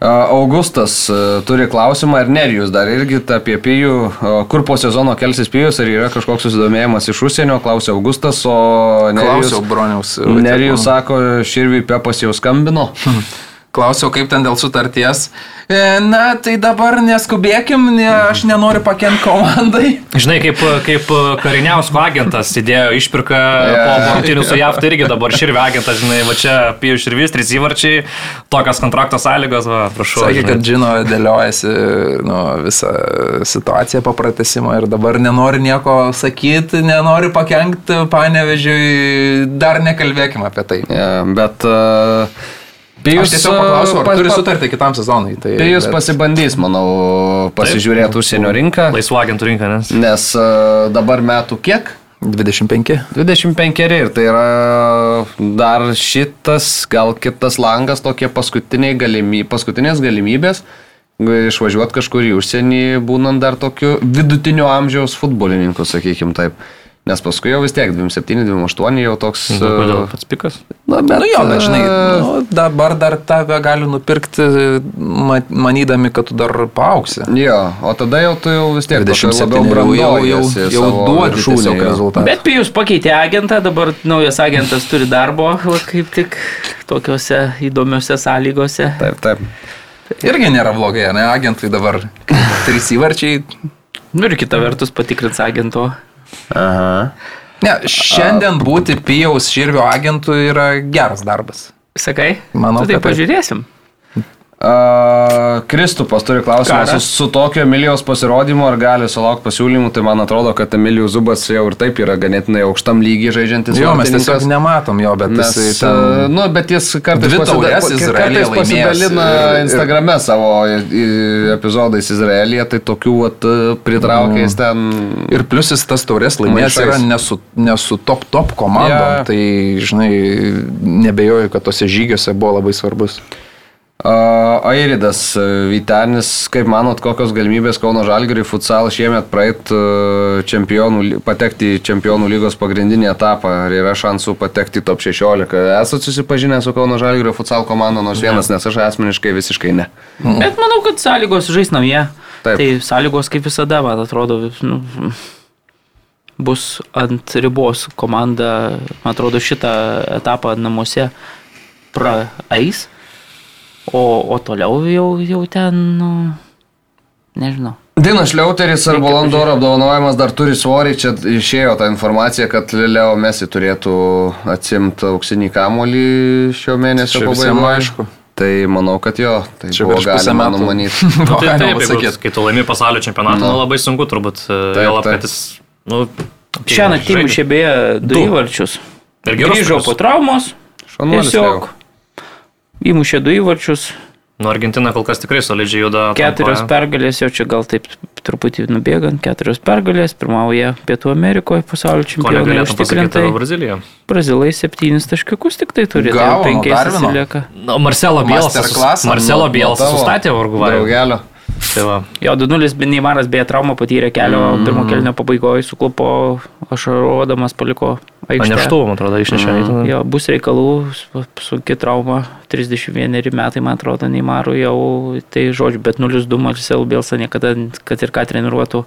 A, Augustas a, turi klausimą, ar Nerijus dar irgi apie Pijų, kur po sezono kelsis Pijus, ar yra kažkoks susidomėjimas iš užsienio, klausė Augustas, o Nerijus, Klausiau Broniaus. Nerijus sako, Širviui Pepas jau skambino. Klausiau, kaip ten dėl sutarties. E, Na, tai dabar neskubėkim, ne, aš nenoriu pakent komandai. Žinai, kaip, kaip kariniausko agentas įdėjo išpirką po rungtynių su JAV, tai irgi dabar širvė agentas, žinai, va čia Pijus Širvis, trys įvarčiai, tokios kontrakto sąlygos, va, prašau. Sakė, kad žino, dėliojasi nu, visą situaciją papratesimo ir dabar nenori nieko sakyti, nenori pakengti panevežiui, dar nekalbėkim apie tai. Ja, bet uh, Pijus, Aš tiesiog paklausiu, ar pa- turi sutartį kitam sezonui. Tai, Pijus bet- pasibandys, manau, pasižiūrėti užsienio rinką, Laisvų agentų rinka, nes. nes uh, dabar metų kiek? 25. 25 ir tai yra dar šitas, gal kitas langas, tokie paskutiniai galimy, paskutinės galimybės išvažiuoti kažkur į užsienį, būnant dar tokiu vidutinio amžiaus futbolininku, sakykim taip. Nes paskui jau vis tiek 27-28 jau toks... Nu, kodėl e, pats pikas? Na, bet, Nu jo, bet žinai, e, nu, dabar dar tave gali nupirkti, ma- manydami, kad tu dar paauksi. Jo, o tada jau tu jau vis tiek tokia 27 labiau jau, jau, jau, jau duodi jo. rezultatą. Bet Pijus pakeitė agentą, dabar naujas agentas turi darbo, kaip tik tokiuose įdomiuose sąlygose. Taip, taip. Irgi nėra blogai, ne, agentai dabar trys įvarčiai. Nu ir kita vertus patikrins agento. Aha. Ne, šiandien būti Pijaus Širvio agentų yra geras darbas. Sakai? Manau, tai pažiūrėsim. A, Kristupas turi klausimą, su, su tokio Emilijos pasirodymu ar gali sulaukti pasiūlymų, tai man atrodo, kad Emilijos Zubas jau ir taip yra ganėtinai aukštam lygiai žaidžiantis. Jo, mes tiesiog nematom jo, bet Nes, jisai ten... nu, bet jis kartais, pasida- kartais pasidalina ir- ir- Instagrame savo epizodais Izraelyje, tai tokių vat, pritraukė jis ten. Ir plus jis tas taurės laimėjęs Maišais. yra nesu, nesu top top komandom, yeah. tai žinai, nebejoju, kad tose žygiuose buvo labai svarbus. A, Airidas a, Vytenis, kaip manot, kokios galimybės Kauno Žalgiriui futsal šiemet praeit a, čempionų, patekti į čempionų lygos pagrindinį etapą? Ar yra šansų patekti į top 16? Esate susipažinę su Kauno Žalgirio futsal komanda, nors vienas, nes aš asmeniškai visiškai ne. Bet manau, kad sąlygos žais namie. Taip. Tai sąlygos kaip visada, man atrodo, nu, bus ant ribos komanda, man atrodo, šitą etapą namuose praeis. O, o toliau jau, jau ten, nu, nežinau. Dinas Liauteris ar Balandoro apdovanojimas dar turi svorį, čia išėjo ta informacija, kad Leo Mesi turėtų atsimti auksinį kamolį šio mėnesio pabaigoje. aišku. Tai manau, kad jo, tai Čia buvo galima numanyti. Nu, tai taip, pasakyt? kai tu laimi pasaulio čempionatą, Nu. nu, labai sunku turbūt. Taip, Vėl taip. kad jis, nu, Šią naktį mušė beje du įvarčius. Ir Grįžo po traumos, Šaunuolis tiesiog įmušė du įvarčius, Nu, Argentina kol kas tikrai solidžiai juda. keturios atrankoje. pergalės, jau čia gal taip truputį nubėgant, keturios pergalės, pirmauja Pietų Amerikoje pasaulio čempionai užtikrintai. apie Braziliją? Brazilai septynis taškiukus tik tai turi, tai Gavo nuo penkiais atsilieka. Nu, Marcelo Bielsas. Masterclassą Marcelo tavo sustatė Urugvajų. Tai va. Jo, 2-0 Neimaras beje traumą patyrė kelio mm. pirmo kelnio pabaigoje, suklupo ašaruodamas, paliko aikštę. Neštuvų, man atrodo, išnešė. Mm. Jo, bus reikalų, sunki trauma, 31 metai, man atrodo, Neimarų jau, tai žodžiu, bet 0-2 Marcel Bielsa niekada, kad ir ką treniruotų,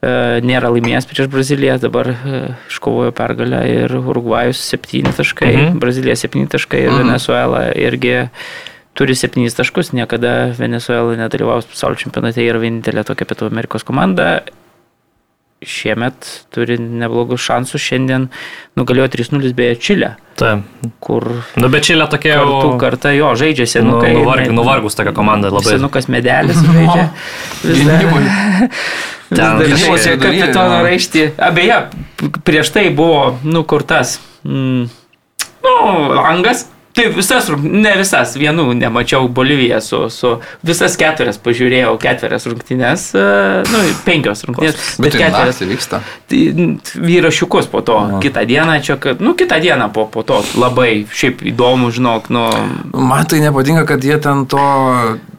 e, nėra laimėjęs prieš Braziliją, dabar e, iškovojo pergalę ir Urugvajus 7 taškai, mm -hmm. Brazilija 7 taškai ir mm -hmm. Venezuela irgi turi 7 taškus, niekada Venezuela nedalyvaus pasaulio čempionate, yra vienintelė tokia Pietų Amerikos komanda šiemet turi neblogus šansus, šiandien nugalėjo 3-0 beje Čilę. Taip. Kur... Nu, bet Čilė tokia jau... Kartu kartą jo, žaidžia senukai. Nu, nuvarg, nuvargus tokia komanda labai. Senukas medelis žaidžia. Vis dar. Ten kažkokia kapitono raištį. Abeje, prieš tai buvo, nu, kur tas. Mm, nu, langas Taip, visas, ne visas, vienų nemačiau Boliviją su, su visas keturias pažiūrėjau, ketverias rungtynės, e, nu, penkios rungtynės, bet, bet ketverias vyksta. Tai vyrašiukus po to, no. kitą dieną čia, kad, nu, kitą dieną po, po to labai, šiaip įdomu, žinok, nu. Man tai nepatinka, kad jie ten to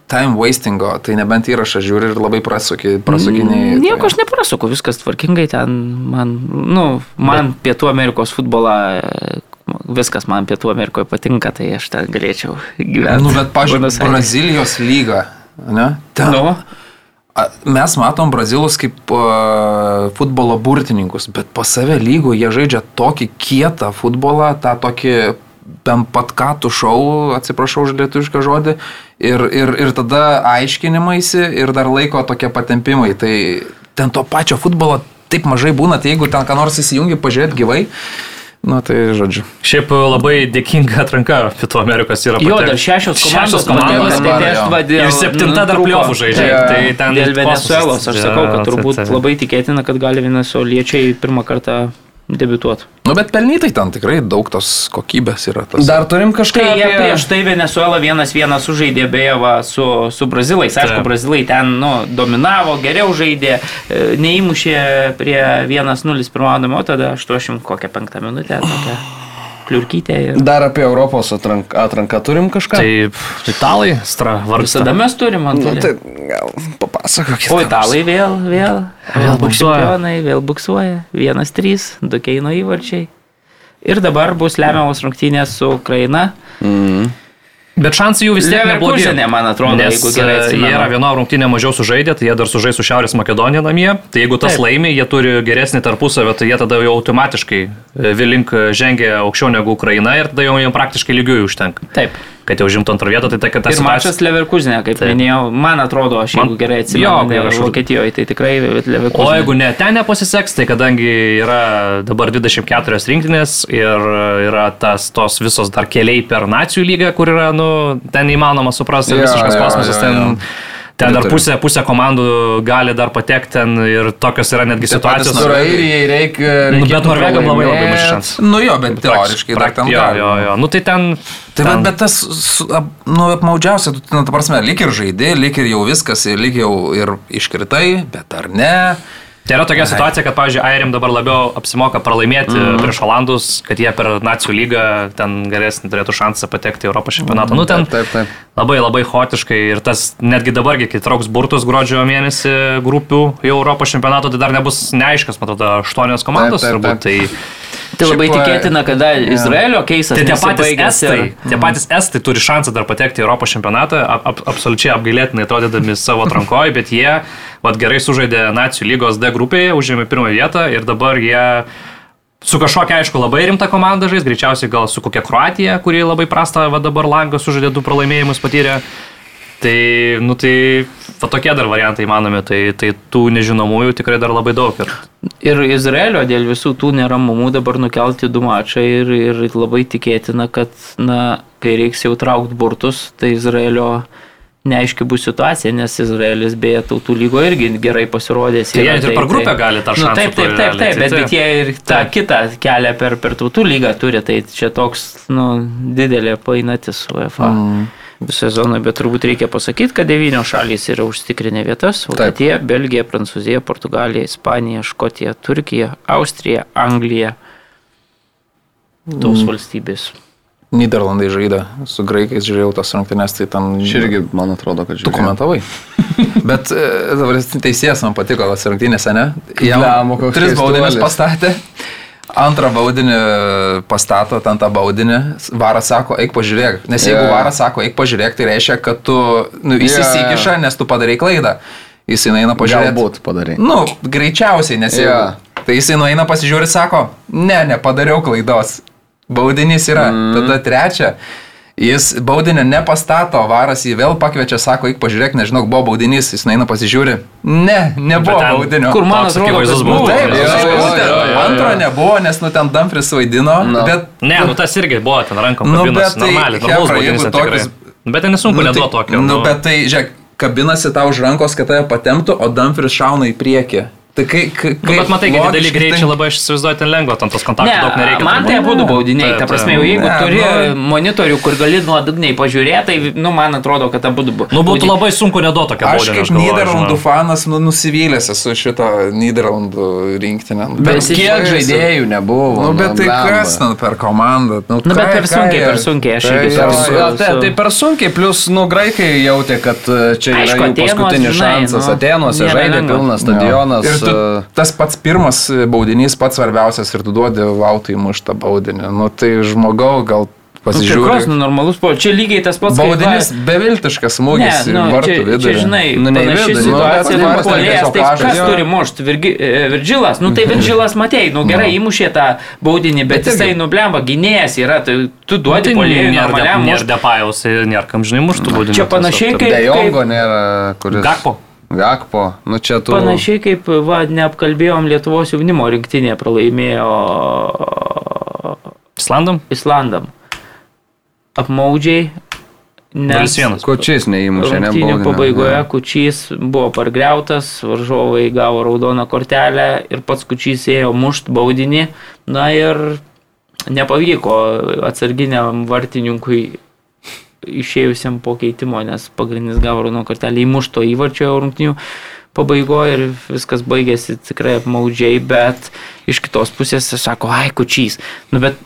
time wastingo, tai nebent įrašą žiūri ir labai prasuki, prasukiniai. Nieko tai... aš neprasuku, viskas tvarkingai ten, man, nu, man Bet... Pietų Amerikos futbolą viskas man Pietų Amerikoje patinka, tai aš ten galėčiau gyventi. Nu, bet, pažiūrėjau, Brazilijos lyga, ne? Ten. Nu. Mes matom brazilus kaip uh, futbolo burtininkus, bet pas save lygo jie žaidžia tokį kietą futbolą, tą tokį bent pat ką tu šau, atsiprašau už lietuvišką žodį, ir, ir, ir tada aiškinimaisi ir dar laiko tokie patempimai. Tai ten to pačio futbolo taip mažai būna, tai jeigu ten ką nors įsijungi pažiūrėti gyvai, Na tai žodžiu. Šiaip labai dėkinga atranka Pietų Amerikos yra. Jo, dar šešios komandos. Šešios komandos. komandos ir septinta dar pliovų žaidžia. Ja, tai ten dėl Venezuelos aš sakau, kad turbūt labai tikėtina, kad gali venezueliečiai pirmą kartą debituot. Nu, bet pelnytai ten tikrai daug tos kokybės yra. Tas. Dar turim kažką. Tai jie apie... prieš tai Venezuela vienas vienas sužaidė beje va, su, su brazilais. Aišku, Taip. brazilai ten nu, dominavo, geriau žaidė, e, neįmušė prie 1-0 pirmavimo, tada 80 kokią penktą minutę. Tokia kliurkytė. Ir... Dar apie Europos atranką, atranką turim kažką? Taip, italai, stra, vargsta. Visada mes turim, man atrodo. Nu, tai gal papasakokit. O italai vėl, vėl, vėl buksuoja. Vėl buksuoja. Vienas, trys, du keino įvarčiai. Ir dabar bus lemiamos rungtynės su Ukraina. Mm. Bet šansai jų vis tiek neblogi. Ne, man atrodo, nes jeigu gerai. E. Jie yra viena rungtynė mažiau sužaidę, tai jie dar sužais su Šiaurės Makedonija namie. Tai jeigu tas Taip. laimi, jie turi geresnį tarpusavę, tai jie tada jau automatiškai e, Vilink žengia aukščiau negu Ukraina ir tada jau jiems praktiškai lygiųjų užtenka. Taip kad jau žimtų antrą vietą, tai ta, kad tas... Ir mačas Leverkusenė, kaip tai. minėjau, man atrodo, aš jeigu man, gerai atsimenu, jo, aš Vokietijoje, tai tikrai Leverkusenė. O jeigu ne, ten nepasiseks, tai kadangi yra dabar 24 rinktinės ir yra tas, tos visos dar keliai per nacijų lygą, kur yra, nu, ten įmanoma suprasti, ja, visiškas ja, kosmosas ja, ja, ja. ten Ten dar pusė, pusė komandų gali dar patekti ten ir tokios yra netgi situacijos. Su Airijai reikia. Nu, bet Norvegam labai labai mažai šansų. Nu jo, bet teoriškai dar ten. Jo, jo, jo. Nu tai ten. Tai ten... bet, bet tas, nu, apmaudžiausia, tu, nu, ta prasme, lyg ir žaidė, lyg ir jau viskas, lyg jau ir iškritai, bet ar ne? Tai yra tokia situacija, kad, pavyzdžiui, Airim dabar labiau apsimoka pralaimėti mm -hmm. prieš Olandus, kad jie per nacijų lygą ten geresnį turėtų šansą patekti į Europos čempionatą. Mm -hmm. Nu, ten taip, taip, taip. labai labai hotiškai ir tas netgi dabargi, kai trauks burtus gruodžio mėnesį grupių į Europos čempionatą, tai dar nebus neaiškas, man atrodo, aštuonios komandos turbūt. Tai Tai labai Šiaip, tikėtina, kad Izraelio keisas. Tai tie patys estai, ir... tie patys estai turi šansą dar patekti į Europos čempionatą, ap, ap, absoliučiai apgailėtinai atrodydami savo atrankoje, bet jie vat, gerai sužaidė Nacijų lygos D grupėje, užėmė pirmą vietą ir dabar jie su kažkokia, aišku, labai rimta komanda žais, greičiausiai gal su kokia Kroatija, kuri labai prastą va, dabar langą sužaidė du pralaimėjimus patyrė. Tai, nu tai, va tokie dar variantai įmanomi, tai, tai tų nežinomųjų tikrai dar labai daug. Ir, ir Izraelio dėl visų tų neramumų dabar nukelti du mačai ir, ir labai tikėtina, kad, na, kai reiks jau traukti burtus, tai Izraelio neaiški bus situacija, nes Izraelis beje tautų lygo irgi gerai pasirodės. Tai jie ir per grupę tai, gali tą šansą. Nu, taip, taip, taip, taip, bet, bet jie ir tą taip. kitą kelią per, per tautų lygą turi, tai čia toks, nu, didelė painatis UEFA. Mm sezoną, bet turbūt reikia pasakyti, kad devynios šalys yra užtikrinę vietas - Vokietija, Belgija, Prancūzija, Portugalija, Ispanija, Škotija, Turkija, Austrija, Anglija. Tos mm. valstybės. Niderlandai žaidė, su graikais žiūrėjau tas rungtynes, tai ten... Aš irgi, man atrodo, kad Tu žiūrėjau. komentavai. Bet e, dabar teisėjas man patiko tas rungtynėse, ne? Jam koks tris keistuolis. pastatė. Antrą baudinį pastato, ten tą baudinį, varas sako, eik pažiūrėk. Nes jeigu Jo. varas sako, eik pažiūrėk, tai reiškia, kad tu nu, įsisikiša, nes tu padarai klaidą. Jis eina pažiūrėti. Galbūt padarai. Nu, greičiausiai, nes jau. Jo. Tai jisai nueina pasižiūri ir sako, ne, nepadariau klaidos. Baudinys yra. Mm. Tada trečia, jis baudinio nepastato, varas jį vėl pakviečia, sako, eik pažiūrėk, nežinau, buvo baudinys, jis nueina pasižiūri. Ne, nebuvo ten- baudinio. Kur man atrodo, kad buvo. Taip, Jo, jo, jo, jo, jo, antro nebuvo, nes nu ten Dumfries vaidino, No. bet... Ne, nu tas irgi buvo ten rankom Nu, bet tai, normaliai, normalus baudinys tokius- Bet ten nesunku tai, neduoti tokio. Nu, bet tai, žiūrėk, kabinasi tau už rankos, kad tave patemptų, o Dumfries šauna į priekį. Tai kai... kai Nu, bet matai, kad dideli logiškai greičiai tai- labai aš įsivaizduoju, ten lengva, ten tos kontaktų Ne, daug nereikia. man tai abu baudiniai. Taip, Ta prasme, jau jeigu Ne, turi nu- monitorių, kur gali nuodugniai pažiūrėti, tai, nu, man atrodo, kad abu buvo. Nu, būtų labai sunku neduoti tokio Aš baudinio. kaip galvoju, Niderlandų fanas nu, nusivylęs esu šito Niderlandų rinktinę. Nu, Bet kiek žaidėjų nebuvo? Nu, bet tai kas ten per komandą? Nu, Nu, bet per sunkiai, per sunkiai, aš Tai irgi. Jo, tai, tai per sunkiai, plus, nu, graikai jautė, kad e, čia yra paskutinis šansas. nu, Atenuose žaidė pilnas stadionas. Ir tu, tas pats pirmas baudinys, pats svarbiausias ir tu duodi Vautui muštą baudinį. Nu, tai žmogau gal Tikros, pasižiūrė. nu, normalus po. Čia lygiai tas pats. kaip Baudinis va- beviltiškas Ne, smūgis į nu, vartų čia, čia, vidurį. žinai, Nu, nu, ne vidurį, nu, situacija, bet kur pats polėjas, tai kas jo. turi mušti? Virgi, e, Virdžilas, nu tai Virdžilas matei, nu gerai, įmušė tą baudinį, bet Bet jisai nublemba, gynėjas yra, tai tu duodi Tai polėjui nėra normaliam nėra mušti. depajaus, nėra kam žinai muštų baudinį. Čia panašiai kaip- De Jongo nėra, kuris. Gakpo. Gakpo. Nu, čia tu. Panašiai kaip, va, neapkalbėjom Lietuvos jaunimo rinktinė pralaimėjo Islandam? Islandam. Apmaudžiai. Nes 0-1. Kočiais neįmušė, ne baudinio. pabaigoje Jo. Kučys buvo pargriautas, varžovai gavo raudoną kortelę ir pats Kučys ėjo mušt baudinį. Na ir nepavyko atsarginiam vartininkui išėjusiam po keitimo, nes pagrindinis gavo raudoną kortelę įmušto įvarčio rungtynių pabaigoje ir viskas baigėsi tikrai apmaudžiai, bet iš kitos pusės sako, ai, kučys. Nu, bet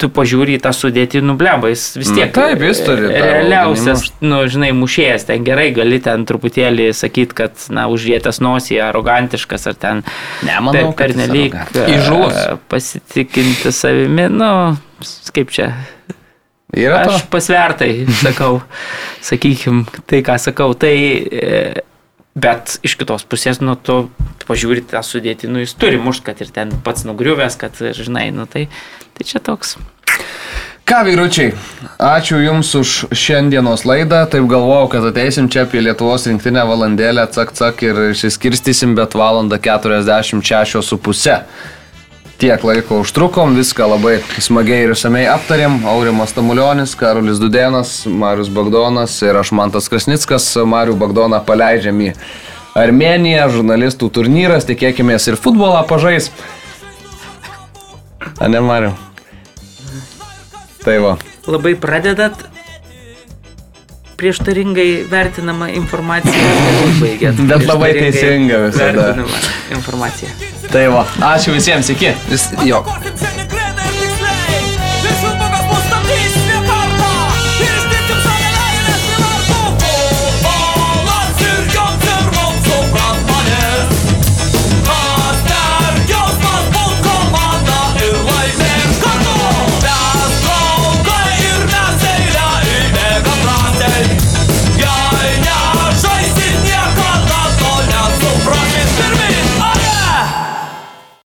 tu pažiūri į tą sudėtį, nublemba, jis vis tiek taip, jis turi realiausias, nu, žinai, mušėjas, ten gerai, gali ten truputėlį sakyti, kad, na, uždėtas nosį, arogantiškas ar ten Ne, manau, per, arogantiškas. e, Įžūlus. pasitikinti savimi, nu, kaip čia, Yra to? Aš pasvertai sakau, sakykim, tai ką sakau, tai, e, bet iš kitos pusės, nu, tu, tu pažiūri tą sudėtį, nu, jis turi mušt, kad ir ten pats nugriuvęs, kad, žinai, nu, tai, tai čia toks. Ką, vyručiai, ačiū Jums už šiandienos laidą. Taip galvojau, kad ateisim čia apie Lietuvos rinktinę valandėlę, cak, cak ir išsiskirstysim, bet valandą 46 su pusė. Tiek laiko užtrukom, viską labai smagiai ir išsamei aptarėm. Aurimas Tamulionis, Karolis Dudenas, Marius Bagdonas ir aš Mantas Krasnickas. Mariu Bagdoną paleidžiam į Armeniją, žurnalistų turnyras, tikėkime ir futbolą pažais. A ne, Mariu? Tai va. Labai pradedat prieštaringai ir baigėt. Bet labai teisinga visada. vertinamą Informaciją. Tai va. Ačiū visiems, iki. Jis, jo. Forza